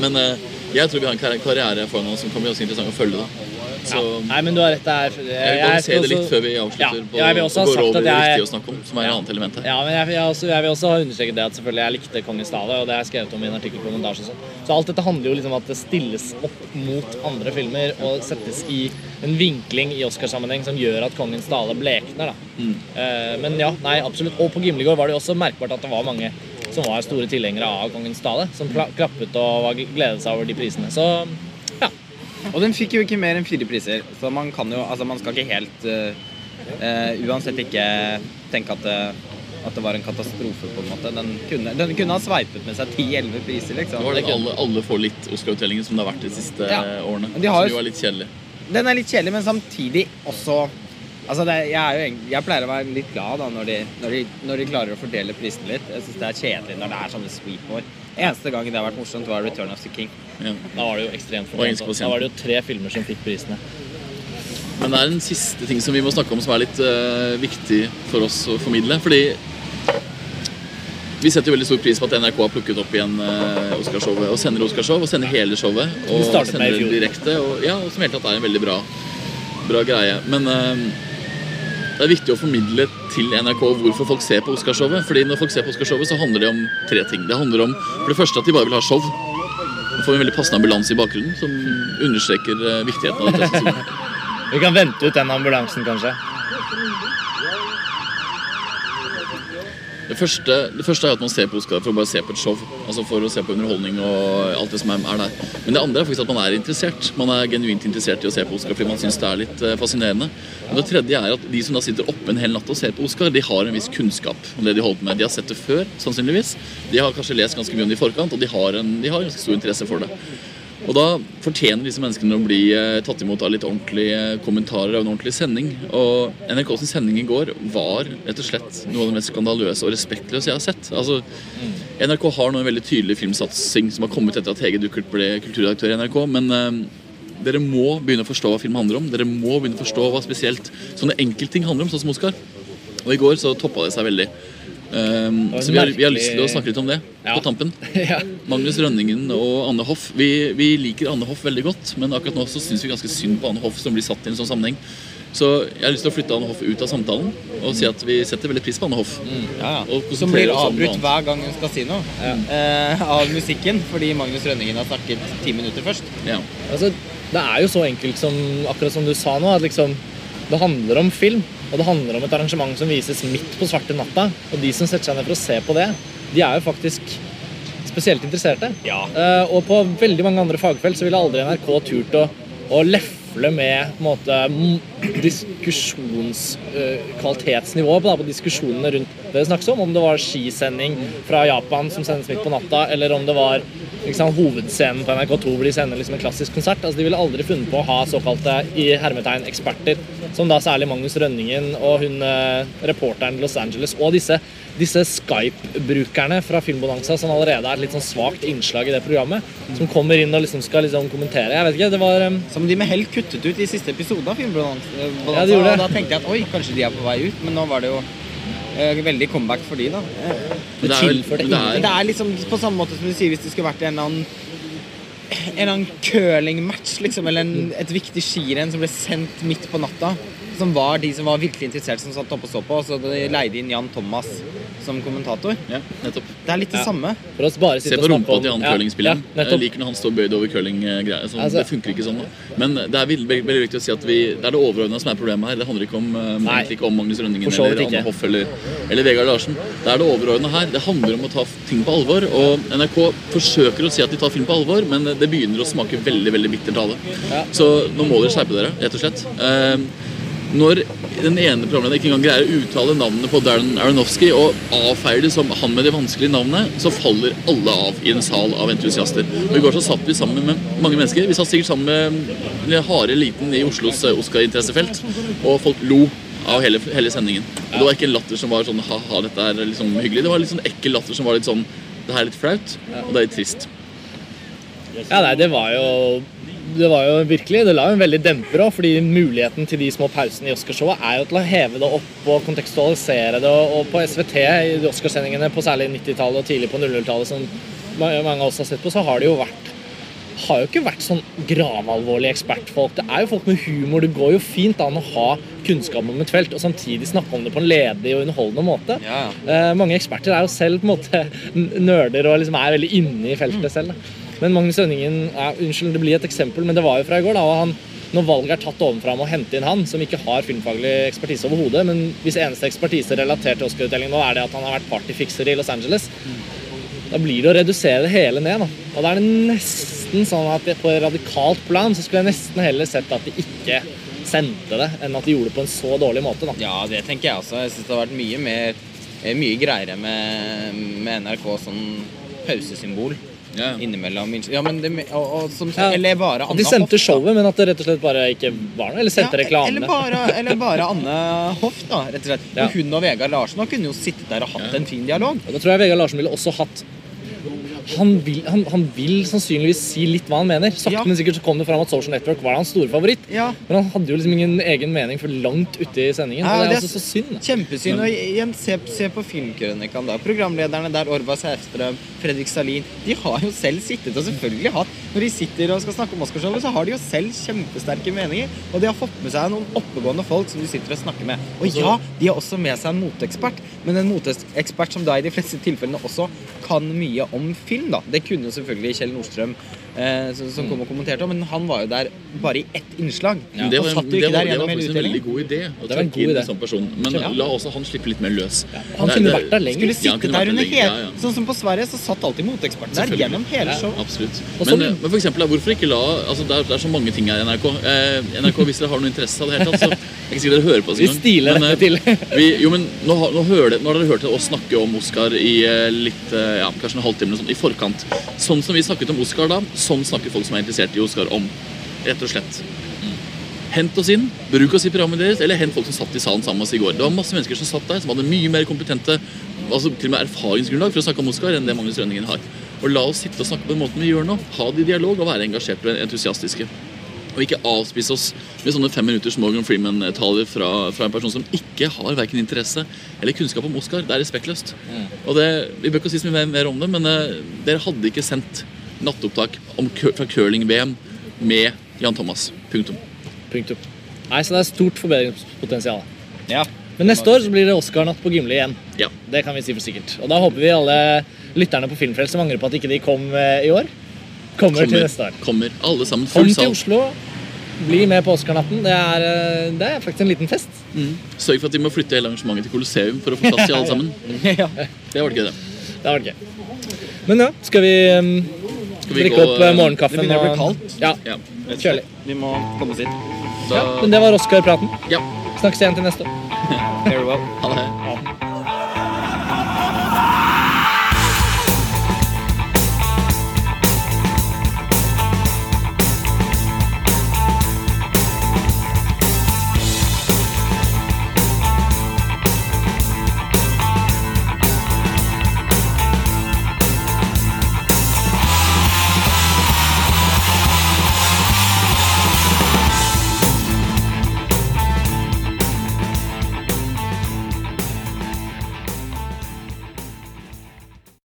Men eh, jeg tror vi har en karriere foran oss som kan bli også interessant å følge. da. Så Nei, men du har rett der. jeg vil bare se det litt før vi avslutter Ja, på ja, jeg vil også ha sagt at jeg- å snakke om, som er et annet element her. Ja, men jeg, jeg, også, jeg vil også ha understreket det at selvfølgelig jeg likte Kongens tale, og det har jeg skrevet om i en artikkel på Montasje og sånn. Så alt dette handler jo liksom om at det stilles opp mot andre filmer og settes i en vinkling i Oscarsammenheng som gjør at Kongens tale blekner, da. Mm. Uh, men ja, nei, absolutt. Og på Gimlegård var det jo også merkbart at det var mange som var store tilhengere av Kongens tale, som klappet og var gledet seg over de prisene. Så ja. Og den fikk jo ikke mer enn fire priser, så man kan jo Altså, man skal ikke helt uh, eh, Uansett ikke tenke at det, at det var en katastrofe, på en måte. Den kunne, den kunne ha sveipet med seg 10-11 priser, liksom. Det det alle, alle får litt Oscar-utdelingen som det har vært de siste Ja. eh, årene. De har jo- er litt kjedelig. Den er litt kjedelig, men samtidig også Altså, det, jeg, jo, jeg pleier å være litt glad da når de, når de, når de klarer å fordele prisene litt. Jeg syns det er kjedelig når det er sånne sweep-år. Eneste gangen det har vært morsomt, var 'Return of the King'. Ja. Da var det jo ekstremt fortjent. Da var det jo tre filmer som fikk prisene. Men det er en siste ting som vi må snakke om som er litt uh, viktig for oss å formidle. Fordi vi setter jo veldig stor pris på at NRK har plukket opp igjen uh, Oscarshowet og sender Oscarshow og sender hele showet. Og i sender det direkte. Og, ja, og som helt tatt er en veldig bra, bra greie. Men eh, det er viktig å formidle til NRK hvorfor folk ser på Oscarshowet. Fordi når folk ser på Oscarshowet, så handler det om tre ting. Det handler om for det første at de bare vil ha show. Nå får vi en veldig passende ambulans i bakgrunnen som understreker eh, viktigheten av dette. *laughs* Vi kan vente ut den ambulansen, kanskje. Det første, det første er at man ser på Oscar for å bare se på et show. Altså For å se på underholdning og alt det som er, er der. Men det andre er faktisk at man er interessert. Man er genuint interessert i å se på Oscar fordi man syns det er litt eh, fascinerende. Og det tredje er at de som da sitter oppe en hel natt og ser på Oscar, de har en viss kunnskap om det de holder på med. De har sett det før, sannsynligvis. De har kanskje lest ganske mye om det i forkant, og de har en, de har ganske stor interesse for det. Og da fortjener disse menneskene å bli eh, tatt imot av litt ordentlige eh, kommentarer av en ordentlig sending. Og NRK sin sending i går var rett og slett noe av det mest skandaløse og respektløse jeg har sett. Altså, NRK har nå en veldig tydelig filmsatsing som har kommet etter at Hege Duckert ble kulturredaktør i NRK. Men eh, dere må begynne å forstå hva film handler om. Dere må begynne å forstå hva spesielt sånne enkeltting handler om, sånn som Oscar. Og i går så toppa det seg veldig. Um, så vi har, vi har lyst til å snakke litt om det Ja. på tampen. *laughs* ja. Magnus Rønningen og Anne Hoff. Vi, vi liker Anne Hoff veldig godt, men akkurat nå så syns vi ganske synd på Anne Hoff som blir satt i en sånn sammenheng. Så jeg har lyst til å flytte Anne Hoff ut av samtalen og si at vi setter veldig pris på Anne Hoff. Ja, ja. Som blir avbrutt hver gang hun skal si noe eh, av musikken, fordi Magnus Rønningen har snakket ti minutter først. Ja. Altså, det er jo så enkelt som akkurat som du sa nå, at liksom det handler om film, og det handler om et arrangement som vises midt på svarte natta. Og de som setter seg ned for å se på det, de er jo faktisk spesielt interesserte. Eh, og på veldig mange andre fagfelt så ville aldri NRK turt å, å lefle med på en måte, diskusjonskvalitetsnivået på, på diskusjonene rundt det det snakkes om. Om det var skisending fra Japan som sendes midt på natta, eller om det var liksom, hovedscenen på NRK2 hvor de sender liksom, en klassisk konsert. Altså, de ville aldri funnet på å ha såkalte i hermetegn eksperter, som da særlig Magnus Rønningen og hun eh, reporteren i Los Angeles, og disse, disse Skype-brukerne fra Filmbonanza, som allerede er et litt sånn svakt innslag i det programmet, som kommer inn og liksom skal liksom kommentere. Jeg vet ikke, det var um... Som de med hell kuttet ut i siste episode av Filmbonanza. Ja, de gjorde det. Da tenkte jeg at oi, kanskje de er på vei ut, men nå var det jo eh, veldig comeback for de da. Det, det er det er- det er liksom på samme måte som du sier hvis det skulle vært en eller annen en eller annen curlingmatch, liksom, eller en, et viktig skirenn som ble sendt midt på natta. Som var de som var virkelig interessert, som satt oppe og så på. Og så de leide inn Jan Thomas som kommentator. Ja, nettopp. Det er litt det Ja. samme. For oss bare Se på rumpa til han curlingspilleren. Ja, jeg liker når han står bøyd over curlinggreier. Sånn, Altså- det funker ikke sånn. da. Men det er veldig, veldig, veldig viktig å si at vi, det er det overordna som er problemet her. Det handler ikke om, eh, Nei. ikke om Magnus Rønningen eller ikke. Anne Hoff eller, eller Vegard Larsen. Det er det overordna her. Det handler om å ta ting på alvor. Og NRK forsøker å si at de tar film på alvor, men det begynner å smake veldig veldig bittert av det. Ja. Så nå må dere skjerpe dere, rett og slett. Eh, når den ene programlederen ikke engang greier å uttale navnet på Darren Aronofsky og avfeier det som han med det vanskelige navnet, så faller alle av i en sal av entusiaster. Og I går så satt vi sammen med mange mennesker. Vi satt sikkert sammen med den harde eliten i Oslos eh, Oscar-interessefelt, og folk lo av hele, hele sendingen. Og Det var ikke en latter som var sånn ha-ha, dette er liksom hyggelig. Det var litt sånn ekkel latter som var litt sånn det her er litt flaut, og det er litt trist. Ja, nei, det var jo det var jo virkelig, det la jo en veldig demper òg, fordi muligheten til de små pausene i Oscarshowet er jo til å heve det opp og kontekstualisere det. Og på SVT i de Oscarsendingene på særlig 90-tallet og tidlig på 00-tallet, som mange av oss har sett på, så har det jo vært har jo ikke vært sånn gravalvorlige ekspertfolk. Det er jo folk med humor. Det går jo fint an å ha kunnskap om et felt og samtidig snakke om det på en ledig og underholdende måte. Ja. Eh, mange eksperter er jo selv på en måte nerder og liksom er veldig inne i feltet selv. Da. Men Magnus Rønningen ja, Unnskyld, det blir et eksempel, men det var jo fra i går. da, og han når valget er tatt ovenfra med å hente inn han, som ikke har filmfaglig ekspertise overhodet, men hvis eneste ekspertise relatert til Oscar-utdelingen nå er det at han har vært partyfikser i Los Angeles, da blir det å redusere det hele ned. da. Og da er det nesten sånn at på et radikalt plan så skulle jeg nesten heller sett at de ikke sendte det, enn at de gjorde det på en så dårlig måte. da. Ja, det tenker jeg også. Jeg syns det har vært mye mer mye greiere med, med NRK sånn pausesymbol Ja. innimellom. Ja, men det, og, og, som, Ja. Eller bare Anne de sendte Hoff, da. showet, men at det rett og slett bare ikke var noe. Eller sendte Ja, reklamene. Eller bare, eller bare Anne Hoff, da, rett og slett. Ja. Og hun og Vegard Larsen da kunne jo sittet der og hatt en fin dialog. Og da tror jeg Vegard Larsen ville også hatt han vil, han, han vil sannsynligvis si litt hva han mener. Sakte, Ja. men sikkert så kom det fram at Social Network var hans store favoritt. Ja. Men han hadde jo liksom ingen egen mening for langt ute i sendingen. Ja, det er altså så synd. Kjempesynd. Og igjen, se, se på Filmkrønikaen. da. Programlederne der, Orva Sæfstrøm, Fredrik Salin, de har jo selv sittet og selvfølgelig hatt Når de sitter og skal snakke om Oscarshowet, så har de jo selv kjempesterke meninger. Og de har fått med seg noen oppegående folk som de sitter og snakker med. Og ja, de har også med seg en moteekspert, men en moteekspert som da i de fleste tilfellene også kan mye om film, da. Det kunne selvfølgelig Kjell Nordstrøm, eh, som, kom og kommenterte, men han var jo der bare i ett innslag. Ja. det var, jo det, var, det var faktisk en veldig god idé å Det var en trekke inn en sånn person. Men Ja. la også han slippe litt mer løs. Han Det- kunne vært der lenger. Skulle sitte der under hele ja, ja. Sånn som på Sverige, så satt alltid moteksperten der gjennom hele Ja. showet. Absolutt. Og så- Men, eh, men for eksempel, hvorfor ikke la altså det, er, det er så mange ting her i NRK. Eh, NRK, Hvis dere har noe interesse av det hele tatt, så jeg er ikke sikkert dere hører på oss Vi stiler Men, dette eh, til. vi, jo, men nå nå, hører nå har dere hørt oss snakke om Oscar i eh, litt, eh, ja, kanskje en halvtime eller sånn, i forkant. Sånn som vi snakket om Oscar da, sånn snakker folk som er interessert i Oscar om. Rett og slett. Hent oss inn, bruk oss i programmet deres, eller hent folk som satt i salen sammen med oss i går. Det var masse mennesker som satt der, som hadde mye mer kompetente altså til og med erfaringsgrunnlag for å snakke om Oscar enn det Magnus Rønningen har. Og la oss sitte og snakke på den måten vi gjør nå. Ha det i dialog og være engasjerte og entusiastiske. Og ikke avspise oss med sånne fem minutters Morgan Freeman-taler fra, fra en person som ikke har verken interesse eller kunnskap om Oscar. Det er respektløst. Og det, Vi bør ikke si så mye mer om det, men uh, dere hadde ikke sendt nattopptak om, fra curling-VM med Jan Thomas. Punktum. Punktum. Nei, så det er stort forbedringspotensial. Ja. Men neste år så blir det Oscar-natt på Gimle igjen. Ja. Det kan vi si for sikkert. Og da håper vi alle lytterne på Filmfrelst som angrer på at ikke de kom eh, i år, kommer, til neste år. Kommer. Alle sammen. Kom til. Oslo. Bli med på Oscar-natten. Det, eh, det er faktisk en liten fest. Sørg for at de må flytte hele arrangementet til Colosseum for å få plass til alle *laughs* sammen. ja. Det var det gøy, det. Det har vært gøy. Men ja, skal vi um, Skal vi drikke opp eh, morgenkaffen? det begynner å bli kaldt. Ja, Ja. kjølig. Vi må komme oss hit. Ja, Men det var Oscar-praten. ja. Snakkes igjen til neste. *laughs* Very. Ha det. Ja.